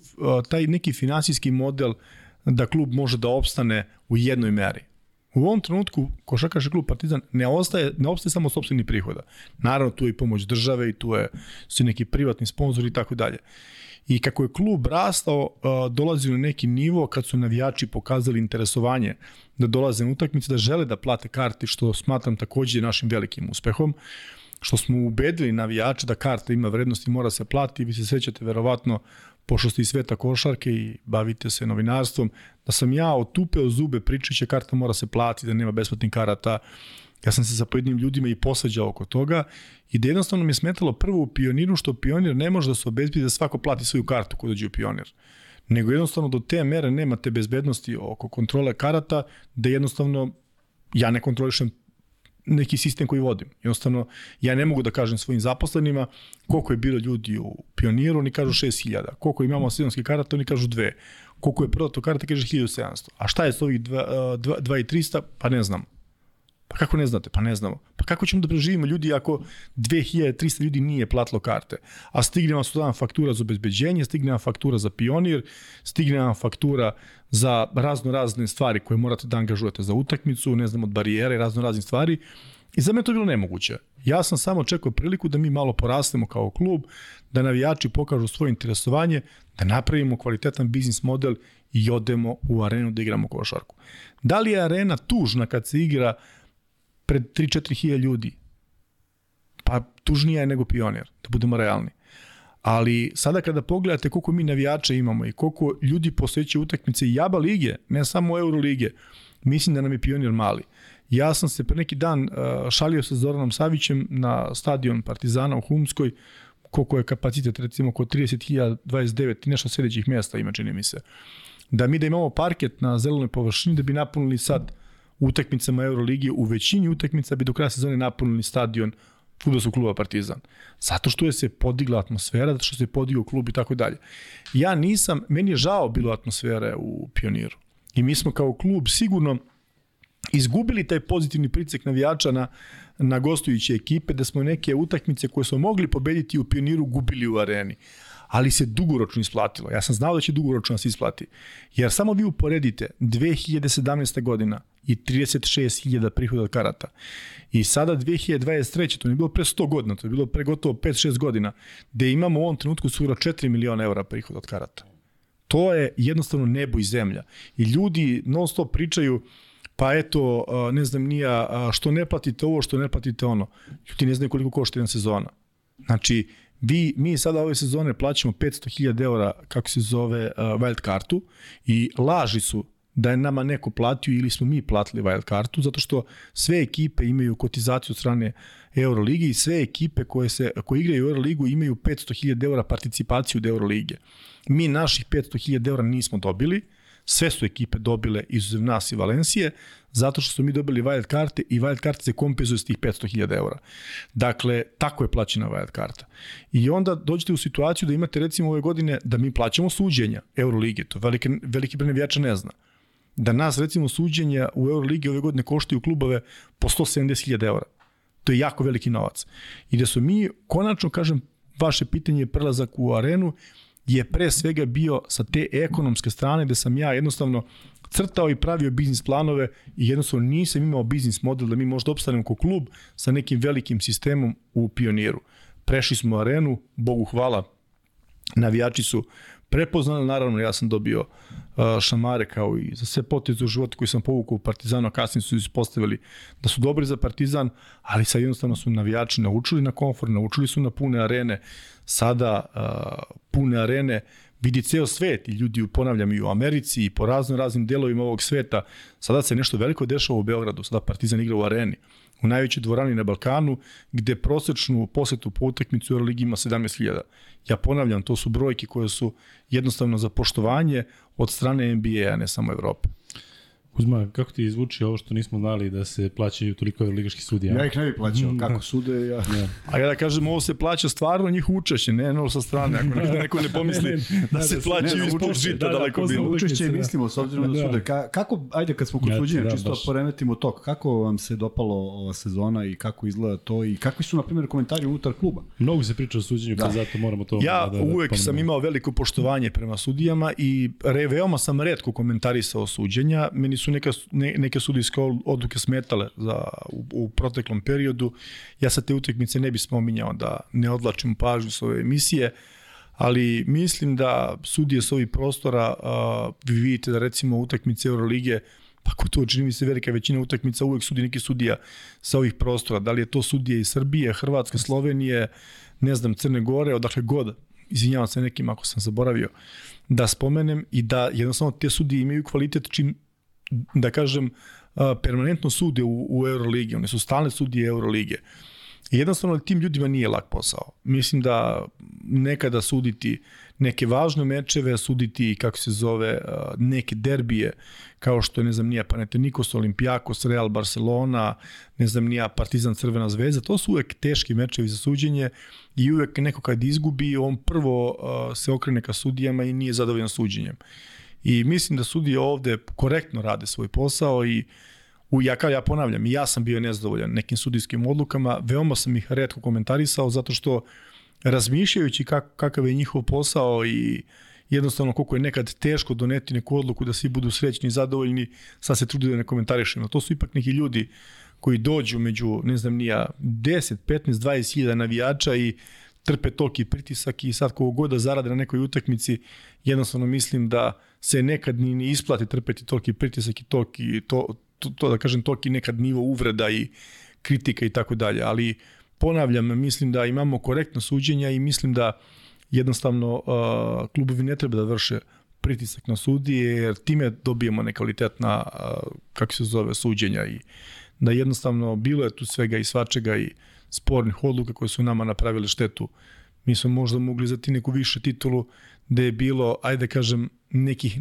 taj neki finansijski model uh, da klub može da opstane u jednoj meri. U ovom trenutku košarkaški klub Partizan ne ostaje, ne ostaje samo sobstveni prihoda. Naravno tu je i pomoć države i tu je su neki privatni sponzori i tako dalje. I kako je klub rastao, dolazi na neki nivo kad su navijači pokazali interesovanje da dolaze na utakmice, da žele da plate karti, što smatram takođe našim velikim uspehom, što smo ubedili navijače da karta ima vrednost i mora se plati. Vi se sećate verovatno pošto ste iz sveta košarke i bavite se novinarstvom, da sam ja otupeo zube pričajući karta mora se platiti, da nema besplatnih karata. Ja sam se sa pojedinim ljudima i posađao oko toga i da jednostavno mi je smetalo prvo u pioniru što pionir ne može da se obezbedi da svako plati svoju kartu kod dođe u pionir. Nego jednostavno do te mere nema te bezbednosti oko kontrole karata da jednostavno ja ne kontrolišem neki sistem koji vodim. Jednostavno, ja ne mogu da kažem svojim zaposlenima koliko je bilo ljudi u Pioniru, oni kažu 6000. Koliko imamo sezonski karata, oni kažu 2. Koliko je prodato karata, kaže 1700. A šta je s ovih 2300? Pa ne znam. Pa kako ne znate? Pa ne znamo. Pa kako ćemo da preživimo ljudi ako 2300 ljudi nije platilo karte? A stigne vam sudan faktura za obezbeđenje, stigne vam faktura za pionir, stigne vam faktura za razno razne stvari koje morate da angažujete za utakmicu, ne znam, od barijere, razno razne stvari. I za mene to bilo nemoguće. Ja sam samo čekao priliku da mi malo porastemo kao klub, da navijači pokažu svoje interesovanje, da napravimo kvalitetan biznis model i odemo u arenu da igramo košarku. Da li je arena tužna kad se igra pred 3-4 hilja ljudi? Pa tužnija je nego pionir, da budemo realni. Ali sada kada pogledate koliko mi navijača imamo i koliko ljudi posvećaju utakmice i jaba lige, ne samo Euro lige, mislim da nam je pionir mali. Ja sam se pre neki dan uh, šalio sa Zoranom Savićem na stadion Partizana u Humskoj, koliko je kapacitet, recimo oko 30.029 i nešto sledećih mjesta ima, čini mi se. Da mi da imamo parket na zelenoj površini, da bi napunili sad utakmicama Euroligi, u većini utakmica bi do kraja sezone napunili stadion futbolskog kluba Partizan. Zato što je se podigla atmosfera, zato što se podigao klub i tako dalje. Ja nisam, meni je žao bilo atmosfere u Pioniru. I mi smo kao klub sigurno izgubili taj pozitivni pricek navijača na, na gostujuće ekipe, da smo neke utakmice koje smo mogli pobediti u Pioniru gubili u areni. Ali se dugoročno isplatilo. Ja sam znao da će dugoročno da se isplati. Jer samo vi uporedite 2017. godina i 36.000 prihoda od karata. I sada 2023. to je bilo pre 100 godina, to je bilo pre gotovo 5-6 godina, gde imamo u ovom trenutku skoro 4 miliona evra prihoda od karata. To je jednostavno nebo i zemlja. I ljudi non stop pričaju pa eto, ne znam nija, što ne platite ovo, što ne platite ono. Ljudi ne znaju koliko košta jedna sezona. Znači, vi, mi sada ove sezone plaćamo 500.000 eura, kako se zove, wild kartu i laži su da je nama neko platio ili smo mi platili wild kartu, zato što sve ekipe imaju kotizaciju strane Euroligi i sve ekipe koje, se, koje igraju Euroligu imaju 500.000 eura participaciju od Eurolige. Mi naših 500.000 eura nismo dobili, Sve su ekipe dobile izuzev nas i Valencije, zato što su mi dobili wild karte i wild karte se kompenzuju s tih 500.000 eura. Dakle, tako je plaćena wild karta. I onda dođete u situaciju da imate recimo ove godine da mi plaćamo suđenja Eurolige, to velike, veliki broj ne zna. Da nas recimo suđenja u Euroligi ove godine koštaju klubove po 170.000 eura. To je jako veliki novac. I da su mi, konačno kažem, vaše pitanje je prelazak u arenu, je pre svega bio sa te ekonomske strane gde sam ja jednostavno crtao i pravio biznis planove i jednostavno nisam imao biznis model da mi možda opstanemo kao klub sa nekim velikim sistemom u pioniru. Prešli smo arenu, Bogu hvala, navijači su prepoznali, naravno ja sam dobio uh, šamare kao i za sve poteze u životu koji sam povukao u Partizanu, a kasnije su ispostavili da su dobri za Partizan, ali sad jednostavno su navijači naučili na komfort, naučili su na pune arene, sada uh, pune arene vidi ceo svet i ljudi, ponavljam, i u Americi i po razno raznim delovima ovog sveta. Sada se nešto veliko dešava u Beogradu, sada Partizan igra u areni u najvećoj dvorani na Balkanu, gde prosečnu posetu po utakmicu u Euroligi ima 17.000. Ja ponavljam, to su brojke koje su jednostavno za poštovanje od strane NBA, a ne samo Evrope. Kuzma, kako ti izvuči ovo što nismo znali da se plaćaju toliko ligaški sudija? Ja ih ne bih plaćao, mm, kako sude, ja... Ja. A ja da kažem, ovo se plaća stvarno njih učešće, ne ono sa strane, ako nekada neko ne pomisli ne, ne, da se plaćaju ispod žita, da, daleko da, bilo. Učešće mislimo, s obzirom da, da sude. Ka, kako, ajde kad smo kod suđenja, čisto baš. poremetimo tok, kako vam se dopalo ova sezona i kako izgleda to i kakvi su, na primjer, komentari unutar kluba? Mnogo se priča o suđenju, pa da. pa zato moramo to... Ja da, da, uvek da sam imao veliko poštovanje prema sudijama i re, veoma sam redko komentarisao suđenja. Meni su neka, ne, neke sudijske odluke smetale za, u, u proteklom periodu. Ja sa te utakmice ne bih spominjao da ne odlačim pažnju s ove emisije, ali mislim da sudije s ovih prostora, a, vi vidite da recimo utakmice Euroligije, pa ko to čini mi se velika većina utakmica uvek sudi neki sudija sa ovih prostora. Da li je to sudije iz Srbije, Hrvatske, Slovenije, ne znam, Crne Gore, odakle god, izvinjavam se nekim ako sam zaboravio, da spomenem i da jednostavno te sudije imaju kvalitet čim da kažem, permanentno sude u, u Euroligi, one su stalne sudije Eurolige. Jednostavno tim ljudima nije lak posao. Mislim da nekada suditi neke važne mečeve, suditi, kako se zove, neke derbije, kao što je, ne znam, nija Panathinaikos, Olimpijakos, Real Barcelona, ne znam, nija Partizan Crvena zvezda, to su uvek teški mečevi za suđenje i uvek neko kad izgubi, on prvo se okrene ka sudijama i nije zadovoljan suđenjem. I mislim da sudije ovde korektno rade svoj posao i u, ja, kao ja ponavljam, ja sam bio nezadovoljan nekim sudijskim odlukama, veoma sam ih redko komentarisao zato što razmišljajući kak, kakav je njihov posao i jednostavno koliko je nekad teško doneti neku odluku da svi budu srećni i zadovoljni, sad se trudi da ne komentarišemo. To su ipak neki ljudi koji dođu među, ne znam, nija 10, 15, 20 hiljada navijača i trpe toliki pritisak i sad kogo god da zarade na nekoj utakmici, jednostavno mislim da se nekad ni, ni isplati trpeti toliki pritisak i toliki, to, to, to da kažem, toliki nekad nivo uvreda i kritika i tako dalje, ali ponavljam, mislim da imamo korektno suđenja i mislim da jednostavno uh, klubovi ne treba da vrše pritisak na sudije, jer time dobijemo nekvalitetna, uh, kako se zove, suđenja i da jednostavno bilo je tu svega i svačega i spornih odluka koje su nama napravile štetu. Mi smo možda mogli zati neku više titulu da je bilo, ajde da kažem, nekih,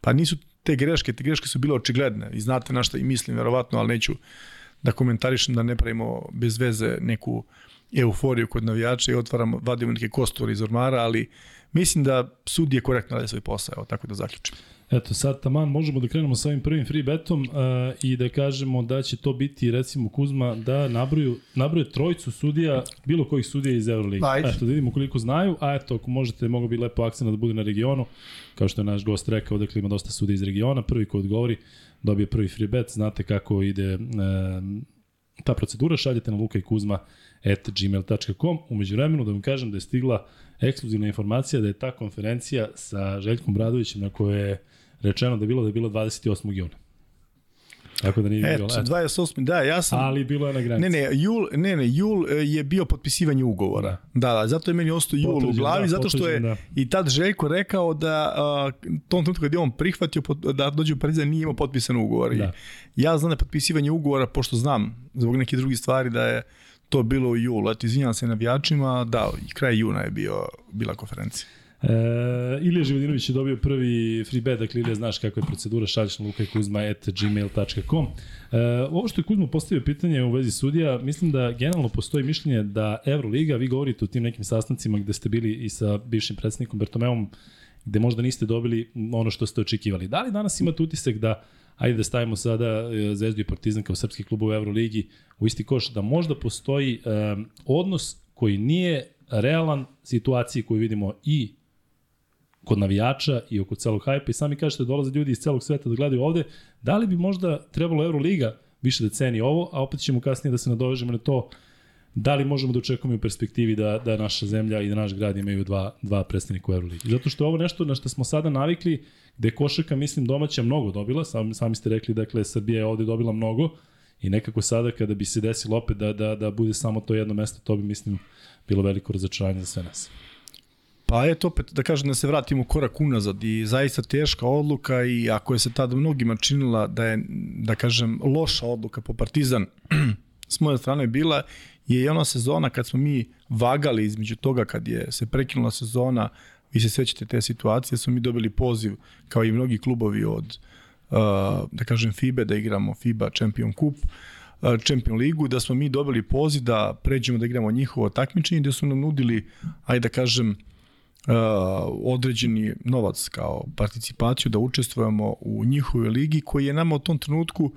pa nisu te greške, te greške su bile očigledne i znate na šta i mislim, verovatno, ali neću da komentarišem da ne pravimo bez veze neku euforiju kod navijača i otvaramo, vadimo neke kosture iz ormara, ali mislim da sud je korektno radi svoj posao, evo, tako da zaključim. Eto, sad taman možemo da krenemo sa ovim prvim free betom uh, i da kažemo da će to biti, recimo, Kuzma, da nabroju, nabroju trojicu sudija, bilo kojih sudija iz Euroliga. Ajde. Eto, da vidimo koliko znaju, a eto, ako možete, mogu bi lepo akcena da bude na regionu, kao što je naš gost rekao, dakle ima dosta sudija iz regiona, prvi ko odgovori dobije prvi free bet, znate kako ide uh, ta procedura, šaljete na Luka i Kuzma at gmail.com. Umeđu vremenu da vam kažem da je stigla ekskluzivna informacija da je ta konferencija sa Željkom Bradovićem na kojoj je rečeno da je bilo da je bilo 28. juna. Tako da nije Eto, bilo. Eto. 28. Da, ja sam... Ali bilo je na granici. Ne, ne, jul, ne, ne, jul e, je bio potpisivanje ugovora. Da, da, zato je meni ostao jul Potvrđen, u glavi, da, zato što je potvrđen, i tad Željko rekao da uh, tom trenutku kad je on prihvatio pot- da dođe u Pariza nije imao potpisan ugovor. Da. I ja znam da je potpisivanje ugovora, pošto znam zbog nekih drugih stvari da je to bilo u julu. Eto, izvinjam se navijačima, da, i kraj juna je bio, bila konferencija. E, Ilija Živodinović je dobio prvi free bet, dakle Ilija znaš kakva je procedura, šalješ na lukajkuzma.gmail.com e, Ovo što je Kuzma postavio pitanje u vezi sudija, mislim da generalno postoji mišljenje da Euroliga, vi govorite o tim nekim sastancima gde ste bili i sa bivšim predsednikom Bertomeom, gde možda niste dobili ono što ste očekivali. Da li danas imate utisak da ajde da stavimo sada e, Zvezdu i Partizan kao srpski klub u Euroligi u isti koš, da možda postoji um, odnos koji nije realan situaciji koju vidimo i kod navijača i oko celog hajpa i sami kažete dolaze ljudi iz celog sveta da gledaju ovde, da li bi možda trebalo Euroliga više da ceni ovo, a opet ćemo kasnije da se nadovežemo na to da li možemo da očekujemo u perspektivi da, da naša zemlja i da naš grad imaju dva, dva predstavnika u Euroligi. Zato što je ovo nešto na što smo sada navikli, gde je košarka, mislim, domaća mnogo dobila, sami, sami ste rekli, dakle, Srbija je ovde dobila mnogo i nekako sada kada bi se desilo opet da, da, da bude samo to jedno mesto, to bi, mislim, bilo veliko razočaranje za sve nas. Pa eto opet da kažem da se vratimo korak unazad i zaista teška odluka i ako je se tada mnogima činila da je, da kažem, loša odluka po Partizan s moje strane bila je i ona sezona kad smo mi vagali između toga kad je se prekinula sezona vi se sećate te situacije, smo mi dobili poziv kao i mnogi klubovi od uh, da kažem FIBE da igramo FIBA Champion Cup uh, Champion ligu, da smo mi dobili poziv da pređemo da igramo njihovo takmičenje, gde su nam nudili, ajde da kažem, određeni novac kao participaciju da učestvujemo u njihovoj ligi koji je nama u tom trenutku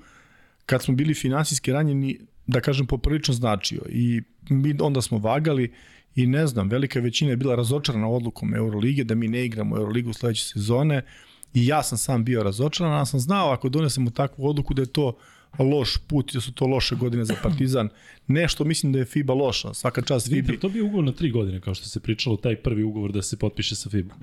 kad smo bili finansijski ranjeni da kažem poprilično značio. I mi onda smo vagali i ne znam, velika većina je bila razočarana odlukom Eurolige da mi ne igramo Euroligu sledeće sezone i ja sam sam bio razočaran, a sam znao ako donesemo takvu odluku da je to loš put, da su to loše godine za Partizan. Nešto mislim da je FIBA loša, svaka čast FIBA. To bi ugovor na tri godine, kao što se pričalo, taj prvi ugovor da se potpiše sa FIBA.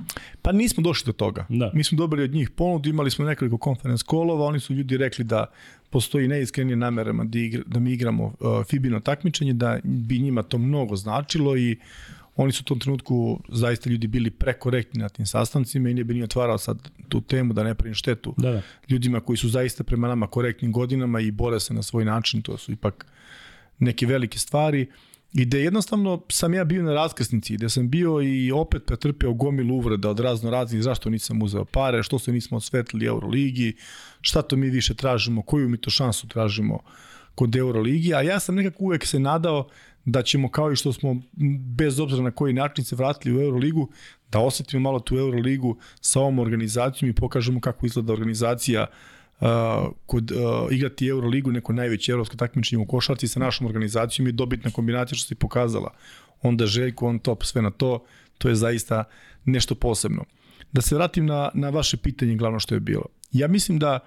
Pa nismo došli do toga. Da. Mi smo dobili od njih ponudu, imali smo nekoliko konferens kolova, oni su ljudi rekli da postoji neiskrenije namerama da, igra, da mi igramo uh, FIBino takmičenje, da bi njima to mnogo značilo i oni su u tom trenutku zaista ljudi bili prekorektni na tim sastancima i ne bi ni otvarao sad tu temu da ne pravim štetu Da, da. ljudima koji su zaista prema nama korektnim godinama i bore se na svoj način, to su ipak neke velike stvari i da jednostavno sam ja bio na raskrsnici, da sam bio i opet pretrpeo gomilu uvreda od razno raznih, zašto nisam uzeo pare, što se nismo osvetlili Euroligi, šta to mi više tražimo, koju mi to šansu tražimo kod Euroligi, a ja sam nekako uvek se nadao da ćemo kao i što smo bez obzira na koji način se vratili u Euroligu, da osetimo malo tu Euroligu sa ovom organizacijom i pokažemo kako izgleda organizacija uh, kod uh, igrati Euroligu, neko najveće evropsko takmičenje u košarci sa našom organizacijom i dobitna kombinacija što se pokazala. Onda Željko on top, sve na to, to je zaista nešto posebno. Da se vratim na, na vaše pitanje glavno što je bilo. Ja mislim da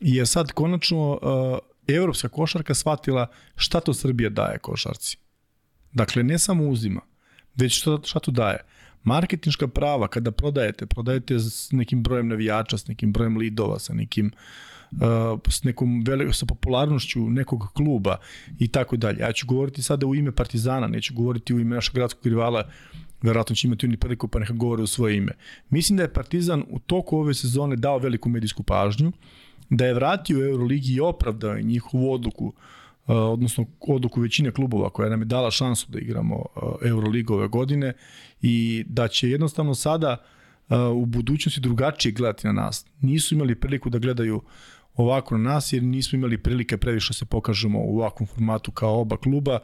je sad konačno uh, evropska košarka shvatila šta to Srbija daje košarci. Dakle, ne samo uzima, već šta, šta to daje. Marketinška prava, kada prodajete, prodajete s nekim brojem navijača, s nekim brojem lidova, sa nekim uh, s nekom velikom sa popularnošću nekog kluba i tako dalje. Ja ću govoriti sada u ime Partizana, neću govoriti u ime našeg gradskog rivala, verovatno će imati oni priliku pa neka govore u svoje ime. Mislim da je Partizan u toku ove sezone dao veliku medijsku pažnju, da je vratio Euroligi i opravdao njihovu odluku odnosno odluku većine klubova koja nam je dala šansu da igramo Euroligu ove godine i da će jednostavno sada u budućnosti drugačije gledati na nas. Nisu imali priliku da gledaju ovako na nas jer nismo imali prilike previše se pokažemo u ovakvom formatu kao oba kluba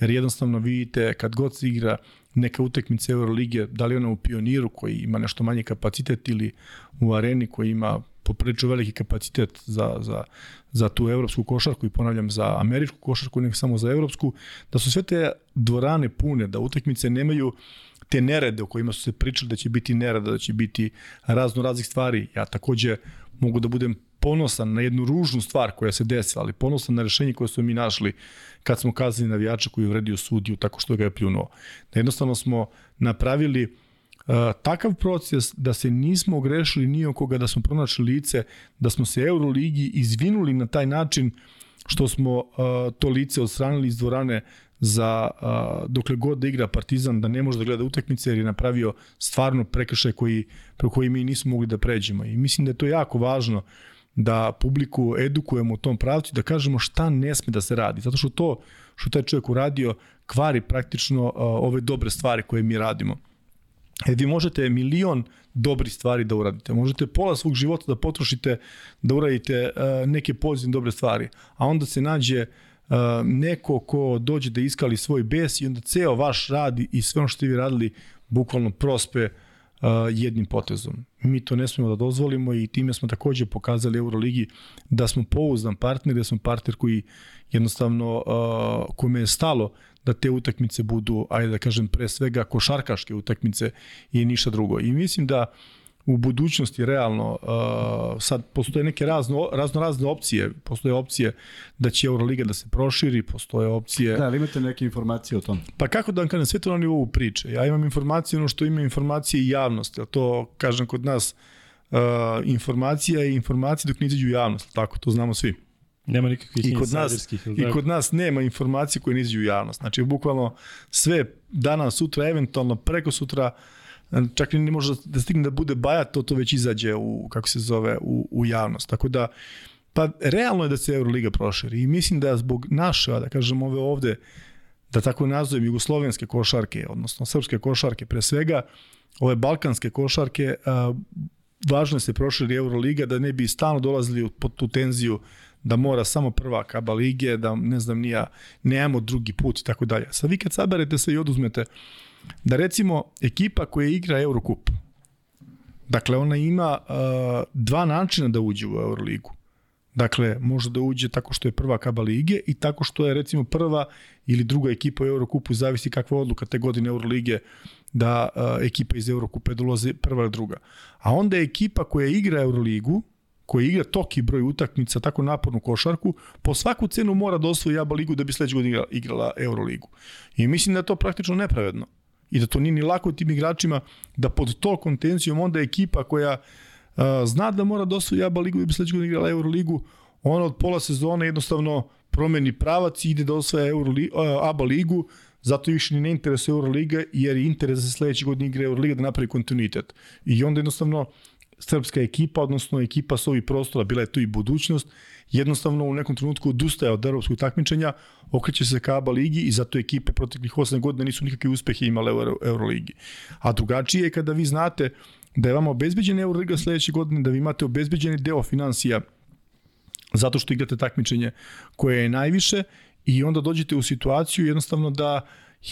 jer jednostavno vidite kad god se igra neka utakmica Euroligije, da li ona u Pioniru koji ima nešto manji kapacitet ili u Areni koji ima poprilično veliki kapacitet za, za, za tu evropsku košarku i ponavljam za američku košarku, nek samo za evropsku, da su sve te dvorane pune, da utakmice nemaju te nerede o kojima su se pričali da će biti nereda, da će biti razno raznih stvari. Ja takođe mogu da budem ponosan na jednu ružnu stvar koja se desila, ali ponosan na rešenje koje smo mi našli kad smo kazali navijača koji je uvredio sudiju tako što ga je pljunuo. Da jednostavno smo napravili takav proces da se nismo ogrešili ni koga, da smo pronašli lice, da smo se Euroligi izvinuli na taj način što smo uh, to lice odstranili iz dvorane za uh, dokle god da igra Partizan da ne može da gleda utakmice jer je napravio stvarno prekršaj koji pre koji mi nismo mogli da pređemo. I mislim da je to jako važno da publiku edukujemo u tom pravcu da kažemo šta ne sme da se radi. Zato što to što taj čovjek uradio kvari praktično uh, ove dobre stvari koje mi radimo E, vi možete milion dobrih stvari da uradite. Možete pola svog života da potrošite da uradite uh, neke pozitivne dobre stvari. A onda se nađe uh, neko ko dođe da iskali svoj bes i onda ceo vaš rad i sve ono što vi radili bukvalno prospe uh, jednim potezom. Mi to ne smemo da dozvolimo i time smo takođe pokazali Euroligi da smo pouzdan partner, da smo partner koji jednostavno uh, kome je stalo da te utakmice budu, ajde da kažem, pre svega košarkaške utakmice i ništa drugo. I mislim da u budućnosti realno uh, sad postoje neke razno, razno razne opcije, postoje opcije da će Euroliga da se proširi, postoje opcije... Da, ali imate neke informacije o tom? Pa kako da vam kažem, sve to na nivou priče. Ja imam informacije ono što ima informacije i javnost, a to kažem kod nas uh, informacija i informacije dok ne izađu u javnost, tako, to znamo svi. Nema nikakvih I kod nas, I kod nas nema informacije koje ne izađu u javnost. Znači, bukvalno sve danas, sutra, eventualno preko sutra, čak i ne može da stigne da bude bajat, to to već izađe u, kako se zove, u, u javnost. Tako da, pa realno je da se Euroliga proširi i mislim da zbog naše, da kažem ove ovde, da tako nazovem, jugoslovenske košarke, odnosno srpske košarke pre svega, ove balkanske košarke, a, važno je da se proširi Euroliga da ne bi stalno dolazili pod tu tenziju da mora samo prva kaba lige, da ne znam nija, nemamo drugi put i tako dalje. Sad vi kad saberete sve i oduzmete, da recimo ekipa koja igra Eurocup, dakle ona ima uh, dva načina da uđe u Euroligu. Dakle, može da uđe tako što je prva kaba lige i tako što je recimo prva ili druga ekipa u Eurocupu, zavisi kakva odluka te godine Eurolige da uh, ekipa iz Eurokupe dolaze prva ili druga. A onda je ekipa koja igra Euroligu, koji igra toki broj utakmica, tako napornu košarku, po svaku cenu mora da osvoji ABA ligu da bi sledeće godine igrala, Euroligu. I mislim da je to praktično nepravedno. I da to nije ni lako tim igračima da pod to kontencijom onda ekipa koja uh, zna da mora da osvoji ABA ligu da bi sledeće godine igrala Euroligu, ona od pola sezone jednostavno promeni pravac i ide da osvaja Euroli, ABA ligu, zato više ni ne interesuje Euroliga, jer je interes da se sledeće godine igra Euroliga da napravi kontinuitet. I onda jednostavno srpska ekipa, odnosno ekipa s ovih prostora, bila je tu i budućnost, jednostavno u nekom trenutku odustaje od evropskog takmičenja, okreće se ka ABA ligi i zato ekipe proteklih 8 godina nisu nikakve uspehe imale u Euroligi. A drugačije je kada vi znate da je vama obezbeđena Euroliga sledeće godine, da vi imate obezbeđeni deo financija zato što igrate takmičenje koje je najviše i onda dođete u situaciju jednostavno da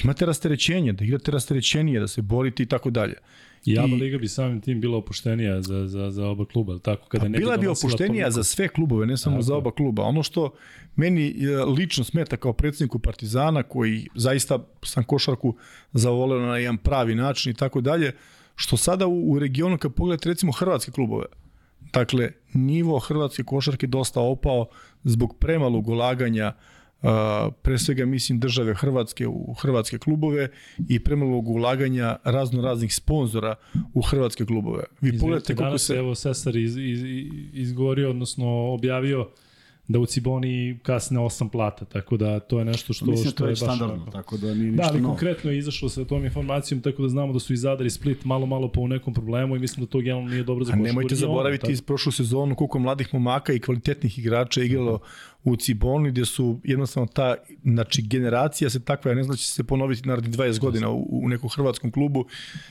imate rasterećenje, da igrate rasterećenije, da se borite i tako dalje. I ABA Liga bi samim tim bila opuštenija za, za, za oba kluba, tako? Kada pa bila bi opuštenija toliko... za sve klubove, ne samo tako. za oba kluba. Ono što meni e, lično smeta kao predsjedniku Partizana, koji zaista sam košarku zavoleo na jedan pravi način i tako dalje, što sada u, u regionu kad pogledate recimo hrvatske klubove, dakle, nivo hrvatske košarke dosta opao zbog premalog ulaganja Uh, pre svega mislim države Hrvatske u hrvatske klubove i premalog ulaganja razno raznih sponzora u hrvatske klubove. Vi pogledajte kako se... Evo Sesar iz, iz, izgovorio, odnosno objavio da u Ciboni kasne 8 plata, tako da to je nešto što, Mislim, da što je, je baš standardno, onako. tako da nije ništa Da, ali novo. konkretno je izašlo sa tom informacijom, tako da znamo da su i Zadar i Split malo, malo po nekom problemu i mislim da to generalno nije dobro za košarku. A nemojte zaboraviti iz prošlu sezonu koliko mladih momaka i kvalitetnih igrača igralo u Ciboni gde su jednostavno ta znači generacija se takva ja ne znam da će se ponoviti narednih 20 godina u, u nekom hrvatskom klubu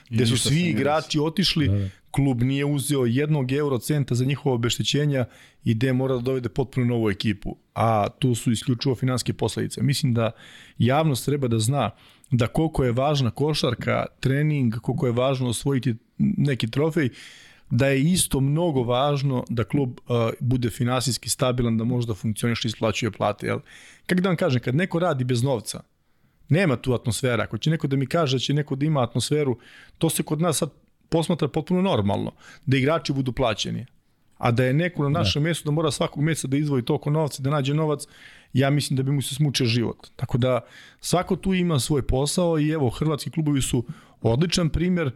gde su svi igrači otišli da, da klub nije uzeo jednog eurocenta za njihovo obeštećenja i gde mora da dovede potpuno novu ekipu, a tu su isključivo finanske posledice. Mislim da javnost treba da zna da koliko je važna košarka, trening, koliko je važno osvojiti neki trofej, da je isto mnogo važno da klub uh, bude finansijski stabilan, da može da funkcioniše i isplaćuje plate. Jel? Kako da vam kažem, kad neko radi bez novca, nema tu atmosfera. Ako će neko da mi kaže da će neko da ima atmosferu, to se kod nas sad posmatra potpuno normalno, da igrači budu plaćeni. A da je neko na našem da. mjestu da mora svakog mjeseca da izvoji toliko novca, da nađe novac, ja mislim da bi mu se smučio život. Tako da svako tu ima svoj posao i evo, hrvatski klubovi su odličan primjer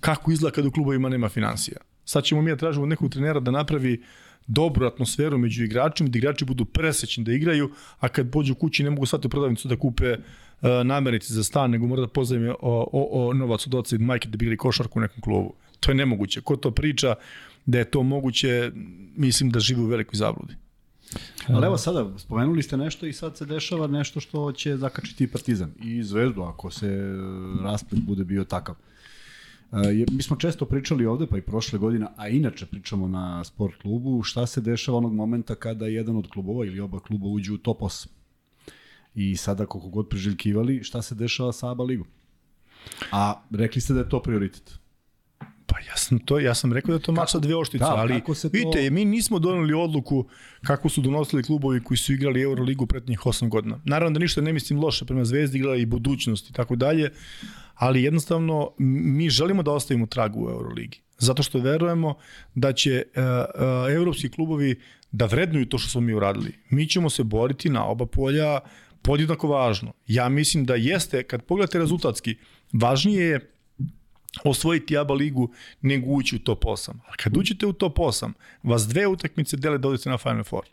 kako izgleda kada u klubovima nema financija. Sad ćemo mi da tražimo nekog trenera da napravi dobru atmosferu među igračima, da igrači budu presećni da igraju, a kad pođu kući ne mogu svati prodavnicu da kupe namernice za stan, nego mora da pozajme o, o, o novac od oca i majke da bi igrali košarku u nekom klubu. To je nemoguće. Ko to priča da je to moguće, mislim da živi u velikoj zabludi. Ali evo sada, spomenuli ste nešto i sad se dešava nešto što će zakačiti Partizan i Zvezdu ako se rasplet bude bio takav. Mi smo često pričali ovde, pa i prošle godine, a inače pričamo na sport klubu, šta se dešava onog momenta kada jedan od klubova ili oba kluba uđu u top 8. I sada koliko god priželjkivali, šta se dešava sa ABA ligom? A rekli ste da je to prioritet. Pa ja sam to, ja sam rekao da to mača dve oštice, da, ali to... vidite, mi nismo doneli odluku kako su donosili klubovi koji su igrali Euroligu pretnjih 8 godina. Naravno da ništa ne mislim loše prema Zvezdi, igrala i budućnost i tako dalje, ali jednostavno mi želimo da ostavimo tragu u Euroligi. Zato što verujemo da će uh, uh, evropski klubovi da vrednuju to što smo mi uradili. Mi ćemo se boriti na oba polja podjednako važno. Ja mislim da jeste, kad pogledate rezultatski, važnije je osvojiti ABA ligu nego ući u top 8. A kad uđete u top 8, vas dve utakmice dele da odete na Final Four.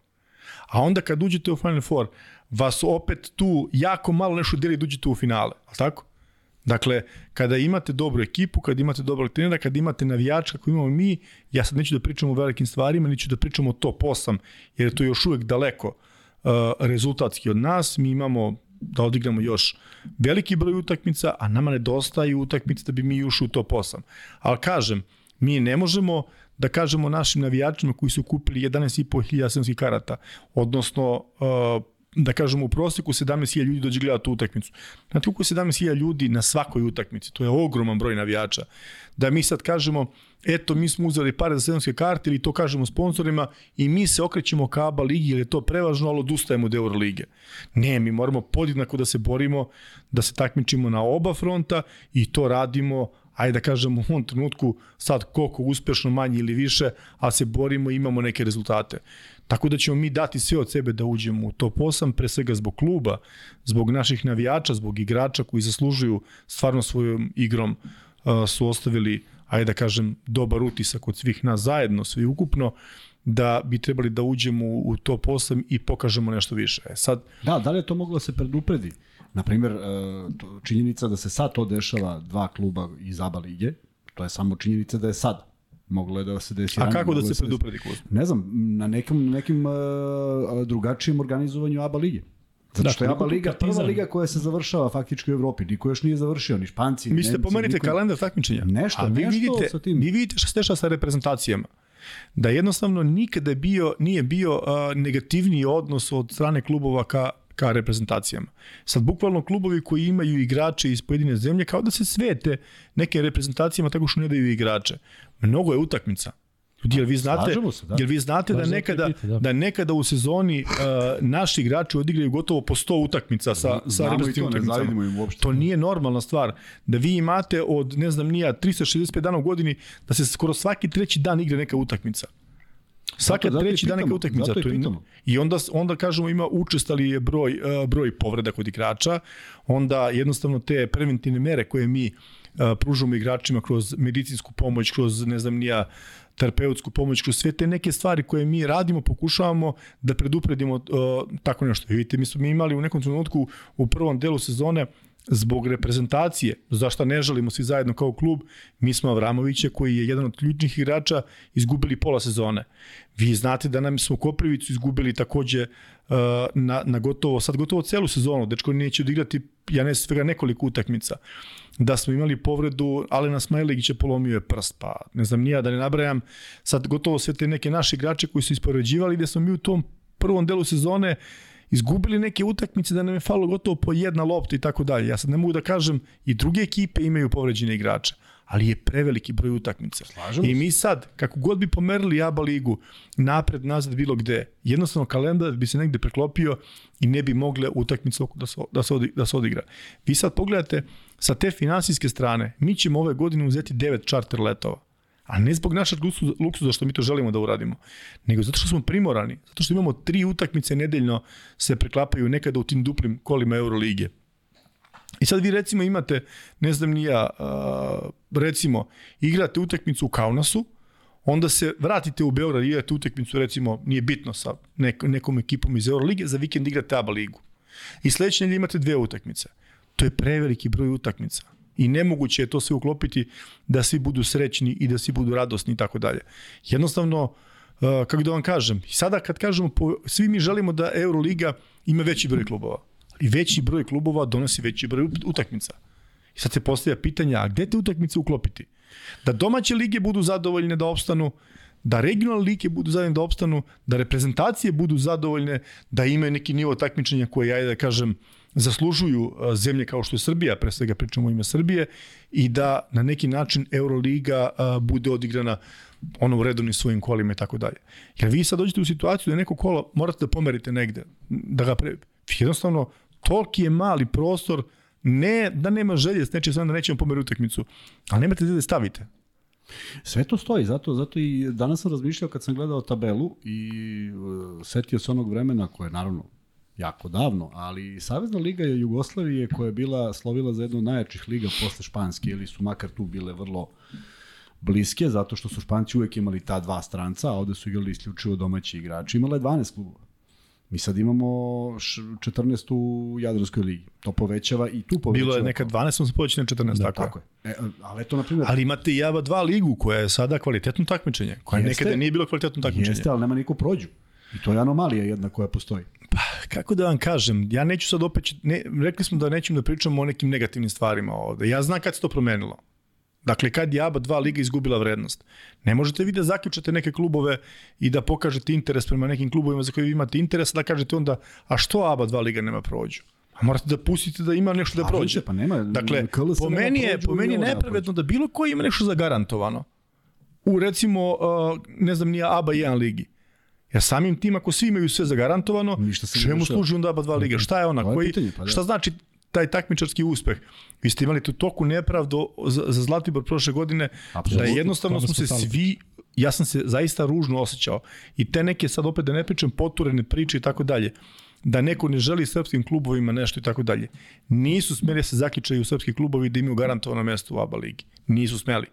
A onda kad uđete u Final Four, vas opet tu jako malo nešto deli da uđete u finale. Ali tako? Dakle, kada imate dobru ekipu, kada imate dobrog trenera, kada imate navijača kako imamo mi, ja sad neću da pričam o velikim stvarima, neću da pričam o top 8, jer je to još uvek daleko uh, rezultatski od nas. Mi imamo da odigramo još veliki broj utakmica, a nama nedostaju utakmice da bi mi ušli u top 8. Ali kažem, mi ne možemo da kažemo našim navijačima koji su kupili 11.500 karata, odnosno uh, da kažemo u proseku 17.000 ljudi dođe gledati tu utakmicu. Znate koliko 17.000 ljudi na svakoj utakmici, to je ogroman broj navijača. Da mi sad kažemo, eto mi smo uzeli pare za sezonske karte ili to kažemo sponsorima i mi se okrećemo ka ABA ligi jer je to prevažno, ali odustajemo od Euroligije. Ne, mi moramo podjednako da se borimo, da se takmičimo na oba fronta i to radimo ajde da kažemo u ovom trenutku sad koliko uspešno manje ili više, a se borimo i imamo neke rezultate. Tako da ćemo mi dati sve od sebe da uđemo u top 8, pre svega zbog kluba, zbog naših navijača, zbog igrača koji zaslužuju stvarno svojom igrom su ostavili, ajde da kažem, dobar utisak od svih nas zajedno, svi ukupno, da bi trebali da uđemo u top 8 i pokažemo nešto više. E sad, da, da li je to moglo da se predupredi? Naprimer, uh, činjenica da se sad to dešava dva kluba iz ABA lige, to je samo činjenica da je sad Moglo je da se desi. A kako da se predupredi klub? Ne znam, na nekim, nekim uh, drugačijem organizovanju ABA lige. Zato što je ABA liga prva liga koja se završava faktički u Evropi. Niko još nije završio, ni Španci, ni Mislite, pomenite niko... kalendar takmičenja. Nešto, A vi nešto vidite, sa tim. Vi vidite šta se dešava sa reprezentacijama. Da jednostavno nikada bio, nije bio uh, negativniji odnos od strane klubova ka, ka reprezentacijama. Sad, bukvalno klubovi koji imaju igrače iz pojedine zemlje, kao da se svete neke reprezentacijama tako što ne daju igrače. Mnogo je utakmica. Ljudi, jel vi znate, se, da. jel vi znate da nekada, pita, da. da nekada u sezoni uh, naši igrači odigraju gotovo po 100 utakmica sa, sa reprezentativnim ne utakmicama. im uopšte. To nije normalna stvar. Da vi imate od, ne znam, nija 365 dana u godini, da se skoro svaki treći dan igra neka utakmica. Svaki Zato- i treći dan neka utakmica. i To pitamo. I onda, onda kažemo ima učestali je broj, uh, broj povreda kod igrača, onda jednostavno te preventivne mere koje mi uh, pružamo igračima kroz medicinsku pomoć, kroz ne znam nija terapeutsku pomoć, kroz sve te neke stvari koje mi radimo, pokušavamo da predupredimo uh, tako nešto. I vidite, mi smo mi imali u nekom trenutku u prvom delu sezone zbog reprezentacije, zašto ne želimo svi zajedno kao klub, mi smo Avramovića koji je jedan od ključnih igrača izgubili pola sezone. Vi znate da nam smo Koprivicu izgubili takođe uh, na, na gotovo, sad gotovo celu sezonu, dečko neće odigrati, ja ne svega nekoliko utakmica. Da smo imali povredu, Alena Smajlegića polomio je prst, pa ne znam nija da ne nabrajam, sad gotovo sve te neke naše igrače koji su ispoređivali, gde smo mi u tom prvom delu sezone izgubili neke utakmice da nam je falilo gotovo po jedna lopta i tako dalje. Ja sad ne mogu da kažem i druge ekipe imaju povređene igrače, ali je preveliki broj utakmica. Slažemo I mi sad, kako god bi pomerili ABA ligu, napred, nazad, bilo gde, jednostavno kalendar bi se negde preklopio i ne bi mogle utakmice da se, da se, odi, da se odigra. Vi sad pogledate, sa te finansijske strane, mi ćemo ove godine uzeti devet charter letova. A ne zbog našeg luksuza- što mi to želimo da uradimo, nego zato što smo primorani, zato što imamo tri utakmice nedeljno se preklapaju nekada u tim duplim kolima Euroligije. I sad vi recimo imate, ne znam ni ja, recimo igrate utakmicu u Kaunasu, onda se vratite u Beograd i igrate utakmicu recimo, nije bitno sa nek, nekom ekipom iz Eurolige, za vikend igrate ABA ligu. I sledeće nedelje imate dve utakmice. To je preveliki broj utakmica. I nemoguće je to sve uklopiti da svi budu srećni i da svi budu radosni i tako dalje. Jednostavno, uh, kako da vam kažem, sada kad kažemo, po, svi mi želimo da Euroliga ima veći broj klubova. I veći broj klubova donosi veći broj ut- utakmica. I sad se postavlja pitanja, a gde te utakmice uklopiti? Da domaće lige budu zadovoljne da opstanu, da regionalne lige budu zadovoljne da opstanu, da reprezentacije budu zadovoljne, da imaju neki nivo takmičenja koje, ajde da kažem, zaslužuju zemlje kao što je Srbija, pre svega pričamo o ime Srbije, i da na neki način Euroliga bude odigrana ono u redovnim svojim kolima i tako dalje. Jer vi sad dođete u situaciju da neko kolo morate da pomerite negde, da ga pre... Jednostavno, toliki je mali prostor, ne da nema želje s nečije strane da nećemo pomeriti utakmicu, ali nemate gde da stavite. Sve to stoji, zato, zato i danas sam razmišljao kad sam gledao tabelu i uh, setio se onog vremena koje je naravno jako davno, ali Savezna liga je Jugoslavije koja je bila slovila za jednu od najjačih liga posle Španske ili su makar tu bile vrlo bliske, zato što su Španci uvek imali ta dva stranca, a ovde su igrali isključivo domaći igrači. Imala je 12 klubova. Mi sad imamo š- 14 u Jadranskoj ligi. To povećava i tu povećava. Bilo je nekad 12, smo se poveći na 14, Da, tako, tako je. E, ali eto, na primjer, Ali imate i ABA 2 ligu koja je sada kvalitetno takmičenje, koja Jeste. nekada nije bilo kvalitetno takmičenje. Jeste, ali nema niko prođu. I to je anomalija jedna koja postoji. kako da vam kažem, ja neću sad opet, ne, rekli smo da nećemo da pričamo o nekim negativnim stvarima ovde. Ja znam kad se to promenilo. Dakle, kad je ABA 2 liga izgubila vrednost. Ne možete vi da zaključate neke klubove i da pokažete interes prema nekim klubovima za koje vi imate interes, da kažete onda, a što ABA 2 liga nema prođu? A morate da pustite da ima nešto da prođe. pa nema- Dakle, KLS po meni je, po meni je nema nepravedno da bilo ko ima nešto zagarantovano. U recimo, uh, ne znam, nije ABA 1 ligi. Ja samim tim, ako svi imaju sve zagarantovano, Ništa čemu služi onda ABA 2 liga? Šta je ona? Koji, pitanje, pa da. šta znači taj takmičarski uspeh? Vi ste imali tu toku nepravdu za, za Zlatibor prošle godine, Apsolutno, da jednostavno smo se svi, ja sam se zaista ružno osjećao. I te neke, sad opet da ne pričam, poturene priče i tako dalje, da neko ne želi srpskim klubovima nešto i tako dalje. Nisu smeli da se zaključaju srpski klubovi da imaju garantovano mesto u ABA ligi. Nisu smeli.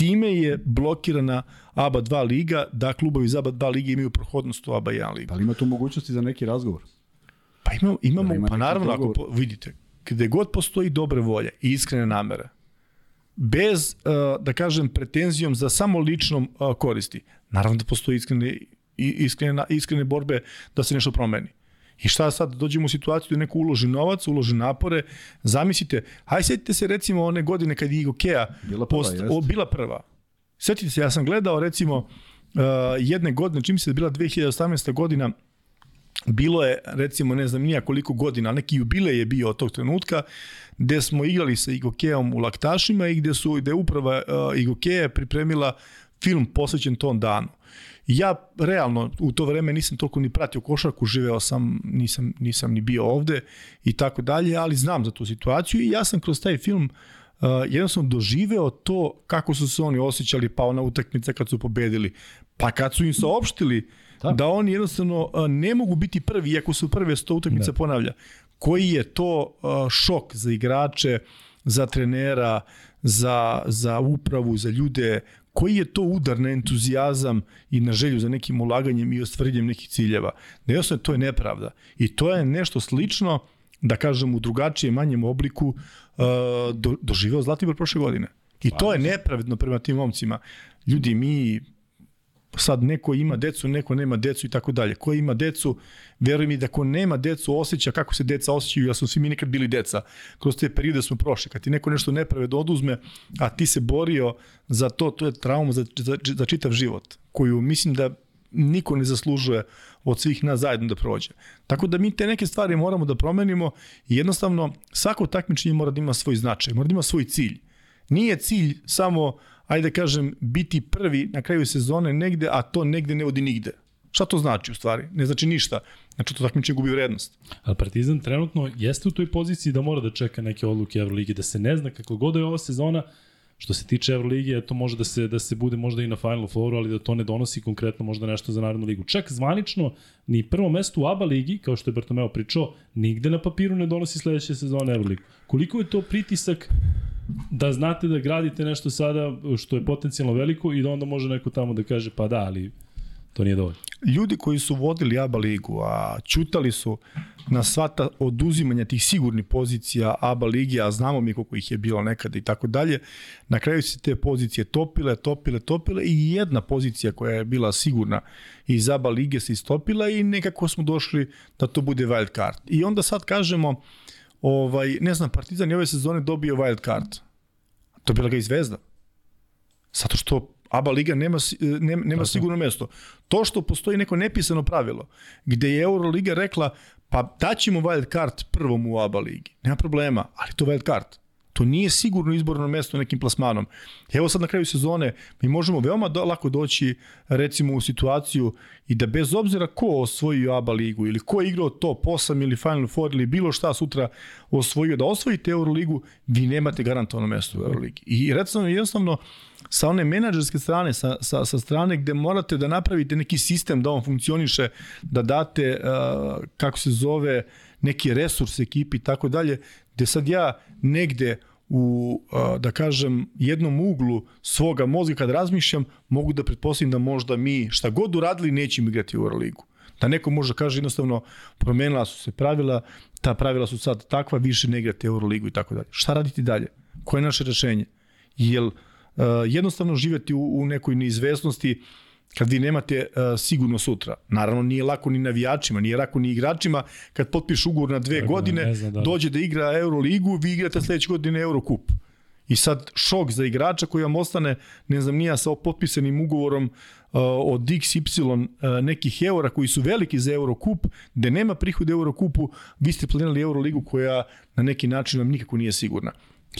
Time je blokirana ABA 2 liga da klubovi iz ABA 2 lige imaju prohodnost u ABA 1 ligu. Pa li ima tu mogućnosti za neki razgovor? Pa imamo, imamo Da ima pa naravno, ako po, vidite, gde god postoji dobre volje i iskrene namere, bez, uh, da kažem, pretenzijom za samo ličnom uh, koristi, naravno da postoji iskrene, iskrene, iskrene borbe da se nešto promeni. I šta sad, dođemo u situaciju da neko uloži novac, uloži napore, zamislite, hajde setite se recimo one godine kad je Igokea Bila prva, jeste. o, bila prva. Setite se, ja sam gledao recimo uh, jedne godine, čim se da bila 2018. godina, bilo je, recimo, ne znam nija koliko godina, neki jubilej je bio od tog trenutka, gde smo igrali sa Igokeom u Laktašima i gde su gde uprava uh, Igokeja pripremila film posvećen tom danu. Ja realno u to vreme nisam toliko ni pratio košarku, živeo sam, nisam, nisam ni bio ovde i tako dalje, ali znam za tu situaciju i ja sam kroz taj film uh, jednostavno doživeo to kako su se oni osjećali pa ona utakmica kad su pobedili, pa kad su im saopštili da, da oni jednostavno uh, ne mogu biti prvi iako su prve sto utakmica da. ponavlja. Koji je to uh, šok za igrače, za trenera, za, za upravu, za ljude koji je to udar na entuzijazam i na želju za nekim ulaganjem i ostvarenjem nekih ciljeva. Da jednostavno to je nepravda. I to je nešto slično, da kažem u drugačijem, manjem obliku, uh, do, doživeo Zlatibor prošle godine. I to je nepravedno prema tim momcima. Ljudi, mi sad neko ima decu, neko nema decu i tako dalje. Ko ima decu, veruj mi da ko nema decu osjeća kako se deca osjećaju, ja smo svi mi nekad bili deca. Kroz te periode smo prošli. Kad ti neko nešto nepravedno oduzme, a ti se borio za to, to je trauma za, za, za čitav život, koju mislim da niko ne zaslužuje od svih nas zajedno da prođe. Tako da mi te neke stvari moramo da promenimo i jednostavno svako takmičenje mora da ima svoj značaj, mora da ima svoj cilj. Nije cilj samo ajde da kažem, biti prvi na kraju sezone negde, a to negde ne vodi nigde. Šta to znači u stvari? Ne znači ništa. Znači to takmičenje gubi vrednost. A Partizan trenutno jeste u toj poziciji da mora da čeka neke odluke Euroligi, da se ne zna kako god je ova sezona, Što se tiče Euroligi, to može da se da se bude možda i na Final Fouru, ali da to ne donosi konkretno možda nešto za Narodnu ligu. Čak zvanično ni prvo mesto u ABA ligi, kao što je Bartomeo pričao, nigde na papiru ne donosi sledeće sezone Euroligu. Koliko je to pritisak da znate da gradite nešto sada što je potencijalno veliko i da onda može neko tamo da kaže pa da, ali to nije dovoljno. Ljudi koji su vodili ABA ligu, a čutali su na sva ta oduzimanja tih sigurnih pozicija ABA ligi, a znamo mi koliko ih je bilo nekada i tako dalje, na kraju se te pozicije topile, topile, topile i jedna pozicija koja je bila sigurna iz ABA lige se istopila i nekako smo došli da to bude wild card. I onda sad kažemo, ovaj, ne znam, Partizan je ove sezone dobio wild card. To bila ga i Zvezda. Zato što ABA liga nema, nema, nema sigurno mesto. To što postoji neko nepisano pravilo, gde je Euroliga rekla, pa daćemo wild card prvom u ABA ligi. Nema problema, ali to wild card. To nije sigurno izborno mesto nekim plasmanom. Evo sad na kraju sezone mi možemo veoma do, lako doći recimo u situaciju i da bez obzira ko osvojio ABA ligu ili ko je igrao top 8 ili Final Four ili bilo šta sutra osvojio, da osvojite Euroligu, vi nemate garantovano mesto u Euroligi. I recimo jednostavno sa one menadžerske strane, sa, sa, sa strane gde morate da napravite neki sistem da on funkcioniše, da date, uh, kako se zove, neki resurs ekipi i tako dalje, gde sad ja negde u, da kažem, jednom uglu svoga mozga kad razmišljam, mogu da pretpostavim da možda mi šta god uradili nećemo igrati u Euroligu. Da neko može kaže jednostavno promenila su se pravila, ta pravila su sad takva, više ne igrate Euroligu i tako dalje. Šta raditi dalje? Koje je naše rešenje? Jel uh, jednostavno živeti u, u nekoj neizvesnosti uh, kad vi nemate uh, sigurno sutra. Naravno, nije lako ni navijačima, nije lako ni igračima. Kad potpiš ugovor na dve Tako, godine, znam, da. dođe da igra Euroligu, vi igrate sledeće godine Eurokup. I sad šok za igrača koji vam ostane, ne znam, nija sa potpisanim ugovorom uh, od XY uh, nekih eura koji su veliki za Eurokup, gde nema prihod Eurokupu, vi ste planirali Euroligu koja na neki način vam nikako nije sigurna.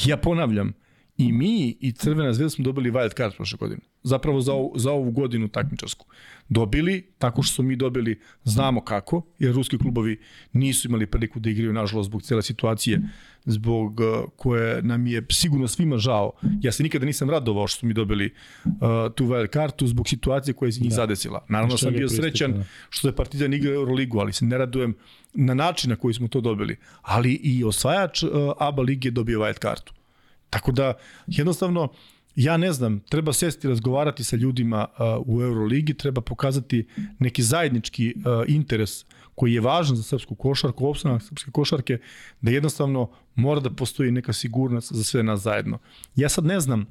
Ja ponavljam, I mi i Crvena zvezda smo dobili wild card prošle godine. Zapravo za ovu, za ovu godinu takmičarsku. Dobili, tako što smo mi dobili, znamo kako, jer ruski klubovi nisu imali priliku da igraju, nažalost, zbog cele situacije, zbog uh, koje nam je sigurno svima žao. Ja se nikada nisam radovao što smo mi dobili uh, tu wild kartu zbog situacije koja je njih da. zadesila. Naravno sam bio srećan da. što je Partizan igrao Euroligu, ali se ne radujem na način na koji smo to dobili. Ali i osvajač uh, ABA lige dobio wild kartu. Tako da, jednostavno, ja ne znam, treba sesti razgovarati sa ljudima u Euroligi, treba pokazati neki zajednički interes koji je važan za srpsku košarku, opstanak srpske košarke, da jednostavno mora da postoji neka sigurnost za sve nas zajedno. Ja sad ne znam,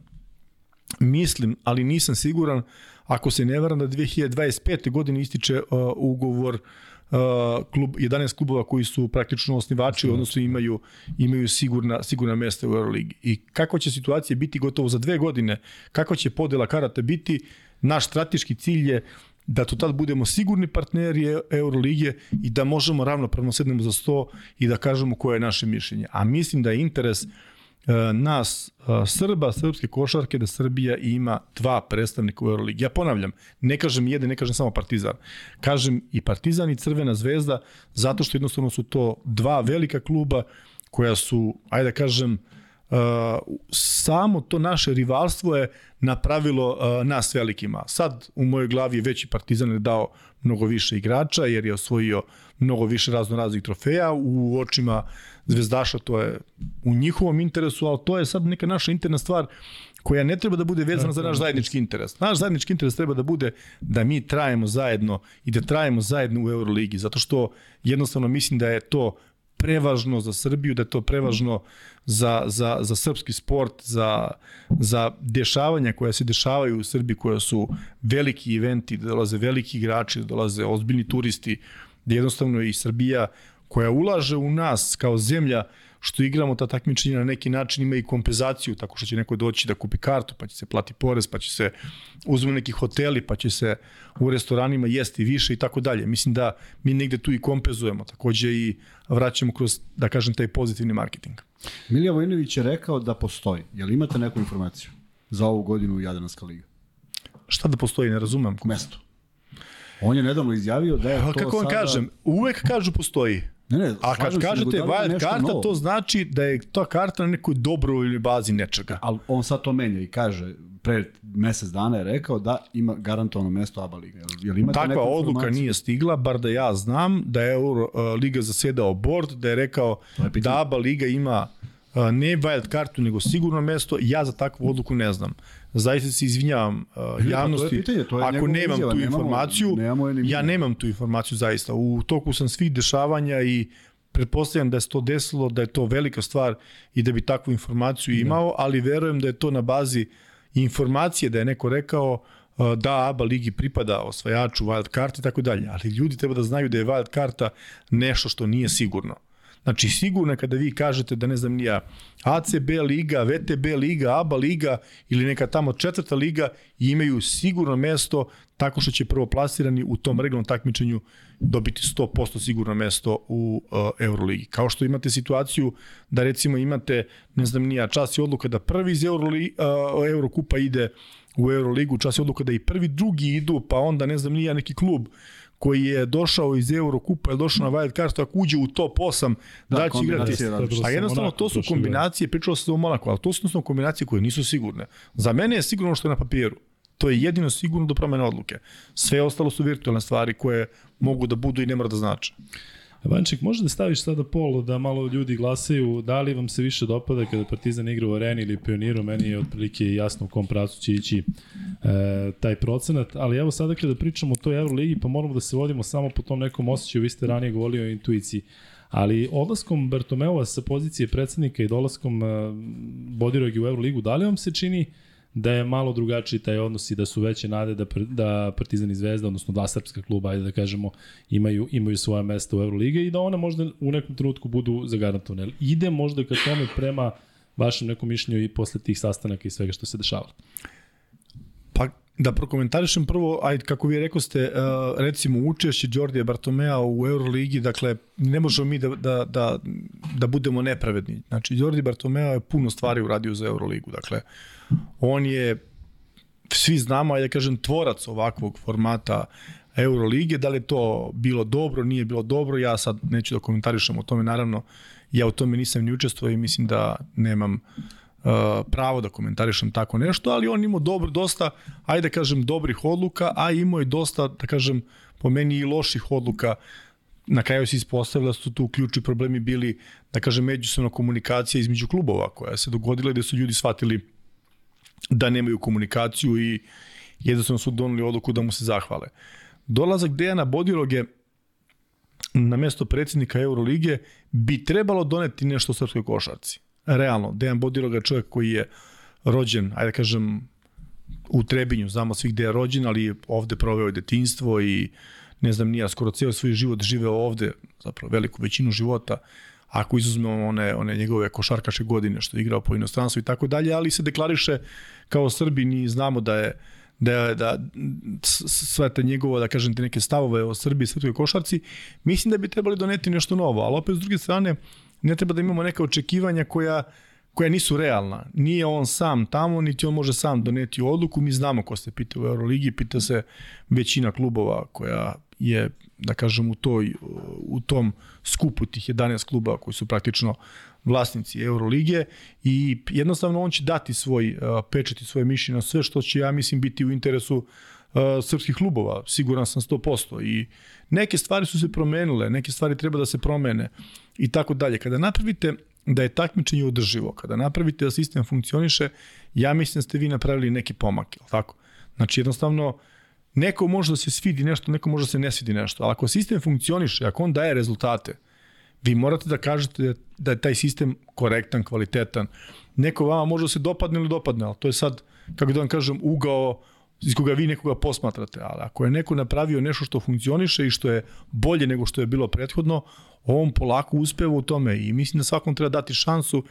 mislim, ali nisam siguran, ako se ne varam da 2025. godine ističe ugovor Uh, klub 11 klubova koji su praktično osnivači, odnosno imaju imaju sigurna sigurna mesta u Euroligi. I kako će situacija biti gotovo za dve godine, kako će podela karata biti, naš strateški cilj je da to tad budemo sigurni partneri E- Euroligije i da možemo ravnopravno sednemo za sto i da kažemo koje je naše mišljenje. A mislim da je interes e, nas e, Srba, srpske košarke, da Srbija ima dva predstavnika u Euroligi. Ja ponavljam, ne kažem jedan, ne kažem samo Partizan. Kažem i Partizan i Crvena zvezda, zato što jednostavno su to dva velika kluba koja su, ajde da kažem, uh, samo to naše rivalstvo je napravilo nas velikima. Sad u mojoj glavi je veći Partizan je dao mnogo više igrača jer je osvojio mnogo više razno raznih trofeja u očima zvezdaša to je u njihovom interesu, ali to je sad neka naša interna stvar koja ne treba da bude vezana za naš zajednički interes. Naš zajednički interes treba da bude da mi trajemo zajedno i da trajemo zajedno u Euroligi, zato što jednostavno mislim da je to prevažno za Srbiju, da je to prevažno za, za, za srpski sport, za, za dešavanja koja se dešavaju u Srbiji, koja su veliki eventi, da dolaze veliki igrači, da dolaze ozbiljni turisti, da jednostavno i Srbija koja ulaže u nas kao zemlja, što igramo ta takmičenja na neki način ima i kompenzaciju, tako što će neko doći da kupi kartu, pa će se plati porez, pa će se uzme neki hoteli, pa će se u restoranima jesti više i tako dalje. Mislim da mi negde tu i kompenzujemo, takođe i vraćamo kroz, da kažem, taj pozitivni marketing. Milija Vojinović je rekao da postoji. Jel imate neku informaciju za ovu godinu u Jadranska liga? Šta da postoji, ne razumem. Mesto. On je nedavno izjavio da je to kako vam sada... kažem, uvek kažu postoji. Ne, ne, A kad kažete da wild karta, novo? to znači da je ta karta na nekoj dobrovoljnoj bazi nečega. Ali on sad to menja i kaže, pre mesec dana je rekao da ima garantovano mesto ABA liga. Jel, jel imate Takva odluka informaciju? nije stigla, bar da ja znam, da je Euro, uh, Liga zasedao board, da je rekao je da ABA Liga ima ne wild kartu, nego sigurno mesto, ja za takvu odluku ne znam. Zaista se izvinjavam uh, pa to je javnosti, pitanje, to je ako nemam izjava, tu nemamo- informaciju, nemamo je ja nemam tu informaciju zaista. U toku sam svih dešavanja i pretpostavljam da se to desilo, da je to velika stvar i da bi takvu informaciju imao, ali verujem da je to na bazi informacije da je neko rekao uh, da ABA ligi pripada osvajaču wild karti i tako dalje, ali ljudi treba da znaju da je wild karta nešto što nije sigurno. Znači sigurno kada vi kažete da ne znam nija ACB liga, VTB liga, ABA liga ili neka tamo četvrta liga imaju sigurno mesto tako što će prvoplasirani u tom regularnom takmičenju dobiti 100% sigurno mesto u uh, Euroligi. Kao što imate situaciju da recimo imate, ne znam nija, čas i odluka da prvi iz Euroli, uh, Eurokupa ide u Euroligu, čas je odluka da i prvi, drugi idu, pa onda ne znam nija neki klub koji je došao iz Eurokupa, je došao na wild card, ako uđe u top 8, da, da će igrati. različite. A jednostavno Monaco to su kombinacije, pričalo se o Monaku, ali to su jednostavno kombinacije koje nisu sigurne. Za mene je sigurno što je na papiru. To je jedino sigurno do promene odluke. Sve ostalo su virtualne stvari koje mogu da budu i ne mora da znače. Vanček, može da staviš sada pol da malo ljudi glasaju da li vam se više dopada kada Partizan igra u areni ili pioniru, meni je otprilike jasno u kom pravcu će ići e, taj procenat, ali evo sada kada pričamo o toj Euroligi, pa moramo da se vodimo samo po tom nekom osjećaju, vi ste ranije govorili o intuiciji, ali odlaskom Bartomeova sa pozicije predsednika i dolaskom e, u Euroligu, da li vam se čini da je malo drugačiji taj odnos i da su veće nade da, da Partizan i Zvezda, odnosno dva srpska kluba, ajde da kažemo, imaju, imaju svoje mesto u Euroligi i da one možda u nekom trenutku budu zagarantovane. Ide možda ka tome prema vašem nekom mišljenju i posle tih sastanaka i svega što se dešavalo. Da prokomentarišem prvo, ajde kako vi rekao ste, uh, recimo učešće Đordija Bartomea u Euroligi, dakle ne možemo mi da, da, da, da budemo nepravedni. Znači Đordi Bartomeo je puno stvari uradio za Euroligu, dakle on je svi znamo, ajde da kažem, tvorac ovakvog formata Eurolige, da li je to bilo dobro, nije bilo dobro, ja sad neću da komentarišem o tome, naravno, ja u tome nisam ni učestvovao i mislim da nemam uh, pravo da komentarišem tako nešto, ali on imao dobro, dosta, ajde da kažem, dobrih odluka, a imao je dosta, da kažem, po meni i loših odluka na kraju se ispostavilo da su tu ključni problemi bili, da kažem, međusobna komunikacija između klubova koja se dogodila gde su ljudi shvatili da nemaju komunikaciju i jednostavno su doneli odluku da mu se zahvale. Dolazak Dejana Bodiroge na mesto predsjednika Eurolige bi trebalo doneti nešto srpskoj košarci. Realno, Dejan Bodiroga je čovjek koji je rođen, ajde da kažem, u Trebinju, znamo svih gde je rođen, ali je ovde proveo je detinstvo i ne znam nija, skoro ceo svoj život živeo ovde, zapravo veliku većinu života, ako izuzmemo one, one njegove košarkaše godine što je igrao po inostranstvu i tako dalje, ali se deklariše kao Srbin i znamo da je da, da sve te njegovo, da kažem te neke stavove o Srbiji i košarci, mislim da bi trebali doneti nešto novo, ali opet s druge strane ne treba da imamo neka očekivanja koja koja nisu realna. Nije on sam tamo, niti on može sam doneti odluku. Mi znamo ko se pita u Euroligi, pita se većina klubova koja je, da kažem, u, toj, u tom skupu tih 11 kluba koji su praktično vlasnici Euroligije i jednostavno on će dati svoj pečet i svoje mišljenje na sve što će, ja mislim, biti u interesu uh, srpskih klubova, siguran sam 100%. I neke stvari su se promenile, neke stvari treba da se promene i tako dalje. Kada napravite da je takmičenje održivo, kada napravite da sistem funkcioniše, ja mislim da ste vi napravili neki pomak, je tako? Znači jednostavno, neko može da se svidi nešto, neko može da se ne svidi nešto, ali ako sistem funkcioniše, ako on daje rezultate, vi morate da kažete da je taj sistem korektan, kvalitetan. Neko vama može da se dopadne ili dopadne, ali to je sad, kako da vam kažem, ugao iz koga vi nekoga posmatrate, ali ako je neko napravio nešto što funkcioniše i što je bolje nego što je bilo prethodno, on polako uspeva u tome i mislim da svakom treba dati šansu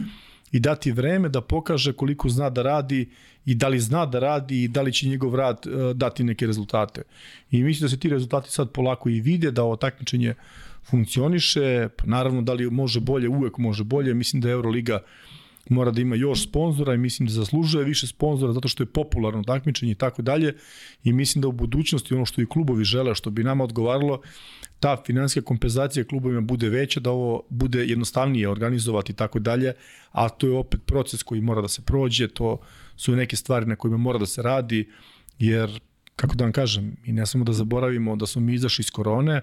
i dati vreme da pokaže koliko zna da radi i da li zna da radi i da li će njegov rad uh, dati neke rezultate. I mislim da se ti rezultati sad polako i vide, da ovo takmičenje funkcioniše, naravno da li može bolje, uvek može bolje, mislim da Euroliga uh, mora da ima još sponzora i mislim da zaslužuje više sponzora zato što je popularno takmičenje i tako dalje. I mislim da u budućnosti ono što i klubovi žele, što bi nama odgovaralo, ta finansijska kompenzacija klubovima bude veća, da ovo bude jednostavnije organizovati i tako dalje, a to je opet proces koji mora da se prođe, to su neke stvari na kojima mora da se radi, jer, kako da vam kažem, mi ne samo da zaboravimo da smo mi izašli iz korone,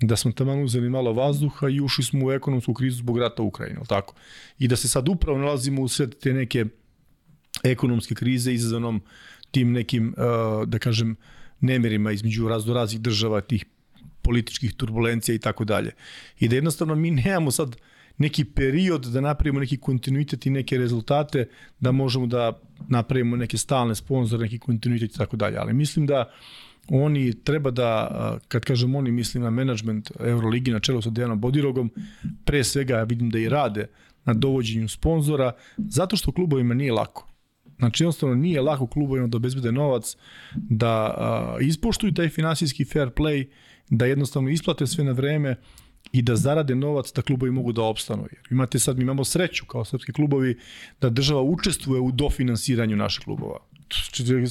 da smo tamo uzeli malo vazduha i ušli smo u ekonomsku krizu zbog rata u Ukrajini, tako? I da se sad upravo nalazimo u sve te neke ekonomske krize izazvanom tim nekim, uh, da kažem, nemirima između raznoraznih država, tih političkih turbulencija i tako dalje. I da jednostavno mi nemamo sad neki period da napravimo neki kontinuitet i neke rezultate, da možemo da napravimo neke stalne sponzore, neki kontinuitet i tako dalje. Ali mislim da uh, oni treba da, kad kažem oni, mislim na management Euroligi na čelu sa Dejanom Bodirogom, pre svega vidim da i rade na dovođenju sponzora, zato što klubovima nije lako. Znači, jednostavno nije lako klubovima da obezbede novac, da a, ispoštuju taj finansijski fair play, da jednostavno isplate sve na vreme i da zarade novac da klubovi mogu da opstanu. Jer imate sad, mi imamo sreću kao srpski klubovi da država učestvuje u dofinansiranju naših klubova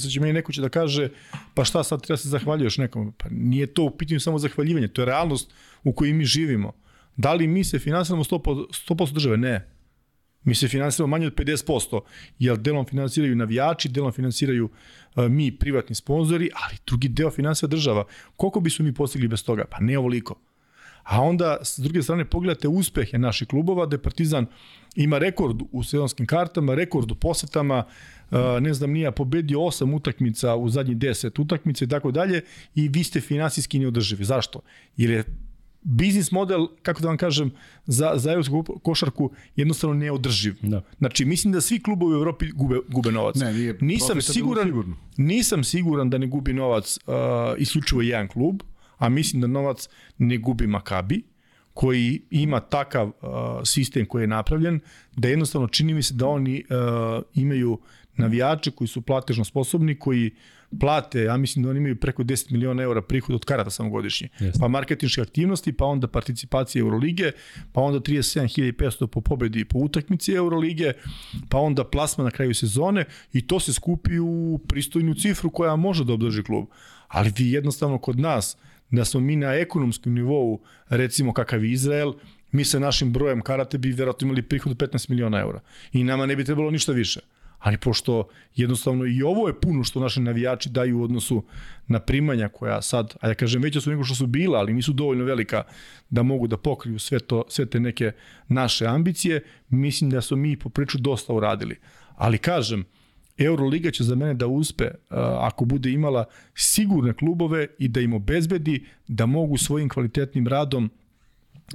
sad će meni neko će da kaže, pa šta sad treba se zahvaljuješ nekom? Pa nije to u pitanju samo zahvaljivanje, to je realnost u kojoj mi živimo. Da li mi se finansiramo 100%, 100% države? Ne. Mi se finansiramo manje od 50%, jer delom finansiraju navijači, delom finansiraju uh, mi, privatni sponzori, ali drugi deo finansira država. Koliko bi su mi postigli bez toga? Pa ne ovoliko. A onda, s druge strane, pogledate uspehe naših klubova, da je Partizan ima rekord u sezonskim kartama, rekord u posetama, ne znam, nije pobedio osam utakmica u zadnji 10 utakmica i tako dalje i vi ste finansijski neodrživi. Zašto? Jer je biznis model, kako da vam kažem, za, za evropsku košarku jednostavno neodrživ. Da. Znači, mislim da svi klubovi u Evropi gube, gube novac. Ne, nije nisam siguran, sigurno. nisam siguran da ne gubi novac uh, isključivo jedan klub, a mislim da novac ne gubi Makabi, koji ima takav uh, sistem koji je napravljen, da jednostavno čini mi se da oni uh, imaju navijače koji su platežno sposobni, koji plate, ja mislim da oni imaju preko 10 miliona eura prihod od karata samo godišnje. Yes. Pa marketinške aktivnosti, pa onda participacije Eurolige, pa onda 37.500 po pobedi po utakmici Eurolige, pa onda plasma na kraju sezone i to se skupi u pristojnu cifru koja može da obdrži klub. Ali vi jednostavno kod nas, da smo mi na ekonomskom nivou, recimo kakav Izrael, mi sa našim brojem karate bi verovatno imali prihod od 15 miliona eura. I nama ne bi trebalo ništa više ali pošto jednostavno i ovo je puno što naši navijači daju u odnosu na primanja koja sad, a ja kažem veća su nego što su bila, ali nisu dovoljno velika da mogu da pokriju sve, to, sve te neke naše ambicije, mislim da su mi po priču dosta uradili. Ali kažem, Euroliga će za mene da uspe uh, ako bude imala sigurne klubove i da im obezbedi da mogu svojim kvalitetnim radom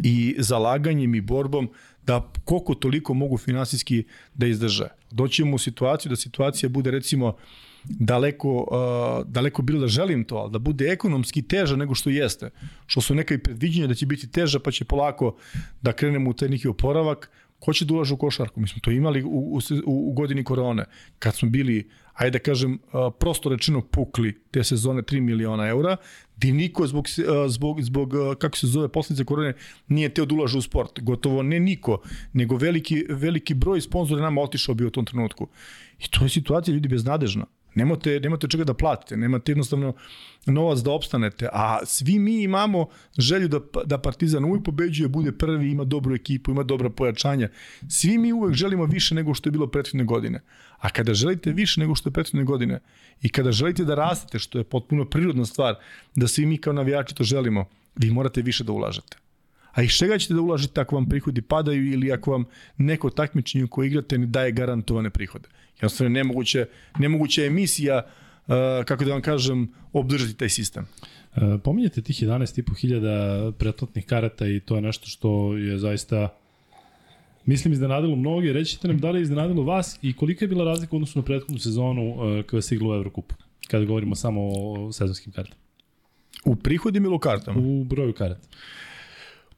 i zalaganjem i borbom da koliko toliko mogu finansijski da izdrže. Doćemo u situaciju da situacija bude recimo daleko, uh, daleko bilo da želim to, ali da bude ekonomski teža nego što jeste. Što su neka i predviđenja da će biti teža pa će polako da krenemo u taj neki oporavak. Ko će da u košarku? Mi smo to imali u, u, u godini korone. Kad smo bili ajde da kažem, prosto rečeno pukli te sezone 3 miliona eura, gde niko zbog, zbog, zbog kako se zove, posljedice korone nije teo da ulaže u sport. Gotovo ne niko, nego veliki, veliki broj sponzora nama otišao bio u tom trenutku. I to je situacija ljudi beznadežna. Nemate, nemate čega da platite, nemate jednostavno novac da opstanete, a svi mi imamo želju da, da Partizan uvijek pobeđuje, bude prvi, ima dobru ekipu, ima dobra pojačanja. Svi mi uvek želimo više nego što je bilo prethodne godine. A kada želite više nego što je prethodne godine i kada želite da rastete, što je potpuno prirodna stvar, da svi mi kao navijači to želimo, vi morate više da ulažete. A iz čega ćete da ulažete ako vam prihodi padaju ili ako vam neko takmičenje koje igrate ne daje garantovane prihode? Jednostavno nemoguće, nemoguća emisija, uh, kako da vam kažem, obdržati taj sistem. Uh, pominjate tih 11.500 pretplatnih karata i to je nešto što je zaista mislim iznenadilo mnoge. Rećete nam da li je iznenadilo vas i kolika je bila razlika u odnosu na prethodnu sezonu uh, kada se igla u Evrokupu, kada govorimo samo o sezonskim kartama? U prihodima ili u kartama? U broju karata.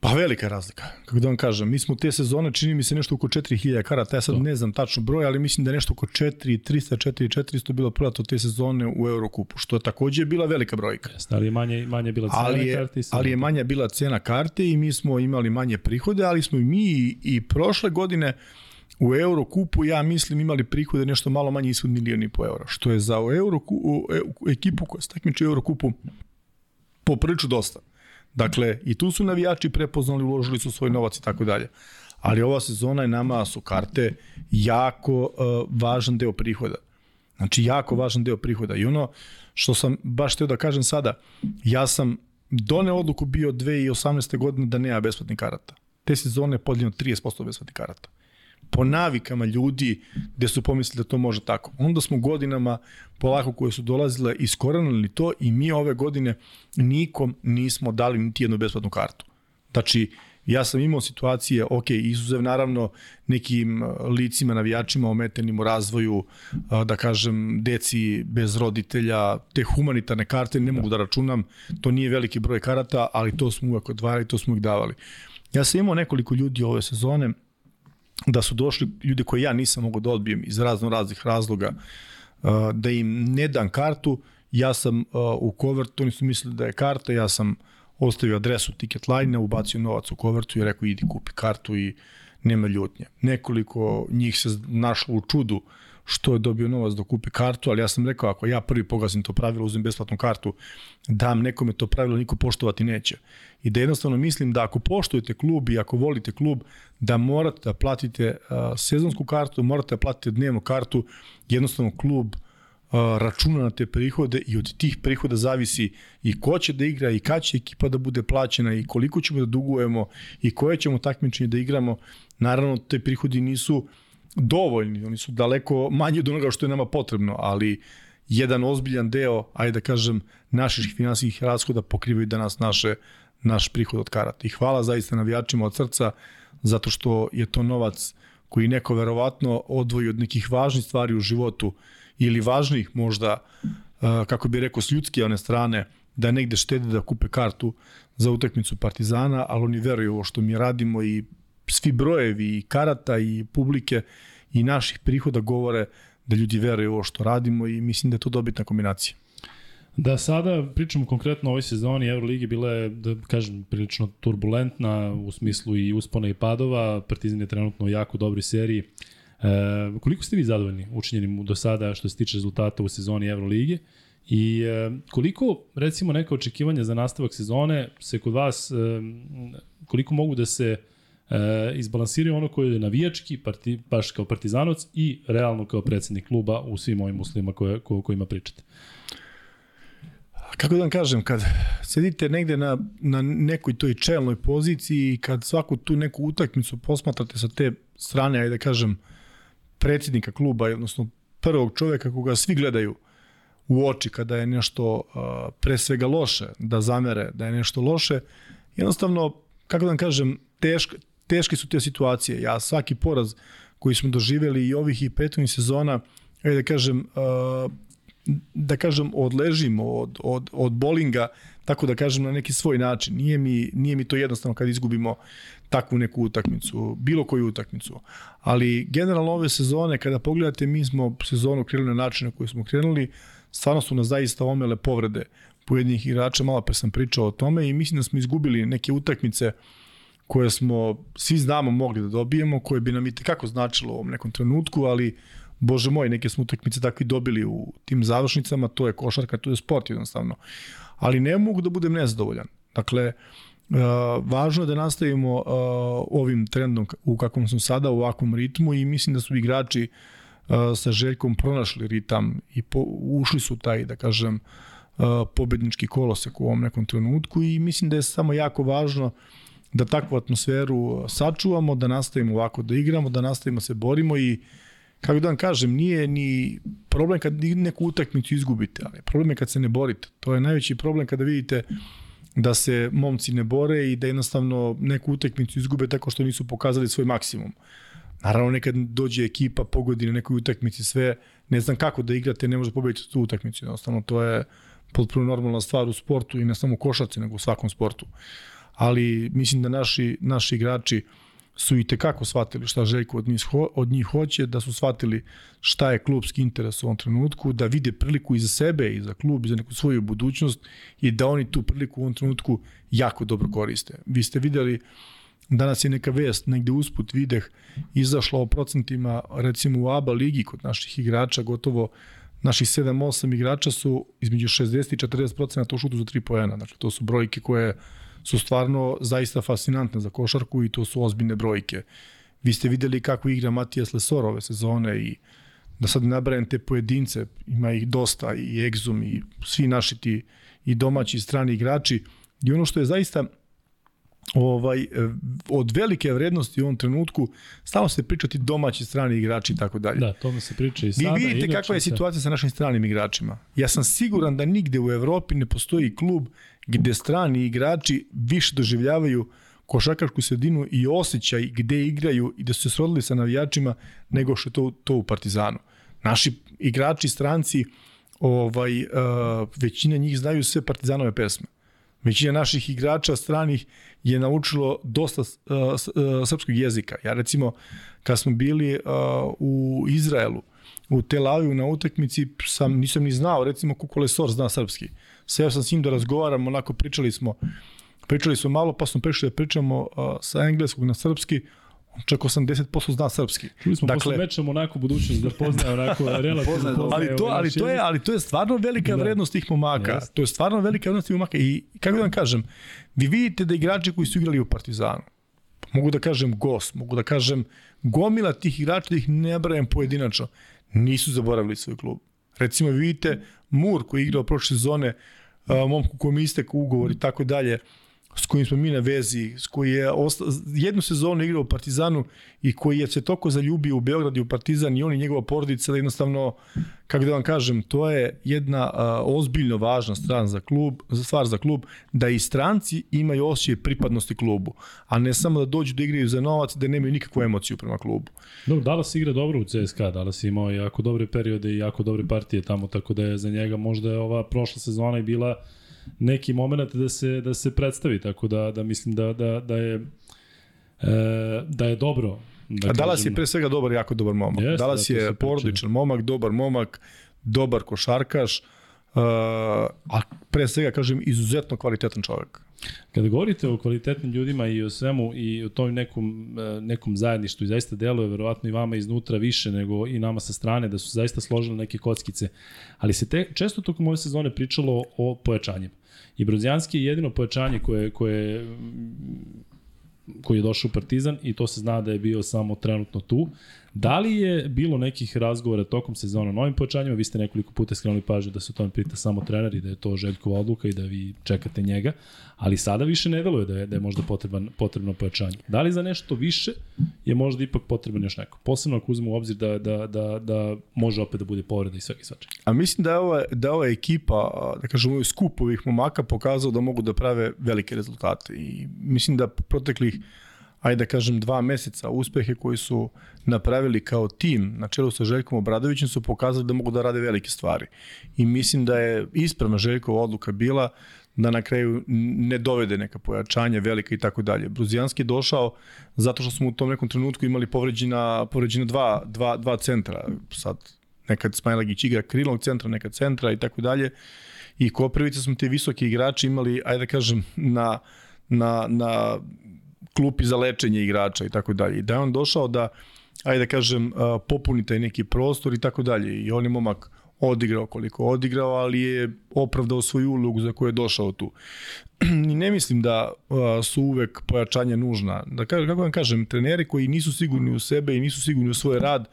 Pa velika razlika. Kako da vam kažem, mi smo te sezone, čini mi se nešto oko 4000 karata, ja sad ne znam tačno broj, ali mislim da je nešto oko 4, 300, 4, 400 bilo prodato te sezone u Eurokupu, što je takođe bila velika brojka. Jeste, ali manje, manje bila cena ali je, karte. I ali je manja bila cena karte i mi smo imali manje prihode, ali smo i mi i, i prošle godine u Eurokupu, ja mislim, imali prihode nešto malo manje ispod milijoni po euro, što je za Euroku, u, u, ekipu koja se takmiče u Eurokupu poprilično dosta. Dakle, i tu su navijači prepoznali, uložili su svoj novac i tako dalje. Ali ova sezona je nama su karte jako uh, važan deo prihoda. Znači, jako važan deo prihoda. I ono što sam baš teo da kažem sada, ja sam done odluku bio 2018. godine da nema besplatnih karata. Te sezone je podeljeno 30% besplatnih karata po navikama ljudi gde su pomislili da to može tako. Onda smo godinama polako koje su dolazile iskoranili to i mi ove godine nikom nismo dali niti jednu besplatnu kartu. Znači, ja sam imao situacije, ok, izuzev naravno nekim licima, navijačima ometenim u razvoju, da kažem, deci bez roditelja, te humanitarne karte, ne mogu da računam, to nije veliki broj karata, ali to smo uvek odvarali, to smo uvek davali. Ja sam imao nekoliko ljudi ove sezone, da su došli ljudi koje ja nisam mogao da odbijem iz razno raznih razloga, uh, da im ne dam kartu, ja sam uh, u kovertu, oni su mislili da je karta, ja sam ostavio adresu ticket line ubacio novac u kovertu i rekao idi kupi kartu i nema ljutnje. Nekoliko njih se našlo u čudu što je dobio novac da kupi kartu, ali ja sam rekao ako ja prvi pogazim to pravilo, uzem besplatnu kartu, dam nekome to pravilo, niko poštovati neće. I da jednostavno mislim da ako poštujete klub i ako volite klub, da morate da platite uh, sezonsku kartu, morate da platite dnevnu kartu, jednostavno klub uh, računa na te prihode i od tih prihoda zavisi i ko će da igra i kad će ekipa da bude plaćena i koliko ćemo da dugujemo i koje ćemo takmičenje da igramo. Naravno, te prihodi nisu dovoljni, oni su daleko manji od onoga što je nama potrebno, ali jedan ozbiljan deo, ajde da kažem, naših finansijskih rashoda pokrivaju danas naše, naš prihod od karata. I hvala zaista navijačima od srca, zato što je to novac koji neko verovatno odvoji od nekih važnih stvari u životu ili važnih možda, kako bi rekao, s ljudske one strane, da negde štede da kupe kartu za utakmicu Partizana, ali oni veruju ovo što mi radimo i svi brojevi i karata i publike i naših prihoda govore da ljudi veruju ovo što radimo i mislim da je to dobitna kombinacija. Da sada pričamo konkretno o ovoj sezoni Euroligi bila je, da kažem, prilično turbulentna u smislu i uspona i padova. Partizan je trenutno u jako dobroj seriji. E, koliko ste vi zadovoljni učinjenim do sada što se tiče rezultata u sezoni Euroligi? I e, koliko, recimo, neka očekivanja za nastavak sezone se kod vas, e, koliko mogu da se e, izbalansiraju ono koje je navijački, parti, baš kao partizanovac i realno kao predsednik kluba u svim ovim uslovima koje, ko, kojima pričate. Kako da vam kažem, kad sedite negde na, na nekoj toj čelnoj poziciji i kad svaku tu neku utakmicu posmatrate sa te strane, ajde da kažem, predsednika kluba, odnosno prvog čoveka koga svi gledaju u oči kada je nešto pre svega loše, da zamere da je nešto loše, jednostavno, kako da vam kažem, teško, teške su te situacije. Ja svaki poraz koji smo doživeli i ovih i petnih sezona, da kažem, uh, da kažem, odležimo od, od, od bolinga, tako da kažem, na neki svoj način. Nije mi, nije mi to jednostavno kad izgubimo takvu neku utakmicu, bilo koju utakmicu. Ali generalno ove sezone, kada pogledate, mi smo sezonu krenuli na način na koji smo krenuli, stvarno su nas zaista omele povrede pojedinih igrača, malo pre sam pričao o tome i mislim da smo izgubili neke utakmice koje smo, svi znamo, mogli da dobijemo, koje bi nam i tekako značilo u ovom nekom trenutku, ali bože moj, neke smo utakmice takvi dobili u tim završnicama, to je košarka, to je sport jednostavno. Ali ne mogu da budem nezadovoljan. Dakle, Uh, važno je da nastavimo uh, ovim trendom u kakvom smo sada, u ovakvom ritmu i mislim da su igrači uh, sa Željkom pronašli ritam i po, ušli su taj, da kažem, uh, pobednički kolosek u ovom nekom trenutku i mislim da je samo jako važno da takvu atmosferu sačuvamo, da nastavimo ovako da igramo, da nastavimo se borimo i kako da vam kažem, nije ni problem kad neku utakmicu izgubite, ali problem je kad se ne borite. To je najveći problem kada vidite da se momci ne bore i da jednostavno neku utakmicu izgube tako što nisu pokazali svoj maksimum. Naravno, nekad dođe ekipa, pogodi na nekoj utakmici sve, ne znam kako da igrate, ne može pobediti tu utakmicu. Jednostavno, to je potpuno normalna stvar u sportu i ne samo u košarci, nego u svakom sportu. Ali mislim da naši, naši igrači su i tekako shvatili šta Željko od njih, ho, od njih hoće, da su shvatili šta je klubski interes u ovom trenutku, da vide priliku i za sebe i za klub i za neku svoju budućnost i da oni tu priliku u ovom trenutku jako dobro koriste. Vi ste videli Danas je neka vest, negde usput videh, izašla o procentima, recimo u ABA ligi kod naših igrača, gotovo naših 7-8 igrača su između 60 i 40 procenata u šutu za 3 pojena. Dakle, to su brojke koje su stvarno zaista fascinantne za košarku i to su ozbiljne brojke. Vi ste videli kako igra Matijas Lesor ove sezone i da sad nabrajem te pojedince, ima ih dosta i Exum i svi naši ti i domaći i strani igrači i ono što je zaista ovaj, od velike vrednosti u ovom trenutku stalno se pričati domaći strani igrači i tako dalje. Da, tome se priča i sada. Vi vidite kakva je situacija sa našim stranim igračima. Ja sam siguran da nigde u Evropi ne postoji klub gde strani igrači više doživljavaju košarkašku sredinu i osjećaj gde igraju i da su se srodili sa navijačima nego što to, to u Partizanu. Naši igrači, stranci, ovaj, uh, većina njih znaju sve Partizanove pesme. Većina naših igrača stranih je naučilo dosta uh, uh, srpskog jezika. Ja recimo, kad smo bili uh, u Izraelu, u Tel Avivu na utakmici, sam, nisam ni znao, recimo Kukolesor zna srpski. Seo sam s njim da razgovaram, onako pričali smo, pričali smo malo, pa smo prešli da pričamo uh, sa engleskog na srpski, čak 80% zna srpski. Čuli smo dakle, posle meča onako budućnost da poznaje onako relativno. ali to, ali to je, ali to je stvarno velika da. vrednost tih momaka. Yes. To je stvarno velika vrednost tih momaka i kako da vam kažem, vi vidite da igrači koji su igrali u Partizanu, mogu da kažem Gos, mogu da kažem gomila tih igrača da ih ne brajem pojedinačno, nisu zaboravili svoj klub. Recimo vidite Mur koji je igrao prošle sezone, momku kojem istek ugovor i tako dalje, s kojim smo mi na vezi, s koji je osta, jednu sezonu igrao u Partizanu i koji je se toko zaljubio u Beograd i u Partizan i on i njegova porodica da jednostavno, kako da vam kažem, to je jedna a, ozbiljno važna stran za klub, za stvar za klub, da i stranci imaju osjećaj pripadnosti klubu, a ne samo da dođu da igraju za novac, da nemaju nikakvu emociju prema klubu. Dobro, Dallas igra dobro u CSKA, Dallas je imao jako dobre periode i jako dobre partije tamo, tako da je za njega možda je ova prošla sezona i bila neki moment da se da se predstavi tako da da mislim da da da je e, da je dobro Da A Dallas je pre svega dobar, jako dobar momak. Yes, Dallas da, je porodičan momak, dobar momak, dobar košarkaš, uh, a pre svega, kažem, izuzetno kvalitetan čovek. Kada govorite o kvalitetnim ljudima i o svemu i o tom nekom, e, nekom zajedništvu i zaista deluje verovatno i vama iznutra više nego i nama sa strane da su zaista složili neke kockice, ali se te, često tokom ove sezone pričalo o pojačanjima. I Brozijanski je jedino pojačanje koje, koje koji je došao u Partizan i to se zna da je bio samo trenutno tu. Da li je bilo nekih razgovora tokom sezona o novim pojačanjima? Vi ste nekoliko puta skrenuli pažnju da se o tome pita samo trener i da je to Željkova odluka i da vi čekate njega, ali sada više ne deluje da je, da je možda potreban, potrebno pojačanje. Da li za nešto više je možda ipak potreban još neko? Posebno ako uzmemo u obzir da, da, da, da može opet da bude povreda i svaki svačak. A mislim da je ova, da ova ekipa, da kažemo, ovaj skup ovih momaka pokazao da mogu da prave velike rezultate i mislim da proteklih ajde da kažem, dva meseca uspehe koji su napravili kao tim na čelu sa Željkom Obradovićem su pokazali da mogu da rade velike stvari. I mislim da je ispravna Željkova odluka bila da na kraju ne dovede neka pojačanja velika i tako dalje. Bruzijanski je došao zato što smo u tom nekom trenutku imali povređena, povređena dva, dva, dva centra. Sad nekad Smajlagić igra krilnog centra, nekad centra i tako dalje. I Koprivica smo te visoki igrači imali, ajde da kažem, na, na, na klupi za lečenje igrača i tako dalje. I da je on došao da, ajde da kažem, popuni taj neki prostor i tako dalje. I on je momak odigrao koliko odigrao, ali je opravdao svoju ulogu za koju je došao tu. I ne mislim da su uvek pojačanja nužna. Da kažem, kako vam kažem, treneri koji nisu sigurni u sebe i nisu sigurni u svoj rad,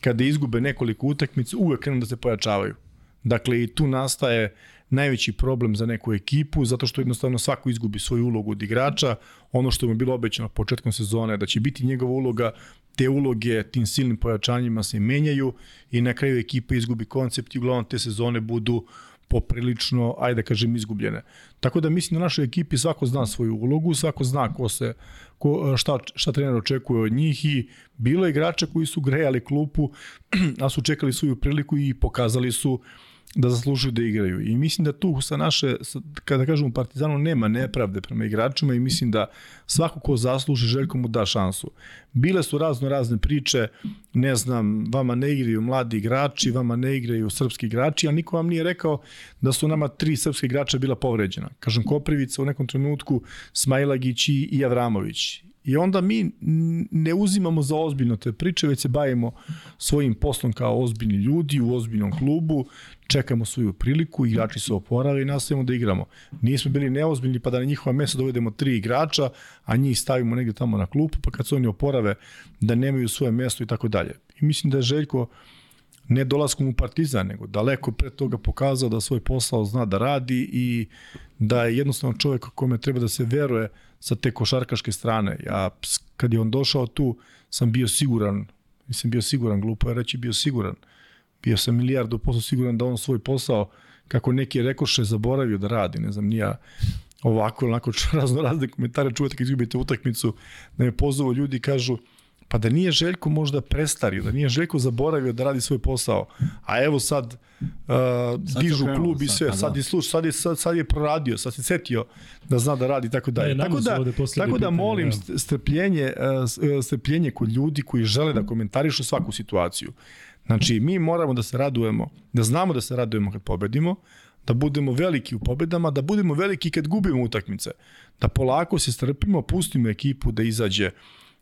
kada izgube nekoliko utakmica, uvek krenu da se pojačavaju. Dakle, i tu nastaje najveći problem za neku ekipu, zato što jednostavno svako izgubi svoju ulogu od igrača. Ono što mu je bilo obećano početkom sezone, da će biti njegova uloga, te uloge tim silnim pojačanjima se menjaju i na kraju ekipa izgubi koncept i uglavnom te sezone budu poprilično, ajde da kažem, izgubljene. Tako da mislim da našoj ekipi svako zna svoju ulogu, svako zna ko se, ko, šta, šta trener očekuje od njih i bilo je igrača koji su grejali klupu, a su čekali svoju priliku i pokazali su uh, da zaslužuju da igraju. I mislim da tu sa naše, kada kažemo Partizanu, nema nepravde prema igračima i mislim da svako ko zasluži Željko mu da šansu. Bile su razno razne priče, ne znam, vama ne igraju mladi igrači, vama ne igraju srpski igrači, a niko vam nije rekao da su nama tri srpske igrača bila povređena. Kažem, Koprivica u nekom trenutku, Smajlagić i Avramović. I onda mi ne uzimamo za ozbiljno te priče, već se bavimo svojim poslom kao ozbiljni ljudi u ozbiljnom klubu, čekamo svoju priliku, igrači se oporave i nastavimo da igramo. Nismo bili neozbiljni pa da na njihova mesta dovedemo tri igrača, a njih stavimo negde tamo na klupu, pa kad se oni oporave da nemaju svoje mesto i tako dalje. I mislim da je Željko ne dolaskom u Partizan, nego daleko pre toga pokazao da svoj posao zna da radi i da je jednostavno čovjek kome treba da se veruje sa te košarkaške strane. Ja, kad je on došao tu, sam bio siguran, nisam bio siguran, glupo je reći bio siguran, bio sam milijardu posao siguran da on svoj posao, kako neki rekoše, zaboravio da radi, ne znam, nija ovako, onako, razno razne komentare čuvate kad izgubite utakmicu, da me pozovu ljudi kažu, Pa da nije Željko možda prestario, da nije Željko zaboravio da radi svoj posao, a evo sad, uh, sad dižu klub i sve, sad, sad, da. je sluš, sad, je, sad, sad je proradio, sad se setio da zna da radi tako dalje. tako da, tako da molim strpljenje, uh, strpljenje kod ljudi koji žele da komentarišu svaku situaciju. Znači, mi moramo da se radujemo, da znamo da se radujemo kad pobedimo, da budemo veliki u pobedama, da budemo veliki kad gubimo utakmice, da polako se strpimo, pustimo ekipu da izađe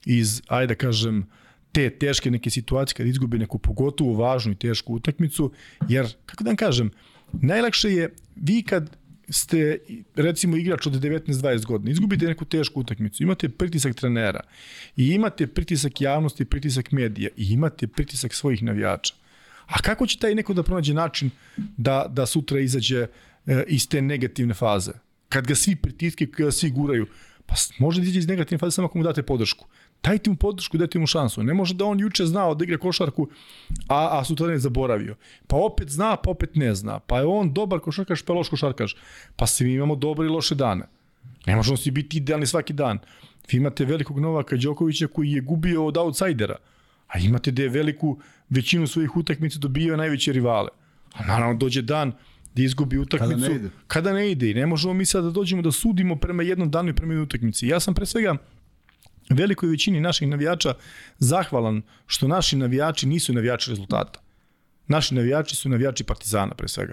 iz, ajde da kažem, te teške neke situacije kad izgubi neku pogotovo važnu i tešku utakmicu, jer, kako da vam kažem, najlakše je vi kad ste recimo igrač od 19-20 godina, izgubite neku tešku utakmicu, imate pritisak trenera i imate pritisak javnosti, pritisak medija i imate pritisak svojih navijača. A kako će taj neko da pronađe način da, da sutra izađe e, iz te negativne faze? Kad ga svi pritiske, kad ga svi guraju, pa može da izađe iz negativne faze samo ako mu date podršku dajte mu podršku, dajte mu šansu. Ne može da on juče znao da igra košarku, a, a sutra ne zaboravio. Pa opet zna, pa opet ne zna. Pa je on dobar košarkaš, pa je loš košarkaš. Pa svi imamo dobre i loše dane. Ne možemo svi biti idealni svaki dan. Vi imate velikog Novaka Đokovića koji je gubio od outsidera, a imate da je veliku većinu svojih utakmica dobio najveće rivale. A naravno dođe dan da izgubi utakmicu. Kada ne ide. Kada ne ide. I ne možemo mi sad da dođemo da sudimo prema jednom danu i prema jednoj utakmici. Ja sam pre svega velikoj većini naših navijača zahvalan što naši navijači nisu navijači rezultata. Naši navijači su navijači Partizana pre svega.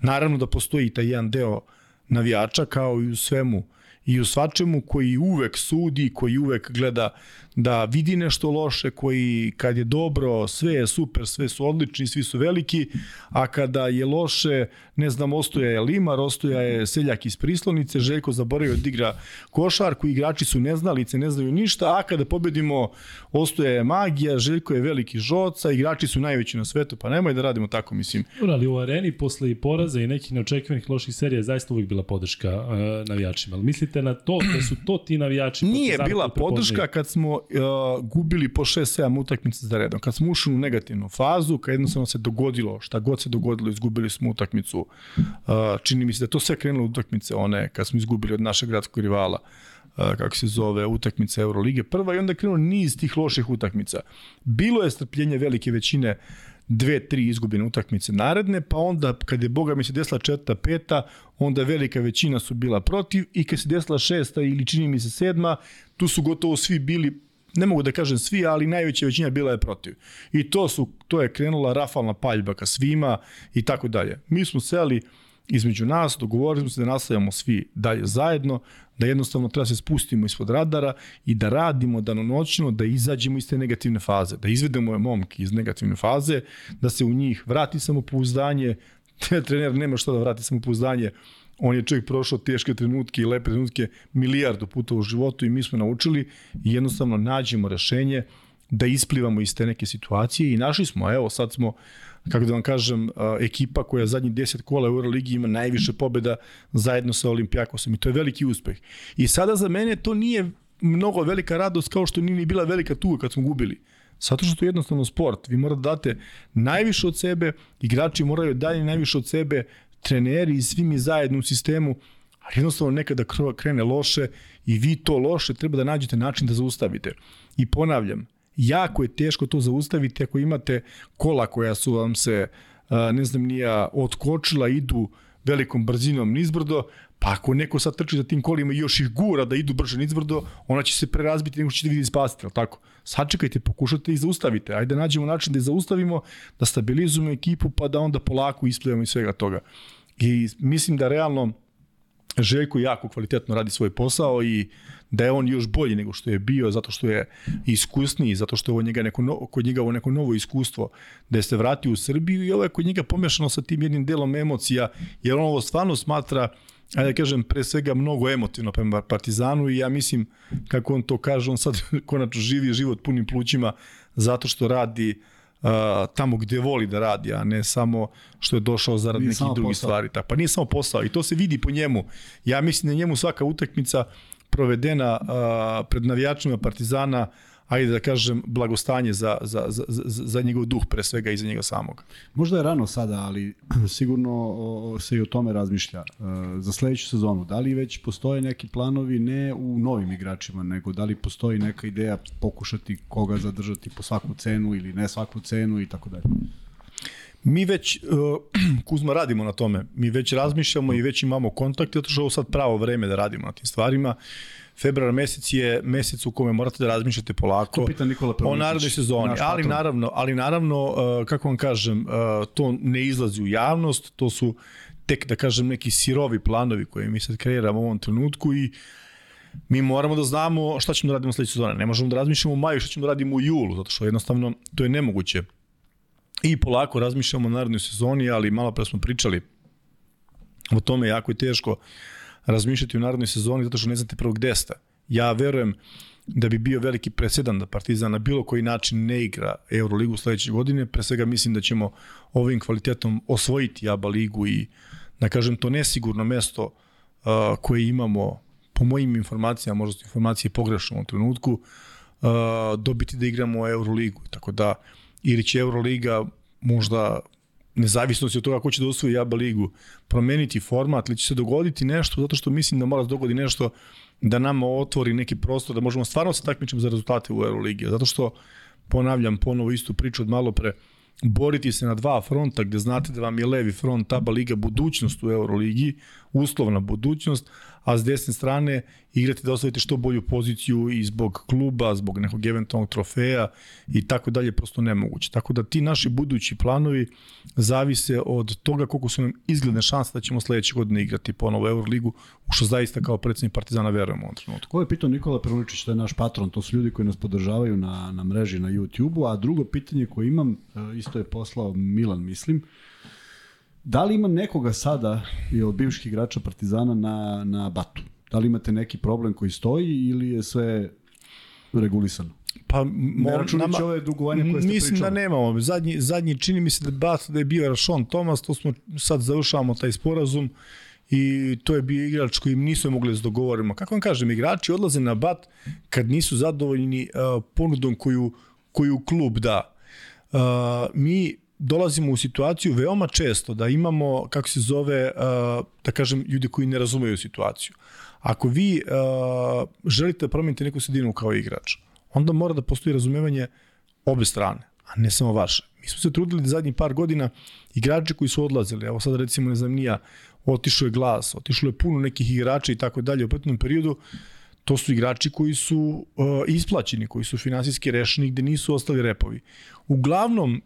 Naravno da postoji taj jedan deo navijača kao i u svemu i u svačemu koji uvek sudi, koji uvek gleda da vidi nešto loše, koji kad je dobro, sve je super, sve su odlični, svi su veliki, a kada je loše, ne znam, ostoja je Limar, ostoja je Seljak iz Prislonice, Željko zaboravio da igra košarku, igrači su neznalice, ne znaju ništa, a kada pobedimo, ostoja je magija, Željko je veliki žoca, igrači su najveći na svetu, pa nemoj da radimo tako, mislim. Ali u areni posle i poraza i nekih neočekivanih loših serija zaista uvijek bila podrška uh, navijačima. Ali mislite na to da su to ti navijači? Nije bila podrška kad smo uh, gubili po 6-7 utakmica za redom. Kad smo ušli u negativnu fazu, kad jednostavno se dogodilo, šta god se dogodilo, izgubili smo utakmicu. Uh, čini mi se da to sve krenulo utakmice one, kad smo izgubili od našeg gradskog rivala uh, kako se zove, utakmice Eurolige prva i onda krenulo niz tih loših utakmica. Bilo je strpljenje velike većine dve, tri izgubljene utakmice naredne, pa onda kad je Boga mi se desila četvrta, peta, onda velika većina su bila protiv i kad se desila šesta ili čini mi se sedma, tu su gotovo svi bili ne mogu da kažem svi, ali najveća većina bila je protiv. I to su to je krenula rafalna paljba ka svima i tako dalje. Mi smo seli između nas, dogovorili smo se da nastavljamo svi dalje zajedno, da jednostavno treba se spustimo ispod radara i da radimo danonoćno, da izađemo iz te negativne faze, da izvedemo momke iz negativne faze, da se u njih vrati samopouzdanje, trener nema što da vrati samopouzdanje, on je čovjek prošao teške trenutke i lepe trenutke milijardu puta u životu i mi smo naučili i jednostavno nađemo rešenje da isplivamo iz te neke situacije i našli smo, evo sad smo kako da vam kažem, ekipa koja zadnjih 10 kola u Euroligi ima najviše pobjeda zajedno sa Olimpijakosom i to je veliki uspeh. I sada za mene to nije mnogo velika radost kao što nije ni bila velika tuga kad smo gubili. Zato što to je jednostavno sport. Vi morate da date najviše od sebe, igrači moraju dalje najviše od sebe, treneri i svi mi zajedno u sistemu, a jednostavno nekada krene loše i vi to loše treba da nađete način da zaustavite. I ponavljam, jako je teško to zaustaviti ako imate kola koja su vam se, ne znam, nija otkočila, idu velikom brzinom nizbrdo, pa ako neko sad trči za tim kolima i još ih gura da idu brže nizbrdo, ona će se prerazbiti nego ćete vidjeti spasiti, ali tako? Sačekajte, pokušajte i zaustavite. Ajde da nađemo način da je zaustavimo, da stabilizujemo ekipu, pa da onda polako isplivamo iz svega toga. I mislim da realno Željko jako kvalitetno radi svoj posao i da je on još bolji nego što je bio zato što je iskusniji, zato što je ovo njega neko no, kod njega ovo neko novo iskustvo da je se vratio u Srbiju i ovo je kod njega pomešano sa tim jednim delom emocija jer on ovo stvarno smatra ajde da kažem, pre svega mnogo emotivno prema Partizanu i ja mislim, kako on to kaže, on sad konačno živi život punim plućima zato što radi uh, tamo gde voli da radi, a ne samo što je došao zarad nije nekih drugih posao. stvari. Pa nije samo posao i to se vidi po njemu. Ja mislim da njemu svaka utakmica provedena uh, pred navijačima Partizana ajde da kažem, blagostanje za, za, za, za njegov duh pre svega i za njega samog. Možda je rano sada, ali sigurno se i o tome razmišlja. Za sledeću sezonu, da li već postoje neki planovi ne u novim igračima, nego da li postoji neka ideja pokušati koga zadržati po svaku cenu ili ne svaku cenu i tako dalje? Mi već, uh, Kuzma, radimo na tome. Mi već razmišljamo i već imamo kontakt, zato što je ovo sad pravo vreme da radimo na tim stvarima. Februar mesec je mesec u kome morate da razmišljate polako to pita Nikola o narednoj sezoni. Ali naravno, ali naravno, uh, kako vam kažem, uh, to ne izlazi u javnost, to su tek, da kažem, neki sirovi planovi koje mi sad kreiramo u ovom trenutku i mi moramo da znamo šta ćemo da radimo sledeće sezone. Ne možemo da razmišljamo u maju šta ćemo da radimo u julu, zato što jednostavno to je nemoguće i polako razmišljamo o narodnoj sezoni, ali malo pre smo pričali o tome jako je teško razmišljati o narodnoj sezoni zato što ne znate prvo gde ste. Ja verujem da bi bio veliki presedan da Partizan na bilo koji način ne igra Euroligu sledeće godine. Pre svega mislim da ćemo ovim kvalitetom osvojiti ABA ligu i da kažem to nesigurno mesto uh, koje imamo po mojim informacijama, možda su informacije pogrešne u trenutku, uh, dobiti da igramo Euroligu. Tako da ili će Euroliga možda nezavisnosti od toga ko će da osvoji ABA ligu, promeniti format ili će se dogoditi nešto, zato što mislim da mora da dogodi nešto da nama otvori neki prostor, da možemo stvarno se takmičiti za rezultate u Euroligi. Zato što, ponavljam ponovo istu priču od malo pre, boriti se na dva fronta gde znate da vam je levi front ABA liga budućnost u Euroligi, uslovna budućnost, a s desne strane igrati da ostavite što bolju poziciju i zbog kluba, zbog nekog eventualnog trofeja i tako dalje, prosto nemoguće. Tako da ti naši budući planovi zavise od toga koliko su nam izgledne šanse da ćemo sledeće godine igrati ponovo Euroligu, u što zaista kao predsednik Partizana verujemo u ovom trenutku. Ko je pitao Nikola Peruničić, to je naš patron, to su ljudi koji nas podržavaju na, na mreži na YouTube-u, a drugo pitanje koje imam, e, isto je poslao Milan, mislim, Da li ima nekoga sada i od bivših igrača Partizana na, na batu? Da li imate neki problem koji stoji ili je sve regulisano? Pa ne računajući ove dugovanja koje ste mislim pričali. da nemamo. Zadnji, zadnji čini mi se da bat da je bio Rašon Tomas, to smo sad završavamo taj sporazum i to je bio igrač koji nisu mogli da dogovorimo. Kako vam kažem, igrači odlaze na bat kad nisu zadovoljni uh, ponudom koju, koju klub da. Uh, mi dolazimo u situaciju veoma često da imamo, kako se zove, uh, da kažem, ljudi koji ne razumeju situaciju. Ako vi uh, želite da promenite neku sredinu kao igrač, onda mora da postoji razumevanje obe strane, a ne samo vaše. Mi smo se trudili da zadnjih par godina igrači koji su odlazili, evo sad recimo ne znam nija, otišao je glas, otišlo je puno nekih igrača i tako dalje u prethodnom periodu, to su igrači koji su uh, isplaćeni, koji su finansijski rešeni, gde nisu ostali repovi. Uglavnom,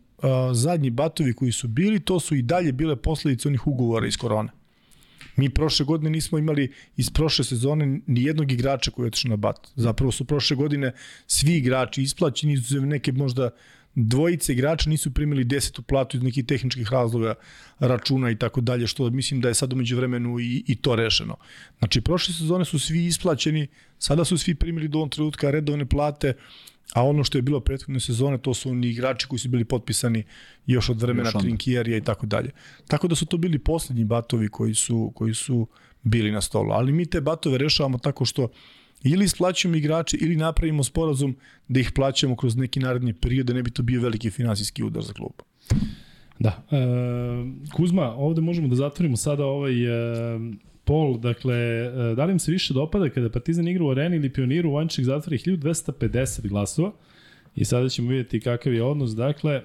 zadnji batovi koji su bili, to su i dalje bile posledice onih ugovora iz korone. Mi prošle godine nismo imali iz prošle sezone ni jednog igrača koji je otišao na bat. Zapravo su prošle godine svi igrači isplaćeni, izuzev neke možda dvojice igrača nisu primili desetu platu iz nekih tehničkih razloga, računa i tako dalje, što mislim da je sad umeđu vremenu i, i to rešeno. Znači, prošle sezone su svi isplaćeni, sada su svi primili do ovom trenutka redovne plate, a ono što je bilo prethodne sezone, to su oni igrači koji su bili potpisani još od vremena Trinkierija i tako dalje. Tako da su to bili poslednji batovi koji su, koji su bili na stolu. Ali mi te batove rešavamo tako što ili isplaćujemo igrače ili napravimo sporazum da ih plaćamo kroz neki naredni period da ne bi to bio veliki finansijski udar za klub. Da. E, Kuzma, ovde možemo da zatvorimo sada ovaj e, pol, dakle, e, da li im se više dopada kada Partizan igra u areni ili pioniru, Vanček zatvori 1250 glasova? I sada ćemo vidjeti kakav je odnos, dakle, e,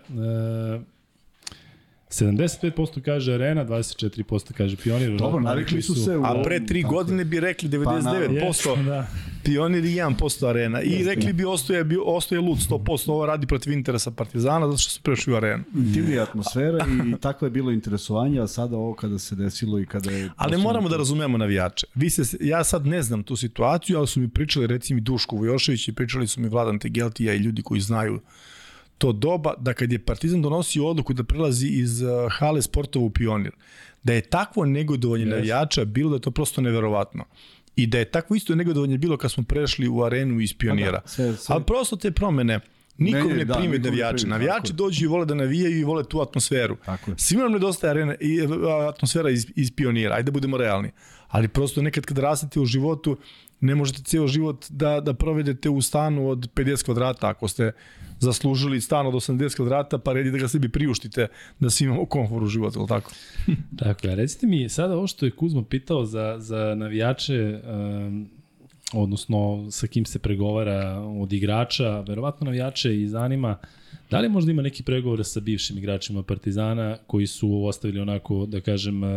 75% kaže Arena, 24% kaže Pionir. Dobro, navikli su se. U... A pre tri godine bi rekli 99% pa, da. Pionir i 1% Arena. I rekli bi ostoje, bi, ostoje Lud 100%, ovo radi protiv interesa Partizana, zato što su prešli u Arenu. Divnija atmosfera i takvo je bilo interesovanje, a sada ovo kada se desilo i kada je... Ali moramo da razumemo navijače. Vi se, ja sad ne znam tu situaciju, ali su mi pričali recimo Duško Vujošević i pričali su mi Vladan Tegeltija i ljudi koji znaju to doba da kad je Partizan donosio odluku da prelazi iz uh, hale sportova u pionir, da je takvo negodovanje yes. navijača bilo da je to prosto neverovatno. I da je takvo isto negodovanje bilo kad smo prešli u arenu iz pionira. Da, sve, sve. Ali prosto te promene, Nikom ne, ne da, prime navijači. Navijači dođu i vole da navijaju i vole tu atmosferu. Tako je. Svima nam nedostaje arena i e, atmosfera iz, iz pionira. Ajde da budemo realni. Ali prosto nekad kad rastete u životu, ne možete ceo život da, da provedete u stanu od 50 kvadrata ako ste zaslužili stan od 80 kvadrata, pa redi da ga sebi priuštite da svi imamo komfor u životu, ili tako? tako je. Recite mi, sada ovo što je Kuzma pitao za, za navijače, um, odnosno sa kim se pregovara od igrača, verovatno navijače i zanima da li možda ima neki pregovore sa bivšim igračima Partizana koji su ostavili onako, da kažem, uh,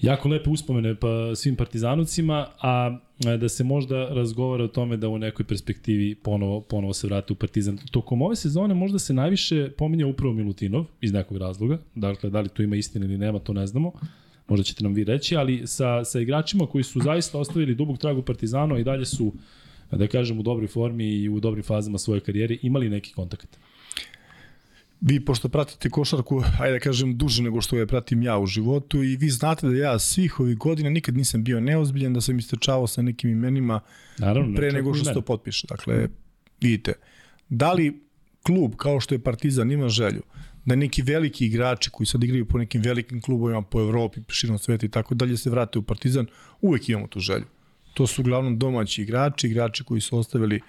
jako lepe uspomene pa svim partizanovcima, a da se možda razgovara o tome da u nekoj perspektivi ponovo, ponovo se vrate u partizan. Tokom ove sezone možda se najviše pominja upravo Milutinov iz nekog razloga, dakle da li tu ima istine ili nema, to ne znamo, možda ćete nam vi reći, ali sa, sa igračima koji su zaista ostavili dubog trag u Partizanu i dalje su, da kažem, u dobroj formi i u dobrim fazama svoje karijere imali neki kontakt vi pošto pratite košarku, ajde da kažem, duže nego što je pratim ja u životu i vi znate da ja svih ovih godina nikad nisam bio neozbiljan, da sam istrčavao sa nekim imenima Naravno, pre nego što se to potpiše. Dakle, vidite, da li klub kao što je Partizan ima želju da neki veliki igrači koji sad igraju po nekim velikim klubovima po Evropi, širom sveta i tako dalje se vrate u Partizan, uvek imamo tu želju. To su uglavnom domaći igrači, igrači koji su ostavili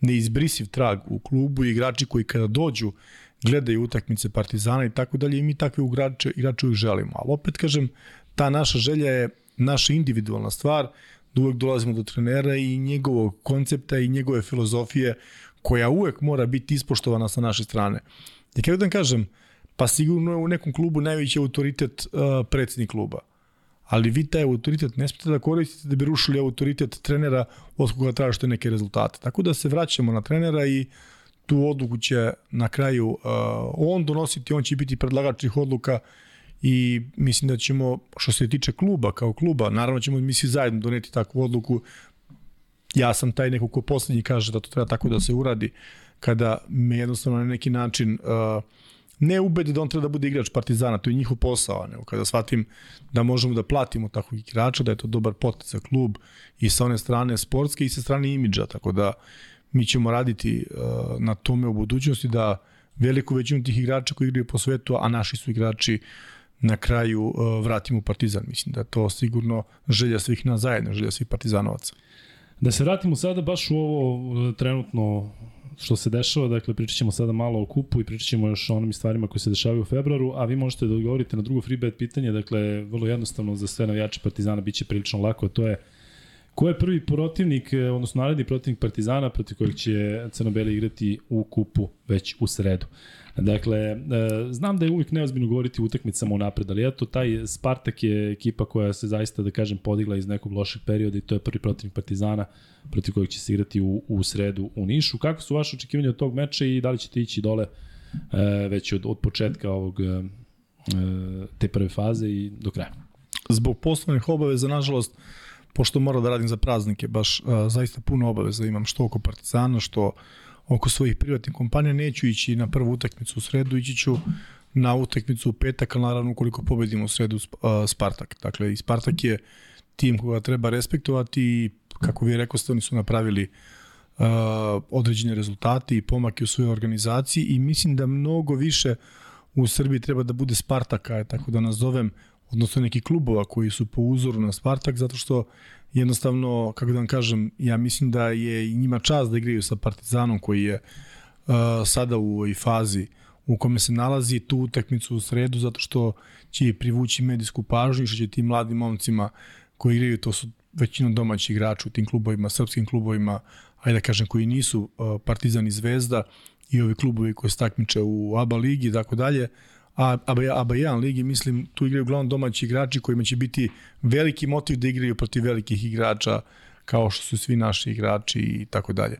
neizbrisiv trag u klubu, igrači koji kada dođu gledaju utakmice Partizana i tako dalje i mi takve igrače, igrače uvijek želimo. Ali opet kažem, ta naša želja je naša individualna stvar, da uvek dolazimo do trenera i njegovog koncepta i njegove filozofije koja uvek mora biti ispoštovana sa naše strane. I kako da kažem, pa sigurno je u nekom klubu najveći autoritet uh, predsednik kluba. Ali vi taj autoritet ne smete da koristite da bi rušili autoritet trenera od koga tražite neke rezultate. Tako da se vraćamo na trenera i uh, tu odluku će na kraju uh, on donositi, on će biti predlagač tih odluka i mislim da ćemo, što se tiče kluba, kao kluba, naravno ćemo mi svi zajedno doneti takvu odluku. Ja sam taj neko ko poslednji kaže da to treba tako da se uradi, kada me jednostavno na neki način uh, ne ubede da on treba da bude igrač Partizana, to je njihov posao, nego kada shvatim da možemo da platimo takvog igrača, da je to dobar potet za klub i sa one strane sportske i sa strane imidža, tako da mi ćemo raditi uh, na tome u budućnosti da veliku većinu tih igrača koji igraju po svetu, a naši su igrači na kraju uh, vratimo u Partizan. Mislim da to sigurno želja svih nas zajedno, želja svih Partizanovaca. Da se vratimo sada baš u ovo e, trenutno što se dešava, dakle pričat ćemo sada malo o kupu i pričat ćemo još o onim stvarima koje se dešavaju u februaru, a vi možete da odgovorite na drugo free bet pitanje, dakle vrlo jednostavno za sve navijače Partizana biće prilično lako, to je ko je prvi protivnik, e, odnosno naredni protivnik Partizana protiv kojeg će Crnobeli igrati u kupu već u sredu. Dakle, e, znam da je uvijek neozbiljno govoriti o utakmicama unapred, ali eto, taj Spartak je ekipa koja se zaista, da kažem, podigla iz nekog lošeg perioda i to je prvi protivnik Partizana protiv kojeg će se igrati u, u sredu u Nišu. Kako su vaše očekivanja od tog meča i da li ćete ići dole e, već od, od početka ovog te prve faze i do kraja? Zbog poslovnih obaveza, nažalost, pošto moram da radim za praznike, baš a, zaista puno obaveza imam što oko Partizana, što oko svojih privatnih kompanija, neću ići na prvu utakmicu u sredu, ići ću na utakmicu u petak, ali naravno ukoliko pobedimo u sredu uh, Spartak. Dakle, i Spartak je tim koga treba respektovati i kako vi rekao ste, oni su napravili uh, određene rezultate i pomake u svojoj organizaciji i mislim da mnogo više u Srbiji treba da bude Spartaka, tako da nazovem, odnosno neki klubova koji su po uzoru na Spartak, zato što jednostavno, kako da vam kažem, ja mislim da je njima čast da igraju sa Partizanom koji je uh, sada u ovoj fazi u kome se nalazi tu utakmicu u sredu zato što će privući medijsku pažnju i što će tim mladim momcima koji igraju, to su većinom domaći igrači u tim klubovima, srpskim klubovima, ajde da kažem, koji nisu uh, Partizan i Zvezda i ovi klubovi koji se takmiče u ABA ligi i tako dalje, a ABA, ABA 1 ligi, mislim, tu igraju uglavnom domaći igrači kojima će biti veliki motiv da igraju protiv velikih igrača kao što su svi naši igrači i tako dalje.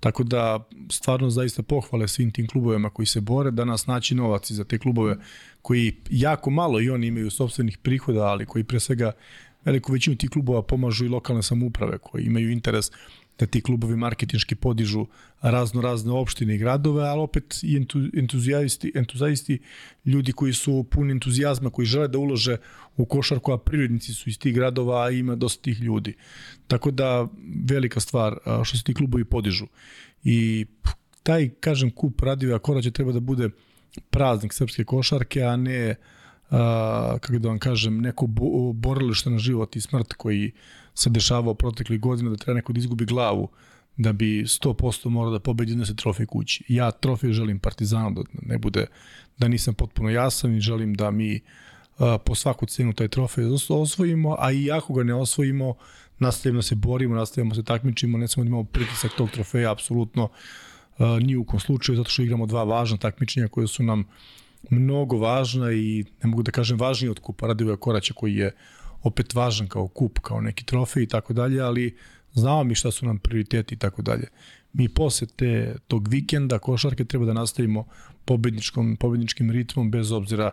Tako da, stvarno zaista pohvale svim tim klubovima koji se bore, danas naći novac za te klubove koji jako malo i oni imaju sobstvenih prihoda, ali koji pre svega veliku većinu tih klubova pomažu i lokalne samouprave koji imaju interes da ti klubovi marketinški podižu razno razne opštine i gradove, ali opet i entuzijasti, entuzijasti ljudi koji su puni entuzijazma, koji žele da ulože u košarku, a prirodnici su iz tih gradova, a ima dosta tih ljudi. Tako da velika stvar što se ti klubovi podižu. I taj, kažem, kup Radivija Koraća treba da bude praznik srpske košarke, a ne a, kako da vam kažem, neko borilište na život i smrt koji se dešavao proteklih godina da treba neko da izgubi glavu da bi 100% morao da pobedi da se trofej kući. Ja trofej želim Partizanu da ne bude, da nisam potpuno jasan i želim da mi a, po svaku cenu taj trofej osvojimo, a i ako ga ne osvojimo, nastavimo da se borimo, nastavimo da se takmičimo, ne samo da imamo pritisak tog trofeja, apsolutno ni u kom slučaju, zato što igramo dva važna takmičenja koje su nam mnogo važna i ne mogu da kažem važnije od kupa Radivoja Koraća koji je opet važan kao kup, kao neki trofej i tako dalje, ali znamo mi šta su nam prioriteti i tako dalje. Mi posle te, tog vikenda košarke treba da nastavimo pobedničkom, pobedničkim ritmom bez obzira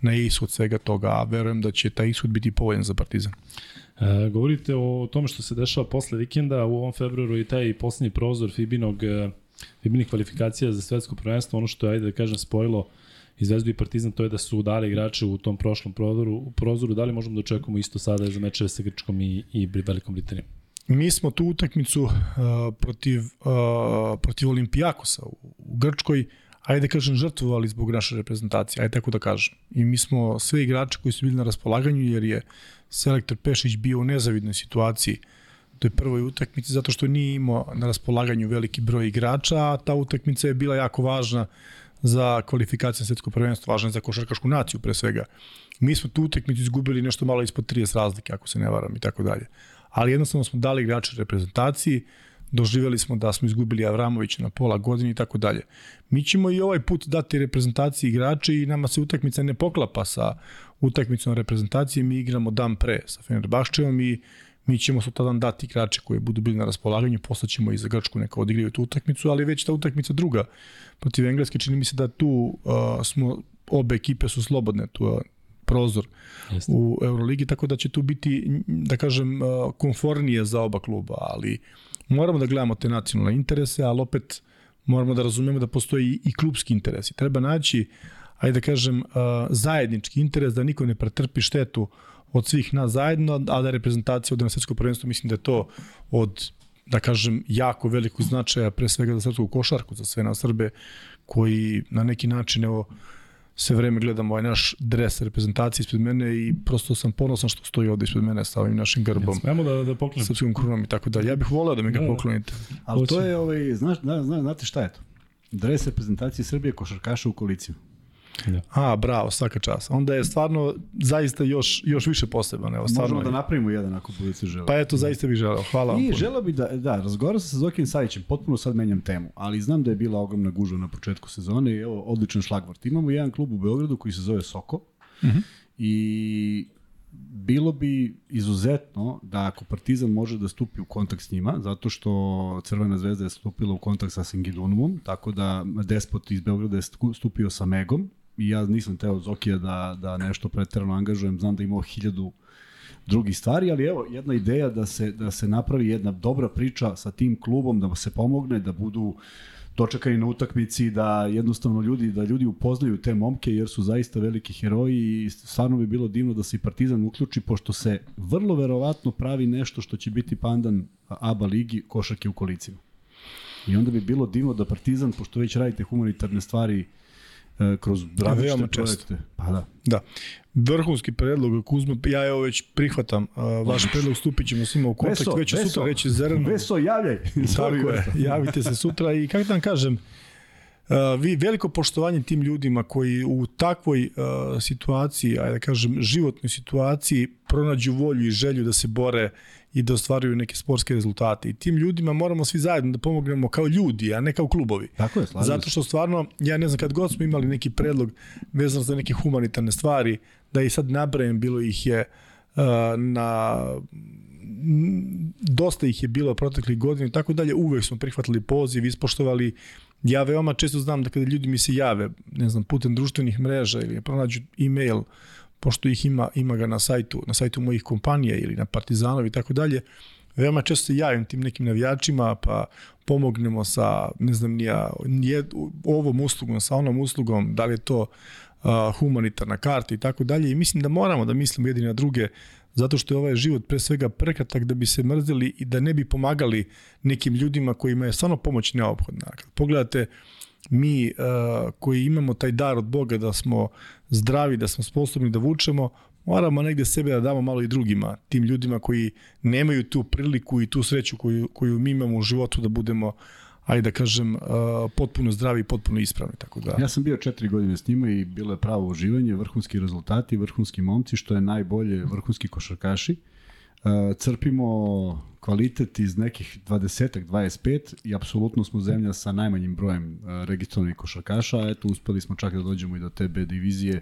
na ishod svega toga, a verujem da će taj ishod biti povoljan za Partizan. E, govorite o tome što se dešava posle vikenda, u ovom februaru i taj poslednji prozor Fibinog, e, Fibinih kvalifikacija za svetsko prvenstvo, ono što je, ajde da kažem, spojilo i Zvezdu i Partizan, to je da su dali igrače u tom prošlom prozoru, prozoru da li možemo da očekujemo isto sada za mečeve sa Grčkom i, i Velikom Britanijom? Mi smo tu utakmicu uh, protiv, uh, protiv Olimpijakosa u, u Grčkoj, ajde da kažem, žrtvovali zbog naše reprezentacije, ajde tako da kažem. I mi smo sve igrače koji su bili na raspolaganju, jer je selektor Pešić bio u nezavidnoj situaciji to je prvoj utakmici, zato što nije imao na raspolaganju veliki broj igrača, a ta utakmica je bila jako važna za kvalifikacije svetskog prvenstva, važno je za košarkašku naciju pre svega. Mi smo tu utakmicu izgubili nešto malo ispod 30 razlike, ako se ne varam i tako dalje. Ali jednostavno smo dali igrače reprezentaciji, doživjeli smo da smo izgubili Avramovića na pola godine i tako dalje. Mi ćemo i ovaj put dati reprezentaciji igrače i nama se utakmica ne poklapa sa utakmicom reprezentacije, mi igramo dan pre sa Fenerbahčevom i mi ćemo sutradan dati igrače koji budu bili na raspolaganju, poslaćemo i za Grčku neka odigraju tu utakmicu, ali već ta utakmica druga protiv Engleske, čini mi se da tu uh, smo, obe ekipe su slobodne, tu uh, prozor Jeste. u Euroligi, tako da će tu biti, da kažem, uh, konfornije za oba kluba, ali moramo da gledamo te nacionalne interese, ali opet moramo da razumemo da postoji i klubski interes. I treba naći, ajde da kažem, zajednički interes da niko ne pretrpi štetu od svih nas zajedno, a da reprezentacija od na svetsko prvenstvo mislim da je to od da kažem, jako velikog značaja, pre svega za srpsku košarku, za sve nas Srbe, koji na neki način, evo, sve vreme gledam ovaj naš dres reprezentacije ispred mene i prosto sam ponosan što stoji ovde ispred mene sa ovim našim grbom. Smemo da, da poklonim. Srpskom krunom i tako dalje. Ja bih voleo da mi ga Da, da. poklonite. Ali to je, ovaj, znaš, zna, zna, znate šta je to? Dres reprezentacije Srbije košarkaša u koliciju. A, bravo, svaka čast. Onda je stvarno zaista još, još više poseban. Evo, stvarno. Možemo da napravimo jedan ako budete želeli. Pa eto, zaista bih želeo. Hvala vam I želeo bi da, da, razgovarao sam sa Zokijem Savićem, potpuno sad menjam temu, ali znam da je bila ogromna gužva na početku sezone i evo, odličan šlagvort. Imamo jedan klub u Beogradu koji se zove Soko uh Mhm. -huh. i bilo bi izuzetno da ako Partizan može da stupi u kontakt s njima, zato što Crvena zvezda je stupila u kontakt sa Singidunumom, tako da Despot iz Beograda je stu- stupio sa Megom i ja nisam teo Zokija da, da nešto preterano angažujem, znam da imao hiljadu drugih stvari, ali evo jedna ideja da se da se napravi jedna dobra priča sa tim klubom, da se pomogne, da budu dočekani na utakmici, da jednostavno ljudi da ljudi upoznaju te momke jer su zaista veliki heroji i stvarno bi bilo divno da se i Partizan uključi pošto se vrlo verovatno pravi nešto što će biti pandan ABA ligi košarke u kolicima. I onda bi bilo divno da Partizan, pošto već radite humanitarne stvari kroz različite projekte. Pa da. Da. Vrhunski predlog Kuzma, ja evo već prihvatam uh, vaš predlog, stupit ćemo svima u kontakt, Veso, već Veso. sutra reći Zerano. Veso, javljaj! Tako je, javite se sutra i kako da vam kažem, Uh, vi veliko poštovanje tim ljudima koji u takvoj uh, situaciji, ajde da kažem životnoj situaciji pronađu volju i želju da se bore i da ostvaruju neke sportske rezultate. I tim ljudima moramo svi zajedno da pomognemo kao ljudi, a ne kao klubovi. Tako je, slažem Zato što stvarno, ja ne znam, kad god smo imali neki predlog vezan za neke humanitarne stvari, da i sad nabrajem, bilo ih je uh, na dosta ih je bilo proteklih godina i tako dalje, uvek smo prihvatili poziv, ispoštovali Ja veoma često znam da kada ljudi mi se jave, ne znam, putem društvenih mreža ili pronađu e-mail, pošto ih ima, ima ga na sajtu, na sajtu mojih kompanija ili na Partizanov i tako dalje, veoma često se javim tim nekim navijačima, pa pomognemo sa, ne znam, nija, nije, ovom uslugom, sa onom uslugom, da li je to uh, humanitarna karta i tako dalje i mislim da moramo da mislimo jedni na druge zato što je ovaj život pre svega prekratak da bi se mrzeli i da ne bi pomagali nekim ljudima kojima je stvarno pomoć neophodna. Kad pogledate mi uh, koji imamo taj dar od Boga da smo zdravi, da smo sposobni da vučemo, moramo negde sebe da damo malo i drugima, tim ljudima koji nemaju tu priliku i tu sreću koju, koju mi imamo u životu da budemo ajde da kažem, uh, potpuno zdravi i potpuno ispravni. Tako da... Ja sam bio četiri godine s njima i bilo je pravo uživanje, vrhunski rezultati, vrhunski momci, što je najbolje, vrhunski košarkaši. Uh, crpimo kvalitet iz nekih 20 25 i apsolutno smo zemlja sa najmanjim brojem uh, registrovanih košarkaša, eto uspeli smo čak da dođemo i do te B divizije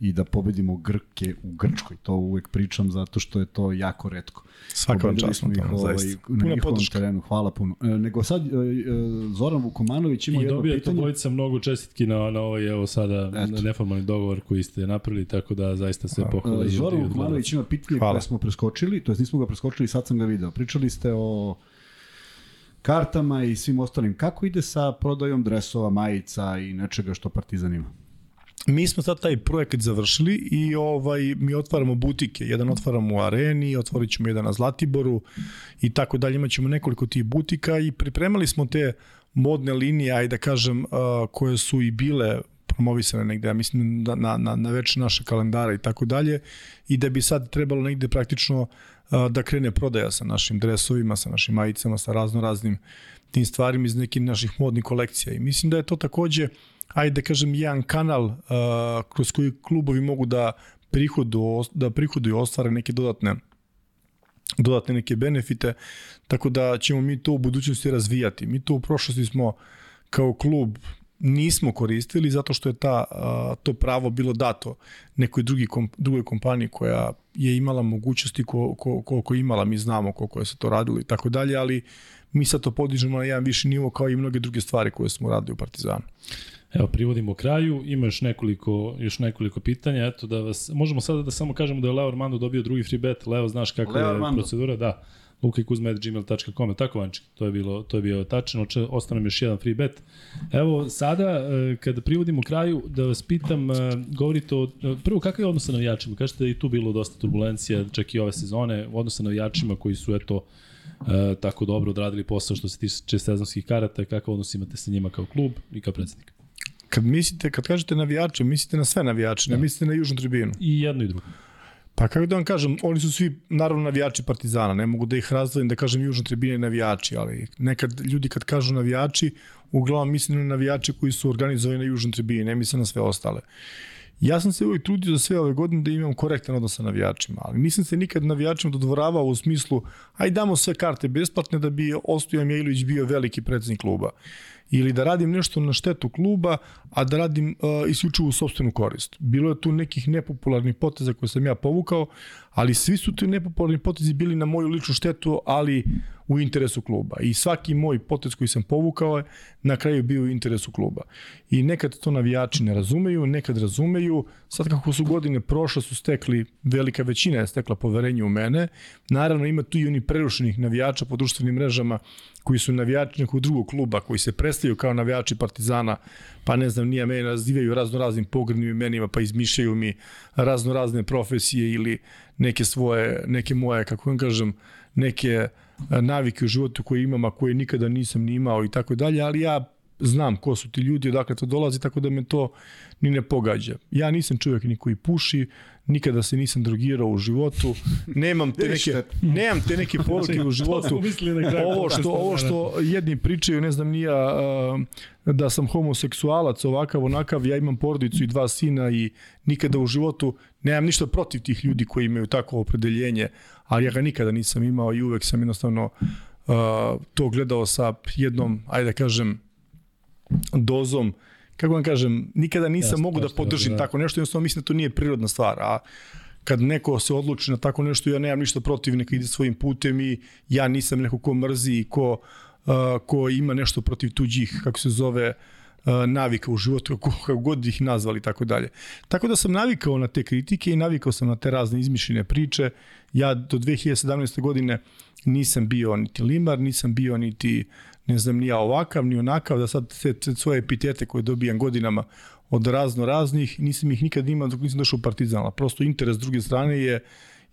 i da pobedimo Grke u Grčkoj. To uvek pričam zato što je to jako redko. Svaka vam čast smo na ih, tome, ovaj, zaista. na Puna njihovom podrška. terenu. Hvala puno. E, nego sad e, e, Zoran Vukomanović ima I jedno dobijate pitanje. dvojica mnogo čestitki na, na ovaj, evo sada, Eto. neformalni dogovor koji ste napravili, tako da zaista sve pohvala. i i Zoran Vukomanović ima pitanje Hvala. koje smo preskočili, to jest nismo ga preskočili, sad sam ga video. Pričali ste o kartama i svim ostalim. Kako ide sa prodajom dresova, majica i nečega što Partizan ima? Mi smo sad taj projekat završili i ovaj mi otvaramo butike. Jedan otvaramo u Areni, otvorit ćemo jedan na Zlatiboru i tako dalje. Imaćemo nekoliko tih butika i pripremali smo te modne linije, ajde da kažem, koje su i bile promovisane negde, ja mislim da na, na, na već naše kalendara i tako dalje i da bi sad trebalo negde praktično da krene prodaja sa našim dresovima, sa našim majicama, sa razno raznim tim stvarima iz nekih naših modnih kolekcija i mislim da je to takođe ajde da kažem jedan kanal uh, kroz koji klubovi mogu da prihodu da prihoduju ostvare neke dodatne dodatne neke benefite, tako da ćemo mi to u budućnosti razvijati. Mi to u prošlosti smo kao klub nismo koristili zato što je ta, a, to pravo bilo dato nekoj drugi drugoj kompaniji koja je imala mogućnosti ko, ko, koliko imala, mi znamo koliko je se to radilo i tako dalje, ali mi sad to podižemo na jedan viši nivo kao i mnoge druge stvari koje smo radili u Partizanu. Evo, privodimo kraju, ima još nekoliko, još nekoliko pitanja, eto da vas, možemo sada da samo kažemo da je Leo Armando dobio drugi free bet, Leo znaš kako Leo je Armando. procedura, da, lukajkuzma.gmail.com, tako Vanček, to je bilo, to je bio tačno, nam još jedan free bet. Evo, sada, e, kada privodimo kraju, da vas pitam, e, govorite o, e, prvo, kakav je odnos sa navijačima? Kažete da je i tu bilo dosta turbulencija, čak i ove sezone, odnos sa navijačima koji su, eto, e, tako dobro odradili posao što se tiče sezonskih karata, kakav odnos imate sa njima kao klub i kao predsednik? Kad mislite, kad kažete navijače, mislite na sve navijače, ne mislite na južnu tribinu. I jedno i drugo. Pa kako da vam kažem, oni su svi naravno navijači Partizana, ne mogu da ih razdvojim da kažem južna tribina i navijači, ali nekad ljudi kad kažu navijači, uglavnom mislim na navijače koji su organizovani na južnoj tribini, ne mislim na sve ostale. Ja sam se uvijek trudio za sve ove godine da imam korektan odnos sa navijačima, ali nisam se nikad navijačima dodvoravao u smislu aj damo sve karte besplatne da bi Ostojan Jejlović bio veliki predsednik kluba ili da radim nešto na štetu kluba, a da radim uh, isključivo u sobstvenu korist. Bilo je tu nekih nepopularnih poteza koje sam ja povukao, ali svi su ti nepopularni potezi bili na moju ličnu štetu, ali u interesu kluba. I svaki moj potez koji sam povukao je na kraju bio u interesu kluba. I nekad to navijači ne razumeju, nekad razumeju. Sad kako su godine prošle su stekli, velika većina je stekla poverenje u mene. Naravno ima tu i oni prerušenih navijača po društvenim mrežama koji su navijači nekog drugog kluba, koji se predstavljaju kao navijači Partizana, pa ne znam, nije mene nazivaju razno raznim pogrednim imenima, pa izmišljaju mi razno razne profesije ili neke svoje, neke moje, kako vam kažem, neke navike u životu koje imam, a koje nikada nisam ni imao i tako dalje, ali ja znam ko su ti ljudi, odakle to dolazi, tako da me to ni ne pogađa. Ja nisam čovjek ni koji puši, nikada se nisam drogirao u životu, nemam te neke, nemam te neke poruke u životu. Ovo što, ovo što jedni pričaju, ne znam nija, da sam homoseksualac, ovakav, onakav, ja imam porodicu i dva sina i nikada u životu nemam ništa protiv tih ljudi koji imaju takvo opredeljenje, ali ja ga nikada nisam imao i uvek sam jednostavno uh, to gledao sa jednom, ajde da kažem, dozom kako vam kažem, nikada nisam Jasne, mogu da podržim da. tako nešto, jednostavno mislim da to nije prirodna stvar, a kad neko se odluči na tako nešto, ja nemam ništa protiv, neka ide svojim putem i ja nisam neko ko mrzi i ko, uh, ko ima nešto protiv tuđih, kako se zove, uh, navika u životu, kako, kako god ih nazvali tako dalje. Tako da sam navikao na te kritike i navikao sam na te razne izmišljene priče. Ja do 2017. godine nisam bio niti limar, nisam bio niti ne znam, ni ja ovakav, ni onakav, da sad te, te svoje epitete koje dobijam godinama od razno raznih, nisam ih nikad imao dok nisam došao u Partizan, ali prosto interes druge strane je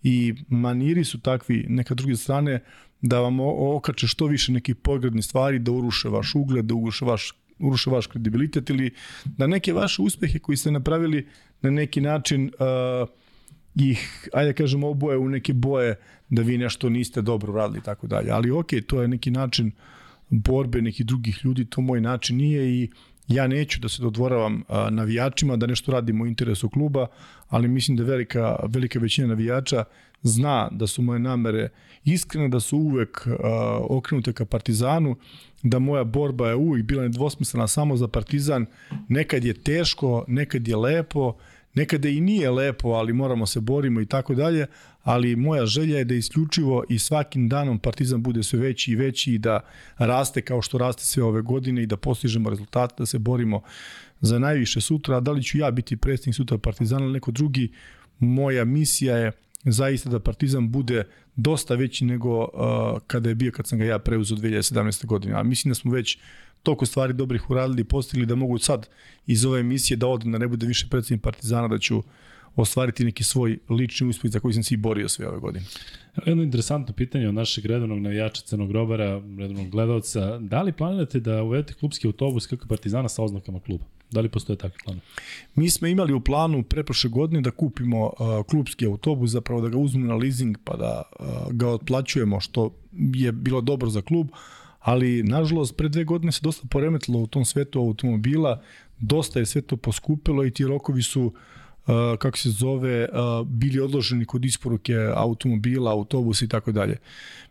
i maniri su takvi neka druge strane da vam okače što više nekih pogrednih stvari, da uruše vaš ugled, da uruše vaš, uruše vaš kredibilitet ili da neke vaše uspehe koji ste napravili na neki način uh, ih, ajde da kažem, oboje u neke boje da vi nešto niste dobro radili i tako dalje. Ali okej, okay, to je neki način uh, borbe nekih drugih ljudi, to moj način nije i ja neću da se dodvoravam navijačima, da nešto radim u interesu kluba, ali mislim da velika, velika većina navijača zna da su moje namere iskrene, da su uvek okrenute ka Partizanu, da moja borba je uvek bila nedvosmislena samo za Partizan. Nekad je teško, nekad je lepo, nekada i nije lepo, ali moramo se borimo i tako dalje, ali moja želja je da isključivo i svakim danom Partizan bude sve veći i veći i da raste kao što raste sve ove godine i da postižemo rezultate, da se borimo za najviše sutra, da li ću ja biti predstavnik sutra Partizana ili neko drugi, moja misija je zaista da Partizan bude dosta veći nego uh, kada je bio kad sam ga ja preuzeo 2017. godine. A mislim da smo već toliko stvari dobrih uradili i postigli da mogu sad iz ove emisije da odem, da ne bude više predsednik Partizana, da ću ostvariti neki svoj lični uspeh za koji sam se i borio sve ove godine. Jedno interesantno pitanje od našeg redovnog navijača Crnog Robara, redovnog gledalca. Da li planirate da uvedete klubski autobus kako Partizana sa oznakama kluba? Da li postoje takvi plan? Mi smo imali u planu preprošle godine da kupimo uh, klubski autobus, zapravo da ga uzmemo na leasing pa da uh, ga otplaćujemo, što je bilo dobro za klub, ali nažalost pre dve godine se dosta poremetilo u tom svetu automobila, dosta je sve to poskupilo i ti rokovi su Uh, kako se zove, uh, bili odloženi kod isporuke automobila, autobusa i tako dalje.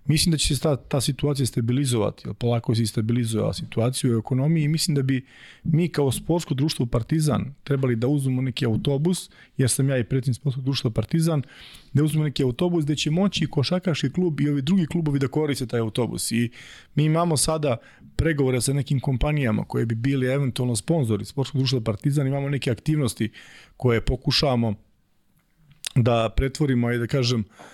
Mislim da će se ta, ta situacija stabilizovati, jer polako se stabilizuje situaciju u ekonomiji i mislim da bi mi kao sportsko društvo Partizan trebali da uzmemo neki autobus, jer sam ja i predsjednik sportskog društva Partizan, da uzmemo neki autobus gde će moći košakaški klub i ovi drugi klubovi da koriste taj autobus. I mi imamo sada pregovore sa nekim kompanijama koje bi bili eventualno sponzori sportskog društva Partizan, imamo neke aktivnosti koje pokušavamo da pretvorimo i da kažem uh,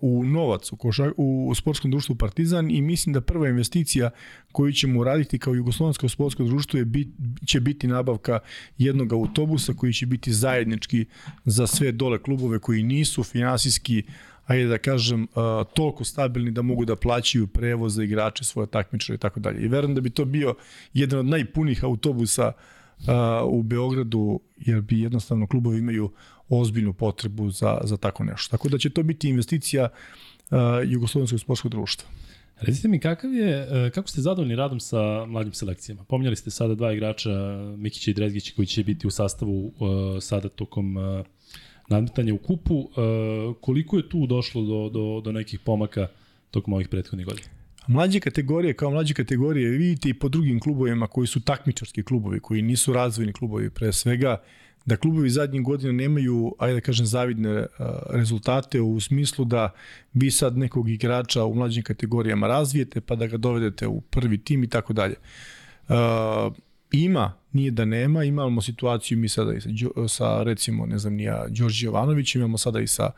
u novac u, koša, u sportskom društvu Partizan i mislim da prva investicija koju ćemo uraditi kao Jugoslovensko sportsko društvo je bit, će biti nabavka jednog autobusa koji će biti zajednički za sve dole klubove koji nisu finansijski ajde da kažem, toliko stabilni da mogu da plaćaju prevoz za igrače, svoje takmičare i tako dalje. I verujem da bi to bio jedan od najpunijih autobusa u Beogradu, jer bi jednostavno klubovi imaju ozbiljnu potrebu za, za tako nešto. Tako da će to biti investicija uh, Jugoslovenskog sportskog društva. Recite mi, kakav je, kako ste zadovoljni radom sa mlađim selekcijama? Pominjali ste sada dva igrača, Mikića i Drezgića, koji će biti u sastavu uh, sada tokom uh, nadmetanja u kupu. Uh, koliko je tu došlo do, do, do nekih pomaka tokom ovih prethodnih godina? Mlađe kategorije, kao mlađe kategorije, vidite i po drugim klubovima koji su takmičarski klubovi, koji nisu razvojni klubovi pre svega, da klubovi zadnjih godina nemaju, ajde da kažem, zavidne rezultate u smislu da vi sad nekog igrača u mlađim kategorijama razvijete pa da ga dovedete u prvi tim i tako dalje. Ima nije da nema, imamo situaciju mi sada i sa, sa recimo, ne znam, nija Đorđe Jovanović, imamo sada i sa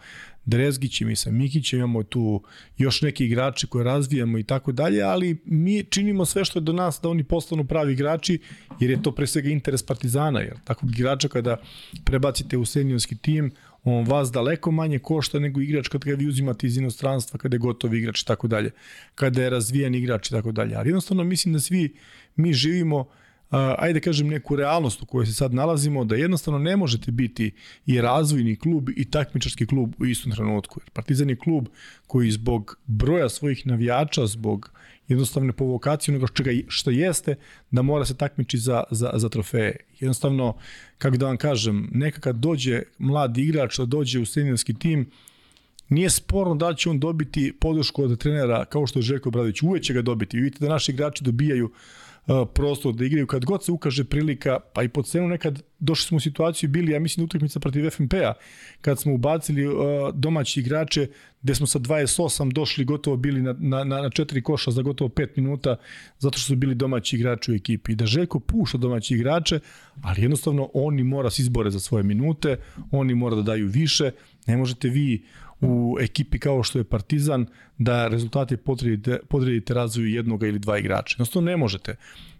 Drezgićem i sa Mikićem, imamo tu još neki igrači koje razvijamo i tako dalje, ali mi činimo sve što je do nas da oni postanu pravi igrači, jer je to pre svega interes Partizana, jer takvog igrača kada prebacite u seniorski tim, on vas daleko manje košta nego igrač kada ga vi uzimate iz inostranstva, kada je gotov igrač i tako dalje, kada je razvijen igrač i tako dalje. Ali jednostavno mislim da svi mi živimo uh, ajde kažem, neku realnost u kojoj se sad nalazimo, da jednostavno ne možete biti i razvojni klub i takmičarski klub u istom trenutku. Partizan je klub koji zbog broja svojih navijača, zbog jednostavne povokacije onoga čega, što jeste, da mora se takmiči za, za, za trofeje. Jednostavno, kako da vam kažem, neka kad dođe mlad igrač, da dođe u seniorski tim, nije sporno da će on dobiti podršku od trenera kao što je Željko Bradović, uvek će ga dobiti. Vidite da naši igrači dobijaju prostor da igraju kad god se ukaže prilika, pa i po cenu nekad došli smo u situaciju bili, ja mislim, utakmica protiv FNP-a, kad smo ubacili uh, domaći igrače, gde smo sa 28 došli gotovo bili na, na, na četiri koša za gotovo 5 minuta, zato što su bili domaći igrači u ekipi. I da Željko puša domaći igrače, ali jednostavno oni mora se izbore za svoje minute, oni mora da daju više, ne možete vi u ekipi kao što je Partizan da rezultate podredite, podredite razvoju jednog ili dva igrača. Jednostavno ne možete.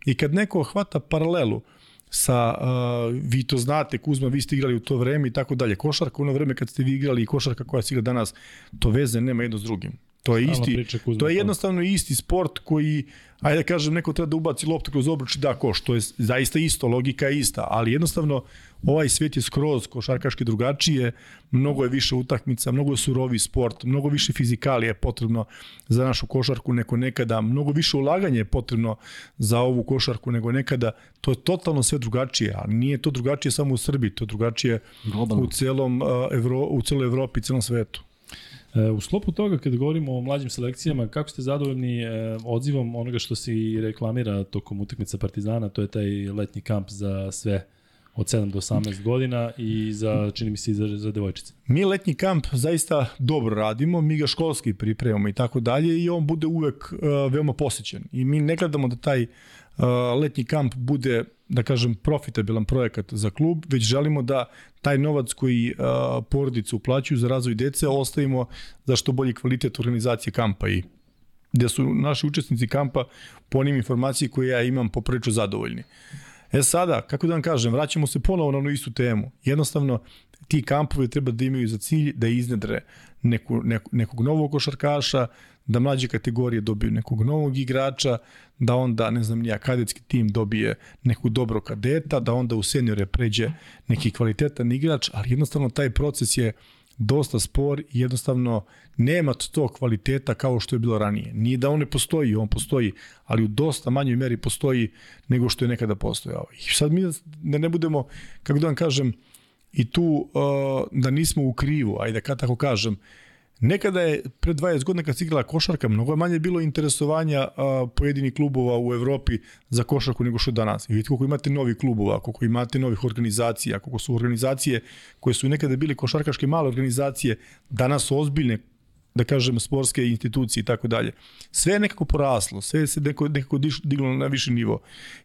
I kad neko hvata paralelu sa, uh, vi to znate, Kuzma, vi ste igrali u to vreme i tako dalje. Košarka, ono vreme kad ste vi igrali i košarka koja se igra danas, to veze nema jedno s drugim. To je isti, to je jednostavno isti sport koji, ajde da kažem, neko treba da ubaci loptu kroz obruč i da koš, to je zaista isto, logika je ista, ali jednostavno ovaj svet je skroz košarkaški drugačije, mnogo je više utakmica, mnogo je surovi sport, mnogo više fizikalije je potrebno za našu košarku nego nekada, mnogo više ulaganja je potrebno za ovu košarku nego nekada, to je totalno sve drugačije, ali nije to drugačije samo u Srbiji, to je drugačije Globalno. u celom uh, Evro, u celoj Evropi celom svetu. E, u sklopu toga, kada govorimo o mlađim selekcijama, kako ste zadovoljni e, odzivom onoga što se reklamira tokom utakmica Partizana, to je taj letnji kamp za sve od 7 do 18 godina i za, čini mi se, za, za devojčice. Mi letnji kamp zaista dobro radimo, mi ga školski pripremamo i tako dalje i on bude uvek uh, veoma posjećen. I mi ne gledamo da taj uh, letnji kamp bude da kažem, profitabilan projekat za klub, već želimo da taj novac koji uh, porodice uplaćuju za razvoj dece ostavimo za što bolji kvalitet organizacije kampa i gde su naši učesnici kampa po onim informacije koje ja imam poprilično zadovoljni. E sada, kako da vam kažem, vraćamo se ponovo na onu istu temu. Jednostavno, ti kampovi treba da imaju za cilj da iznedre neku, neku, nekog novog košarkaša, da mlađe kategorije dobiju nekog novog igrača, da onda, ne znam, nija kadetski tim dobije nekog dobro kadeta, da onda u seniore pređe neki kvalitetan igrač, ali jednostavno taj proces je dosta spor i jednostavno nema to kvaliteta kao što je bilo ranije. Nije da on ne postoji, on postoji, ali u dosta manjoj meri postoji nego što je nekada postojao. I sad mi da ne budemo, kako da vam kažem, i tu uh, da nismo u krivu, ajde kad tako kažem, Nekada je pre 20 godina kad se igrala košarka, mnogo manje bilo interesovanja a, pojedinih klubova u Evropi za košarku nego što je danas. I vidite koliko imate novih klubova, koliko imate novih organizacija, koliko su organizacije koje su nekada bili košarkaške male organizacije, danas su ozbiljne da kažem, sportske institucije i tako dalje. Sve je nekako poraslo, sve se nekako, nekako diglo na viši nivo.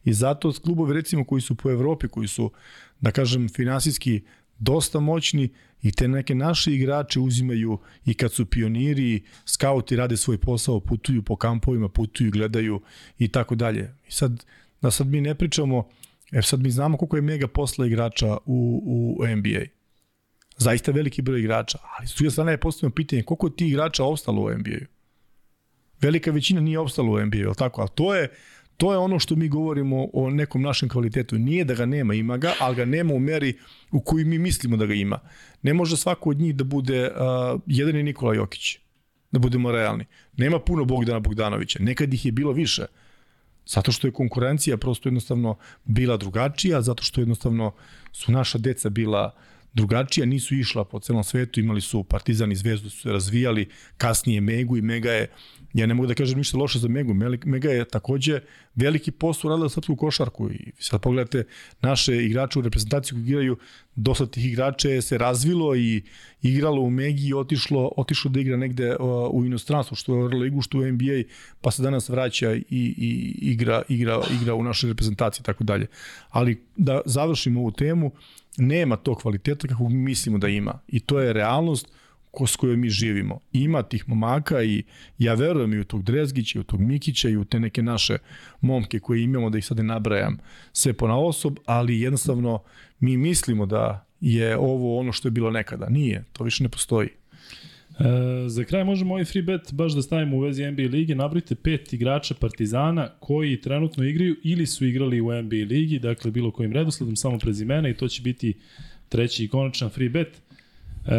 I zato klubovi, recimo, koji su po Evropi, koji su, da kažem, finansijski dosta moćni i te neke naše igrače uzimaju i kad su pioniri, skauti rade svoj posao, putuju po kampovima, putuju, gledaju i tako dalje. I sad, da sad mi ne pričamo, jer sad mi znamo koliko je mega posla igrača u, u NBA. Zaista veliki broj igrača, ali s druge strane je postavljeno pitanje koliko ti igrača ostalo u NBA-u. Velika većina nije ostalo u NBA-u, tako? A to je to je ono što mi govorimo o nekom našem kvalitetu. Nije da ga nema, ima ga, ali ga nema u meri u kojoj mi mislimo da ga ima. Ne može svako od njih da bude, uh, jedan je Nikola Jokić, da budemo realni. Nema puno Bogdana Bogdanovića, nekad ih je bilo više. Zato što je konkurencija prosto jednostavno bila drugačija, zato što jednostavno su naša deca bila drugačija, nisu išla po celom svetu, imali su Partizan i Zvezdu, su se razvijali, kasnije Megu i Mega je ja ne mogu da kažem ništa loše za Megu. Mega je takođe veliki posao radila srpsku košarku i sad pogledate naše igrače u reprezentaciji koji igraju, dosta tih igrača je se razvilo i igralo u Megi i otišlo, otišlo da igra negde u inostranstvu, što je u ligu, što u NBA, pa se danas vraća i, i igra, igra, igra u našoj reprezentaciji i tako dalje. Ali da završimo ovu temu, nema to kvaliteta kako mislimo da ima. I to je realnost ko s kojoj mi živimo. Ima tih momaka i ja verujem i u tog Drezgića, i u tog Mikića i u te neke naše momke koje imamo, da ih sad ne nabrajam sve po na osob, ali jednostavno mi mislimo da je ovo ono što je bilo nekada. Nije, to više ne postoji. E, za kraj možemo ovaj free bet baš da stavimo u vezi NBA lige. Nabrite pet igrača Partizana koji trenutno igraju ili su igrali u NBA ligi, dakle bilo kojim redosledom, samo prezimena i to će biti treći i konačan free bet. E,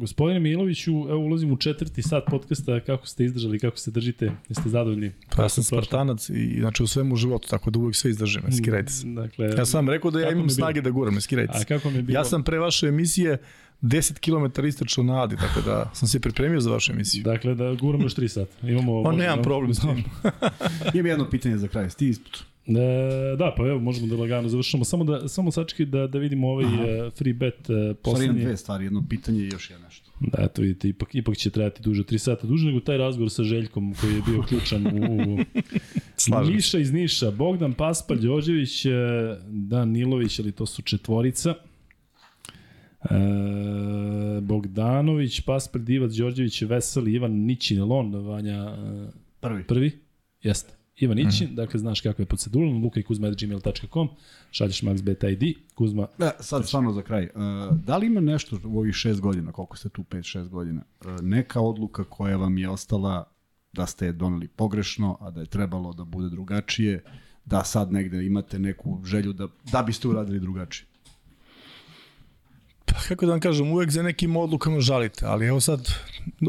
gospodine Miloviću, evo ulazim u četvrti sat podcasta, kako ste izdržali, kako se držite, jeste zadovoljni? Pa ja sam Spartanac i znači u svemu životu, tako da uvijek sve izdržim, skirajte se. Dakle, ja sam rekao da ja imam snage da guram, skirajte se. A kako mi je bilo? Ja sam pre vaše emisije 10 km istračao na Adi, tako da sam se pripremio za vašu emisiju. Dakle, da guramo još 3 sata. Imamo, pa nemam problem s tim. Imam jedno pitanje za kraj, sti isput. E, da, pa evo, možemo da lagano završimo. Samo da, samo sačekaj da, da vidimo ovaj uh, free bet uh, poslednji. Stvari, dve stvari, jedno pitanje i još jedno nešto. Da, eto vidite, ipak, ipak će trajati duže, 3 sata duže nego taj razgovor sa Željkom koji je bio ključan u, u Niša iz Niša, Bogdan Paspalj, Đorđević, e, Dan Nilović, ali to su četvorica. E, Bogdanović, Paspalj, Divac, Đorđević, Veseli, Ivan Nićin, Lon, Vanja... E, prvi. Prvi? Jeste. Ivan Ićin, mm. dakle znaš kakva je procedura, luka i kuzma.gmail.com, šalješ maxbet ID, Kuzma... Da, sad stvarno za kraj. Uh, da li ima nešto u ovih šest godina, koliko ste tu, 5-6 godina, uh, neka odluka koja vam je ostala da ste je doneli pogrešno, a da je trebalo da bude drugačije, da sad negde imate neku želju da, da biste uradili drugačije? Pa kako da vam kažem, uvek za nekim odlukama žalite, ali evo sad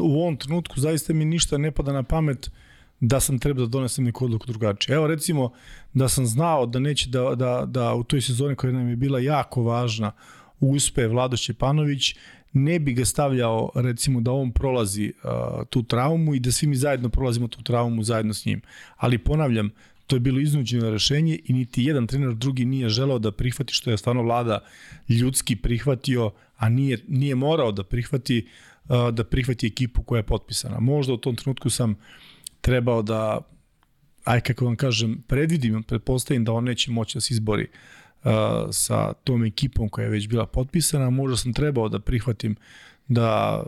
u ovom trenutku zaista mi ništa ne pada na pamet uh, da sam treba da donesem neku odluku drugačije. Evo recimo da sam znao da neće da, da, da u toj sezoni koja nam je bila jako važna uspe Vlado Šćepanović, ne bi ga stavljao recimo da on prolazi uh, tu traumu i da svi mi zajedno prolazimo tu traumu zajedno s njim. Ali ponavljam, to je bilo iznuđeno rešenje i niti jedan trener drugi nije želeo da prihvati što je stvarno vlada ljudski prihvatio, a nije, nije morao da prihvati uh, da prihvati ekipu koja je potpisana. Možda u tom trenutku sam uh, trebao da, aj kako vam kažem, predvidim, pretpostavim da on neće moći da se izbori uh, sa tom ekipom koja je već bila potpisana, možda sam trebao da prihvatim da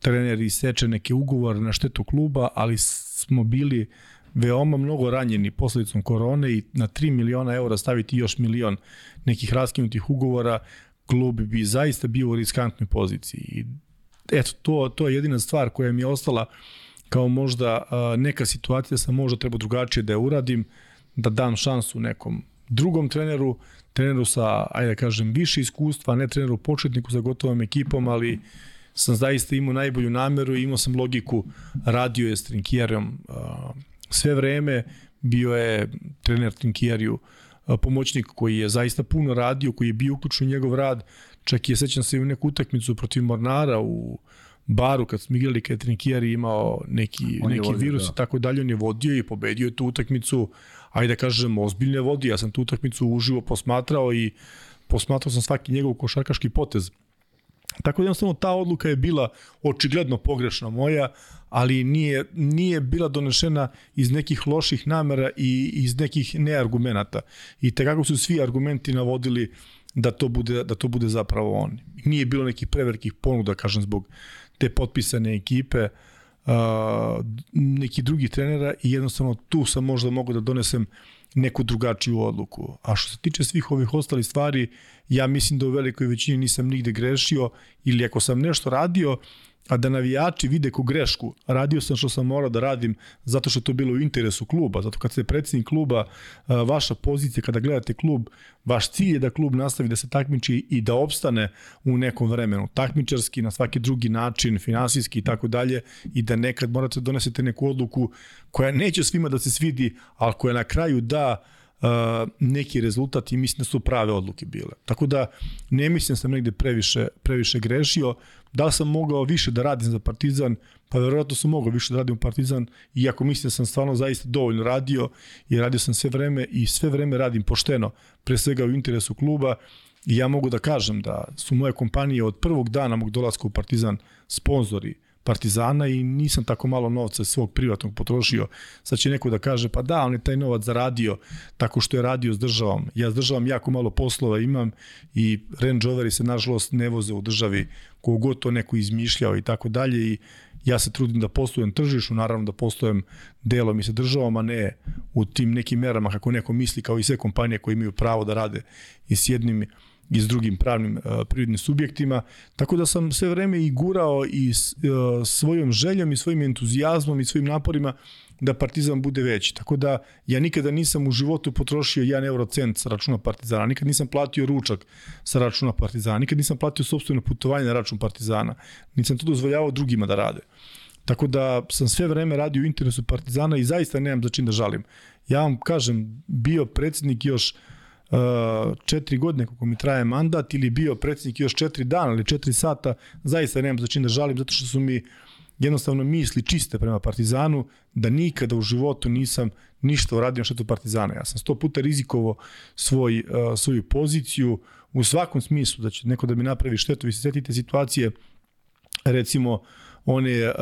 trener iseče neke ugovore na štetu kluba, ali smo bili veoma mnogo ranjeni posledicom korone i na 3 miliona eura staviti još milion nekih raskinutih ugovora, klub bi zaista bio u riskantnoj poziciji. I eto, to, to je jedina stvar koja mi je ostala uh, kao možda neka situacija sam možda treba drugačije da je uradim, da dam šansu nekom drugom treneru, treneru sa, ajde da kažem, više iskustva, ne treneru početniku za gotovom ekipom, ali sam zaista imao najbolju nameru i imao sam logiku, radio je s Trinkijerom sve vreme, bio je trener Trinkijeriju, pomoćnik koji je zaista puno radio, koji je bio uključen u njegov rad, čak je, sećam se, u neku utakmicu protiv Mornara u baru kad smo igrali kad Trinkijari imao neki, neki vodio, virus da. i tako dalje, on je vodio i pobedio je tu utakmicu, ajde da kažem, ozbiljno je vodio, ja sam tu utakmicu uživo posmatrao i posmatrao sam svaki njegov košarkaški potez. Tako da jednostavno ta odluka je bila očigledno pogrešna moja, ali nije, nije bila donešena iz nekih loših namera i iz nekih neargumenata. I tekako su svi argumenti navodili da to bude, da to bude zapravo on. Nije bilo nekih prevelikih ponuda, kažem, zbog te potpisane ekipe, uh, neki drugi trenera i jednostavno tu sam možda mogao da donesem neku drugačiju odluku. A što se tiče svih ovih ostalih stvari, ja mislim da u velikoj većini nisam nigde grešio ili ako sam nešto radio, a da navijači vide ko grešku. Radio sam što sam morao da radim zato što to bilo u interesu kluba, zato kad ste predsjednik kluba, vaša pozicija kada gledate klub, vaš cilj je da klub nastavi da se takmiči i da opstane u nekom vremenu, takmičarski, na svaki drugi način, finansijski i tako dalje i da nekad morate da donesete neku odluku koja neće svima da se svidi, ali koja na kraju da neki rezultat i mislim da su prave odluke bile. Tako da ne mislim da sam negde previše, previše grešio. Da li sam mogao više da radim za Partizan? Pa verovatno sam mogao više da radim u Partizan, iako mislim da sam stvarno zaista dovoljno radio i radio sam sve vreme i sve vreme radim pošteno, pre svega u interesu kluba. I ja mogu da kažem da su moje kompanije od prvog dana mog dolaska u Partizan sponzori Partizana i nisam tako malo novca svog privatnog potrošio. Sad će neko da kaže, pa da, on je taj novac zaradio tako što je radio s državom. Ja s državom jako malo poslova imam i Range Roveri se nažalost ne voze u državi kogod to neko izmišljao i tako dalje i ja se trudim da poslujem tržišu, naravno da poslujem delom i sa državom, a ne u tim nekim merama kako neko misli kao i sve kompanije koje imaju pravo da rade i s jednim i s drugim pravnim uh, prirodnim subjektima. Tako da sam sve vreme i gurao i uh, svojom željom i svojim entuzijazmom i svojim naporima da Partizan bude veći. Tako da ja nikada nisam u životu potrošio 1 eurocent sa računa Partizana, nikad nisam platio ručak sa računa Partizana, nikad nisam platio sobstveno putovanje na račun Partizana, nisam to dozvoljavao drugima da rade. Tako da sam sve vreme radio u interesu Partizana i zaista nemam za čim da žalim. Ja vam kažem, bio predsednik još uh, četiri godine kako mi traje mandat ili bio predsednik još četiri dana ili četiri sata, zaista nemam za čim da žalim zato što su mi uh, jednostavno misli čiste prema Partizanu, da nikada u životu nisam ništa uradio na štetu Partizana. Ja sam sto puta rizikovao svoj, uh, svoju poziciju u svakom smislu, da će neko da mi napravi štetu. Vi se setite situacije, recimo, one uh,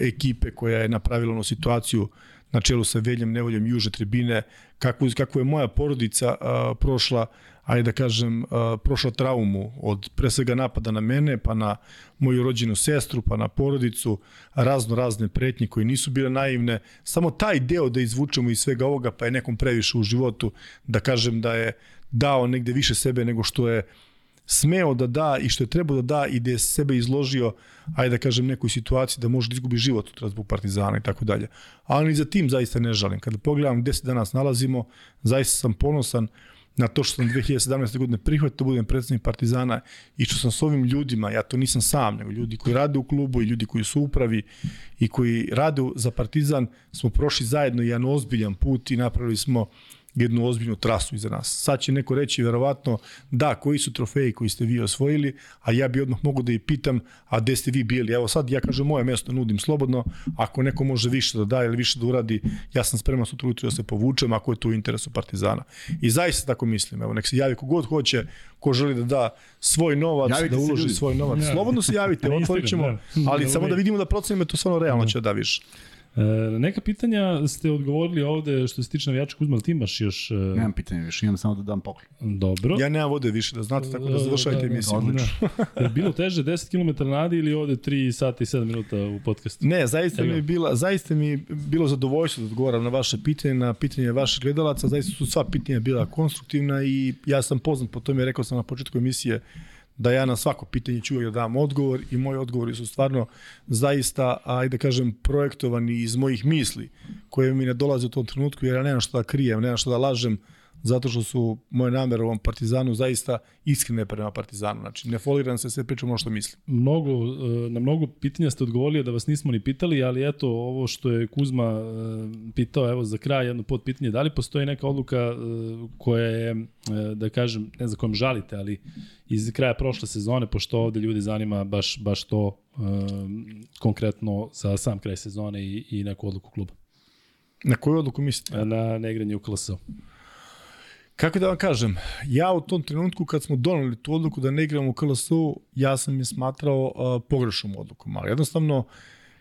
ekipe koja je napravila onu situaciju na čelu sa Veljem Nevoljom Juže Tribine, kako, kako je moja porodica uh, prošla ajde da kažem, prošla traumu od pre svega napada na mene, pa na moju rođenu sestru, pa na porodicu, razno razne pretnje koje nisu bile naivne. Samo taj deo da izvučemo iz svega ovoga, pa je nekom previše u životu, da kažem da je dao negde više sebe nego što je smeo da da i što je trebao da da i da je sebe izložio, ajde da kažem, nekoj situaciji da može da izgubi život od zbog partizana i tako dalje. Ali za tim zaista ne žalim. Kada pogledam gde se danas nalazimo, zaista sam ponosan na to što sam 2017. godine prihvatio da budem predsednik Partizana i što sam s ovim ljudima, ja to nisam sam, nego ljudi koji rade u klubu i ljudi koji su upravi i koji rade za Partizan, smo prošli zajedno jedan ozbiljan put i napravili smo jednu ozbiljnu trasu iza nas. Sad će neko reći verovatno da, koji su trofeji koji ste vi osvojili, a ja bi odmah mogu da i pitam, a gde ste vi bili? Evo sad ja kažem moje mesto nudim slobodno, ako neko može više da da ili više da uradi, ja sam spreman sutra ujutru da se povučem ako je to u interesu Partizana. I zaista tako mislim, evo nek se javi kogod hoće, ko želi da da svoj novac, javite da uloži svoj novac. Ja. Slobodno se javite, otvorit ćemo, da. ali samo da vidimo da procenimo to stvarno realno će da više. E, neka pitanja ste odgovorili ovde što se tiče navijača Kuzma, ti imaš još... E... Nemam pitanja više, imam samo da dam poklon. Dobro. Ja nemam vode više, da znate, tako da završajte da, da, emisiju. Odlično. je bilo teže 10 km nadi ili ovde 3 sata i 7 minuta u podcastu? Ne, zaista mi je bila, zaista mi je bilo zadovoljstvo da odgovaram na vaše pitanje, na pitanje vaših gledalaca, zaista su sva pitanja bila konstruktivna i ja sam poznat po tome, rekao sam na početku emisije, da ja na svako pitanje ću da dam odgovor i moji odgovori su stvarno zaista, ajde da kažem, projektovani iz mojih misli koje mi ne dolaze u tom trenutku jer ja nemam što da krijem, nemam što da lažem, zato što su moje namere u ovom Partizanu zaista iskrene prema Partizanu. Znači, ne foliram se, sve pričam ono što mislim. Mnogo, e, na mnogo pitanja ste odgovorili da vas nismo ni pitali, ali eto, ovo što je Kuzma e, pitao, evo za kraj jedno pod pitanje, da li postoji neka odluka e, koja je, da kažem, ne znam kojom žalite, ali iz kraja prošle sezone, pošto ovde ljudi zanima baš, baš to konkretno za sam kraj sezone i, i neku odluku kluba. Na koju odluku mislite? Na neigranje u KLS-u. Kako da vam kažem, ja u tom trenutku kad smo doneli tu odluku da ne igramo u KLS-u, ja sam je smatrao uh, pogrešnom odlukom, ali jednostavno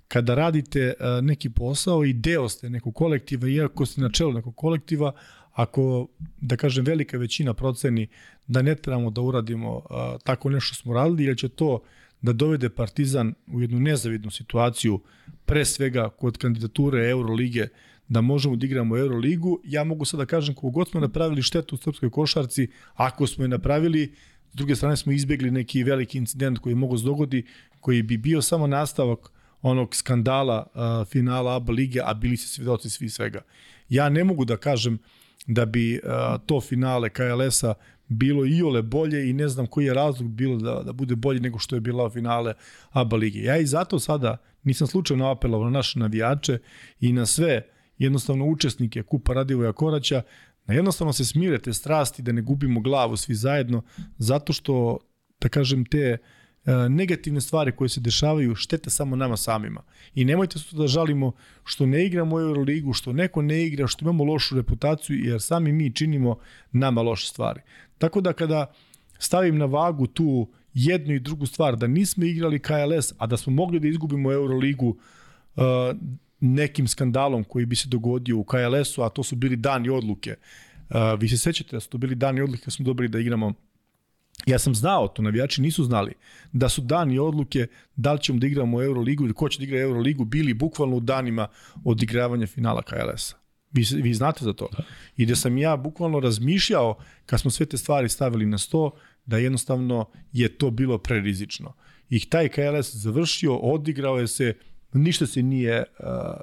kada radite uh, neki posao i deo ste nekog kolektiva, iako ste na čelu nekog kolektiva, ako, da kažem, velika većina proceni da ne trebamo da uradimo uh, tako nešto smo radili, jer će to da dovede Partizan u jednu nezavidnu situaciju, pre svega kod kandidature Eurolige, da možemo da igramo Euroligu. Ja mogu sad da kažem kogu god smo napravili štetu u srpskoj košarci, ako smo je napravili, s druge strane smo izbegli neki veliki incident koji je mogo dogodi, koji bi bio samo nastavak onog skandala uh, finala ABA lige, a bili se svedoci svi svega. Ja ne mogu da kažem da bi uh, to finale KLS-a bilo i ole bolje i ne znam koji je razlog bilo da, da bude bolje nego što je bila finale ABA lige. Ja i zato sada nisam slučajno apelovao na naše navijače i na sve jednostavno učesnike Kupa Radivoja Koraća da jednostavno se smire te strasti, da ne gubimo glavu svi zajedno, zato što, da kažem, te E, negativne stvari koje se dešavaju štete samo nama samima. I nemojte se da žalimo što ne igramo Euroligu, što neko ne igra, što imamo lošu reputaciju, jer sami mi činimo nama loše stvari. Tako da kada stavim na vagu tu jednu i drugu stvar, da nismo igrali KLS, a da smo mogli da izgubimo Euroligu uh, nekim skandalom koji bi se dogodio u KLS-u, a to su bili dani odluke. Uh, vi se sećate da su to bili dani odluke, da smo dobili da igramo Ja sam znao, to navijači nisu znali, da su dani odluke da li ćemo da igramo Euroligu ili ko će da igra Euroligu bili bukvalno u danima odigravanja finala KLS-a. Vi, vi znate za to. I da sam ja bukvalno razmišljao, kad smo sve te stvari stavili na sto, da jednostavno je to bilo prerizično. I taj KLS završio, odigrao je se, ništa se nije,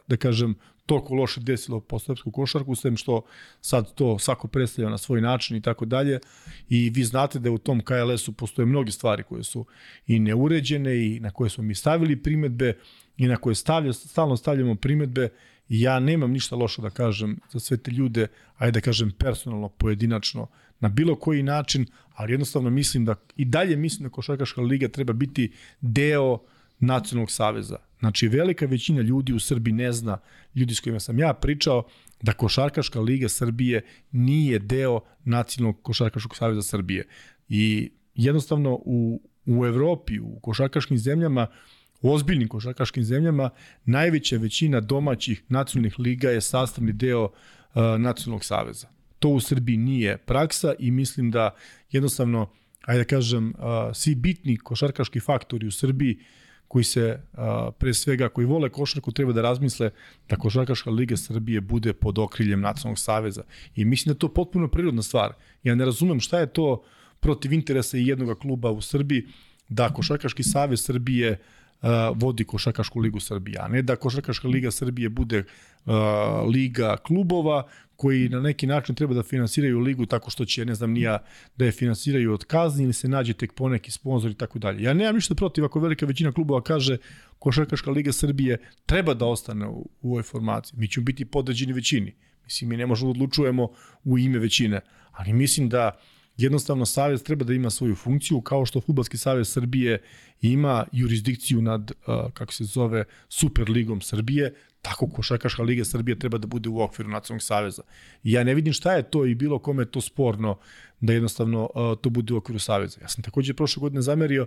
da kažem, toliko loše desilo po srpsku košarku, sem što sad to svako predstavlja na svoj način i tako dalje. I vi znate da u tom KLS-u postoje mnoge stvari koje su i neuređene i na koje smo mi stavili primetbe i na koje stavlja, stalno stavljamo primetbe i ja nemam ništa loše da kažem za sve te ljude, ajde da kažem personalno, pojedinačno, na bilo koji način, ali jednostavno mislim da i dalje mislim da Košarkaška liga treba biti deo nacionalnog saveza. Znači, velika većina ljudi u Srbiji ne zna, ljudi s kojima sam ja pričao, da Košarkaška liga Srbije nije deo nacionalnog Košarkaškog saveza Srbije. I jednostavno u, u Evropi, u košarkaškim zemljama, u ozbiljnim košarkaškim zemljama, najveća većina domaćih nacionalnih liga je sastavni deo uh, nacionalnog saveza. To u Srbiji nije praksa i mislim da jednostavno, ajde da kažem, uh, svi bitni košarkaški faktori u Srbiji uh, koji se a, pre svega koji vole košarku treba da razmisle da košarkaška liga Srbije bude pod okriljem nacionalnog saveza i mislim da to potpuno prirodna stvar. Ja ne razumem šta je to protiv interesa jednog kluba u Srbiji da košarkaški savez Srbije vodi Košarkašku ligu Srbije, a ne da Košarkaška liga Srbije bude uh, liga klubova koji na neki način treba da finansiraju ligu tako što će, ne znam, nija da je finansiraju od kazni ili se nađe tek poneki sponsor i tako dalje. Ja nemam ništa protiv ako velika većina klubova kaže Košarkaška liga Srbije treba da ostane u, u ovoj formaciji. Mi ćemo biti podređeni većini. Mislim, mi ne možemo da odlučujemo u ime većine, ali mislim da jednostavno savez treba da ima svoju funkciju kao što Futbalski savez Srbije ima jurisdikciju nad, uh, kako se zove, Superligom Srbije, tako Košarkaška liga Srbije treba da bude u okviru nacionalnog saveza. I ja ne vidim šta je to i bilo kome to sporno da jednostavno uh, to bude u okviru saveza. Ja sam takođe prošle godine zamerio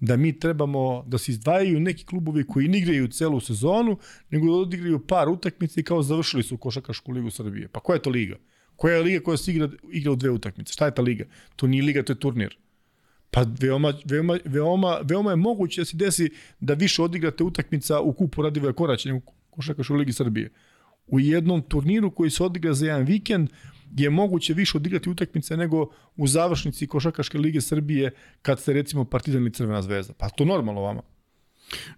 da mi trebamo da se izdvajaju neki klubovi koji ne igraju celu sezonu, nego da odigraju par utakmica i kao završili su Košarkašku ligu Srbije. Pa koja je to liga? Koja je liga koja se igra, igra u dve utakmice? Šta je ta liga? To nije liga, to je turnir. Pa veoma, veoma, veoma, veoma je moguće da se desi da više odigrate utakmica u kupu Radivoja Koraća nego košarkaš u Ligi Srbije. U jednom turniru koji se odigra za jedan vikend je moguće više odigrati utakmice nego u završnici Košarkaške lige Srbije kad ste recimo Partizan ili Crvena zvezda. Pa to normalno vama.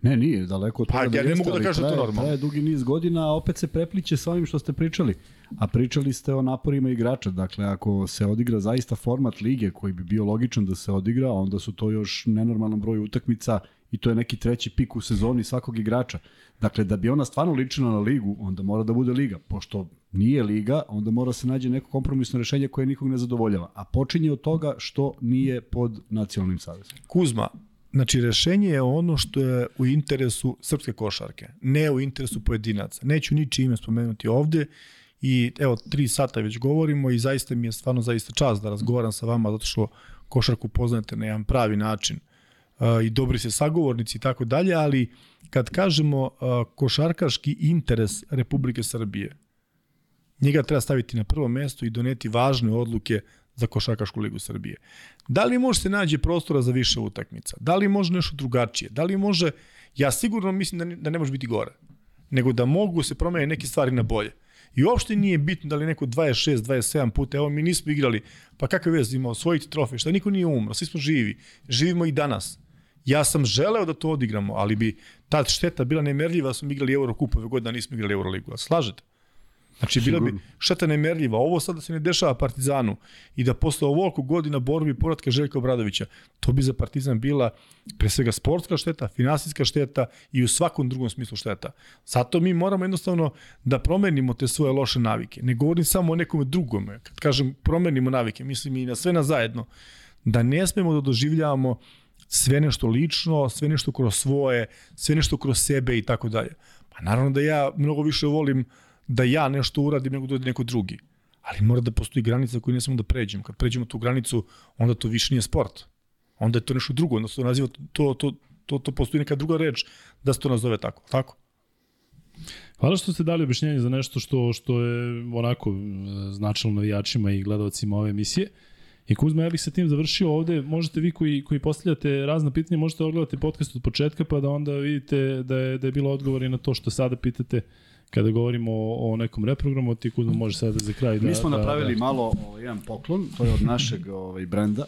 Ne, nije, daleko od toga. Pa ja da ne mogu da kažem da to normalno. Traje dugi niz godina, a opet se prepliče sa onim što ste pričali. A pričali ste o naporima igrača. Dakle, ako se odigra zaista format lige koji bi bio logičan da se odigra, onda su to još nenormalan broj utakmica i to je neki treći pik u sezoni svakog igrača. Dakle, da bi ona stvarno ličila na ligu, onda mora da bude liga. Pošto nije liga, onda mora se nađe neko kompromisno rešenje koje nikog ne zadovoljava. A počinje od toga što nije pod nacionalnim savezom. Kuzma, Znači, rešenje je ono što je u interesu srpske košarke, ne u interesu pojedinaca. Neću niči ime spomenuti ovde i evo, tri sata već govorimo i zaista mi je stvarno zaista čast da razgovaram sa vama zato što košarku poznate na jedan pravi način i dobri se sagovornici i tako dalje, ali kad kažemo košarkaški interes Republike Srbije, njega treba staviti na prvo mesto i doneti važne odluke za Košarkašku ligu Srbije. Da li može se nađe prostora za više utakmica? Da li može nešto drugačije? Da li može, ja sigurno mislim da ne, da ne može biti gore, nego da mogu se promeniti neke stvari na bolje. I uopšte nije bitno da li neko 26, 27 puta, evo mi nismo igrali, pa kakve veze imao, osvojiti trofej, šta niko nije umro, svi smo živi, živimo i danas. Ja sam želeo da to odigramo, ali bi ta šteta bila nemerljiva da smo igrali Eurokup ove godine, da nismo igrali Euroligu. A slažete? Znači, bila bi šteta nemerljiva. Ovo sad da se ne dešava Partizanu i da posle ovoliko godina borbi i Željka Obradovića, to bi za Partizan bila pre svega sportska šteta, finansijska šteta i u svakom drugom smislu šteta. Zato mi moramo jednostavno da promenimo te svoje loše navike. Ne govorim samo o nekome drugome. Kad kažem promenimo navike, mislim i na sve na zajedno. Da ne smemo da doživljavamo sve nešto lično, sve nešto kroz svoje, sve nešto kroz sebe i tako dalje. Pa naravno da ja mnogo više volim da ja nešto uradim nego da neko drugi. Ali mora da postoji granica koju ne smemo da pređemo. Kad pređemo tu granicu, onda to više nije sport. Onda je to nešto drugo, onda se to naziva, to, to, to, to postoji neka druga reč da se to nazove tako. Tako? Hvala što ste dali objašnjenje za nešto što što je onako značilo navijačima i gledalcima ove emisije. I Kuzma, ja bih sa tim završio ovde. Možete vi koji, koji postavljate razna pitanja, možete odgledati podcast od početka pa da onda vidite da je, da je bilo odgovor i na to što sada pitate kada govorimo o, o nekom reprogramu, ti Kuzma može sada za kraj da... Mi smo da, napravili da, malo ovaj, jedan poklon, to je od našeg ovaj, brenda.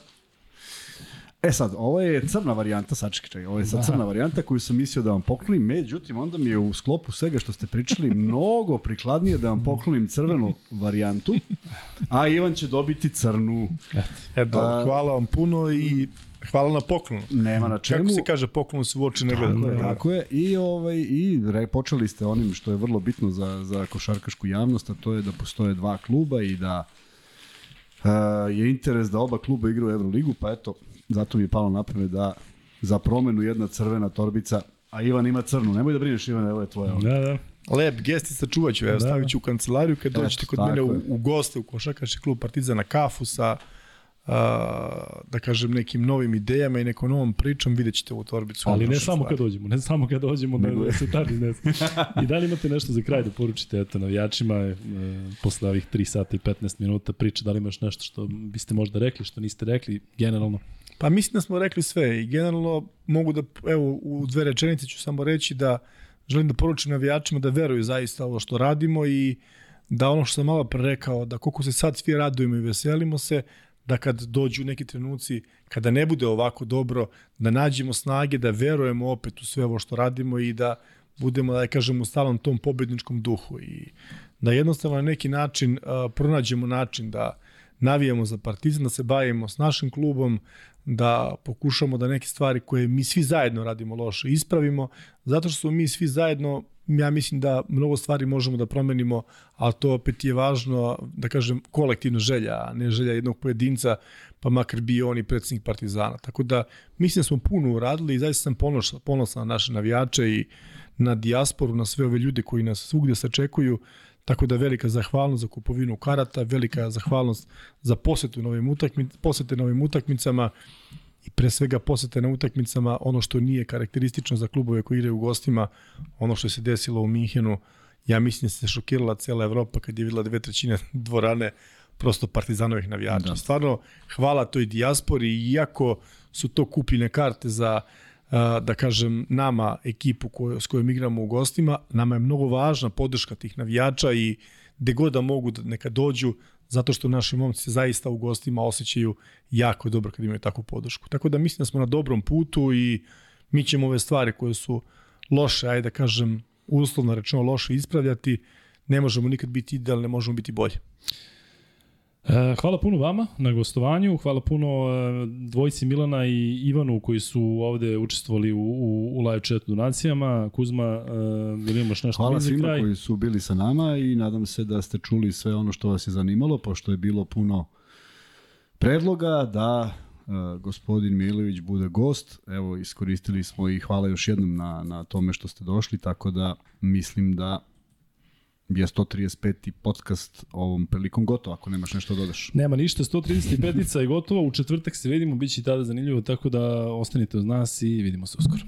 E sad, ovo je crna varijanta, sačekaj, čekaj, ovo je sad crna varijanta koju sam mislio da vam poklonim, međutim, onda mi je u sklopu svega što ste pričali mnogo prikladnije da vam poklonim crvenu varijantu, a Ivan će dobiti crnu. Eto, hvala vam puno i Hvala na poklonu. Nema na čemu. Kako se kaže poklon se u oči ne gleda. Tako je, tako je. I, ovaj, i re, počeli ste onim što je vrlo bitno za, za košarkašku javnost, a to je da postoje dva kluba i da uh, je interes da oba kluba igraju u Euroligu, pa eto, zato mi je palo naprave da za promenu jedna crvena torbica, a Ivan ima crnu. Nemoj da brineš Ivan, evo je tvoja. Da, da. Lep gesti sačuvat ću, evo da. stavit ću u kancelariju kad dođete kod mene u, u goste u košarkaški klub Partizana kafu sa da kažem, nekim novim idejama i nekom novom pričom, vidjet ćete ovu torbicu. Ali ne samo kad dođemo, ne samo kad dođemo da, da se tada ne I da li imate nešto za kraj da poručite eto, navijačima e, posle ovih 3 sata i 15 minuta priče, da li imaš nešto što biste možda rekli, što niste rekli, generalno? Pa mislim da smo rekli sve i generalno mogu da, evo, u dve rečenice ću samo reći da želim da poručim navijačima da veruju zaista ovo što radimo i da ono što sam malo pre rekao, da koliko se sad svi radujemo i veselimo se, da kad dođu neki trenuci, kada ne bude ovako dobro, da nađemo snage, da verujemo opet u sve ovo što radimo i da budemo, da kažemo, u stalnom tom pobedničkom duhu. I da jednostavno na neki način uh, pronađemo način da navijamo za Partizan, da se bavimo s našim klubom, da pokušamo da neke stvari koje mi svi zajedno radimo loše ispravimo, zato što smo mi svi zajedno ja mislim da mnogo stvari možemo da promenimo, ali to opet je važno, da kažem, kolektivna želja, a ne želja jednog pojedinca, pa makar bio on i predsednik Partizana. Tako da mislim da smo puno uradili i zaista sam ponosan, ponosan na naše navijače i na dijasporu, na sve ove ljude koji nas svugde sačekuju, tako da velika zahvalnost za kupovinu karata, velika zahvalnost za posetu novim utakmic, posete novim utakmicama i pre svega posete na utakmicama ono što nije karakteristično za klubove koji igraju u gostima, ono što se desilo u Minhenu, ja mislim da se šokirala cela Evropa kad je videla dve trećine dvorane prosto partizanovih navijača. Da. Stvarno, hvala toj dijaspori, iako su to kupljene karte za da kažem, nama, ekipu koju, s kojom igramo u gostima, nama je mnogo važna podrška tih navijača i gde god da mogu da neka dođu, zato što naši momci se zaista u gostima osjećaju jako dobro kad imaju takvu podršku. Tako da mislim da smo na dobrom putu i mi ćemo ove stvari koje su loše, ajde da kažem, uslovno rečeno loše ispravljati, ne možemo nikad biti idealni, ne možemo biti bolje. E, hvala puno vama na gostovanju, hvala puno e, dvojici Milana i Ivanu koji su ovde učestvovali u, u, u live chat donacijama. Kuzma, e, imaš nešto Hvala svima kraj? koji su bili sa nama i nadam se da ste čuli sve ono što vas je zanimalo, pošto je bilo puno predloga da uh, gospodin Milović bude gost. Evo, iskoristili smo i hvala još jednom na, na tome što ste došli, tako da mislim da je 135. podcast ovom prilikom gotovo, ako nemaš nešto da dodaš. Nema ništa, 135. je gotova, u četvrtak se vidimo, bit će i tada zanimljivo, tako da ostanite uz nas i vidimo se uskoro.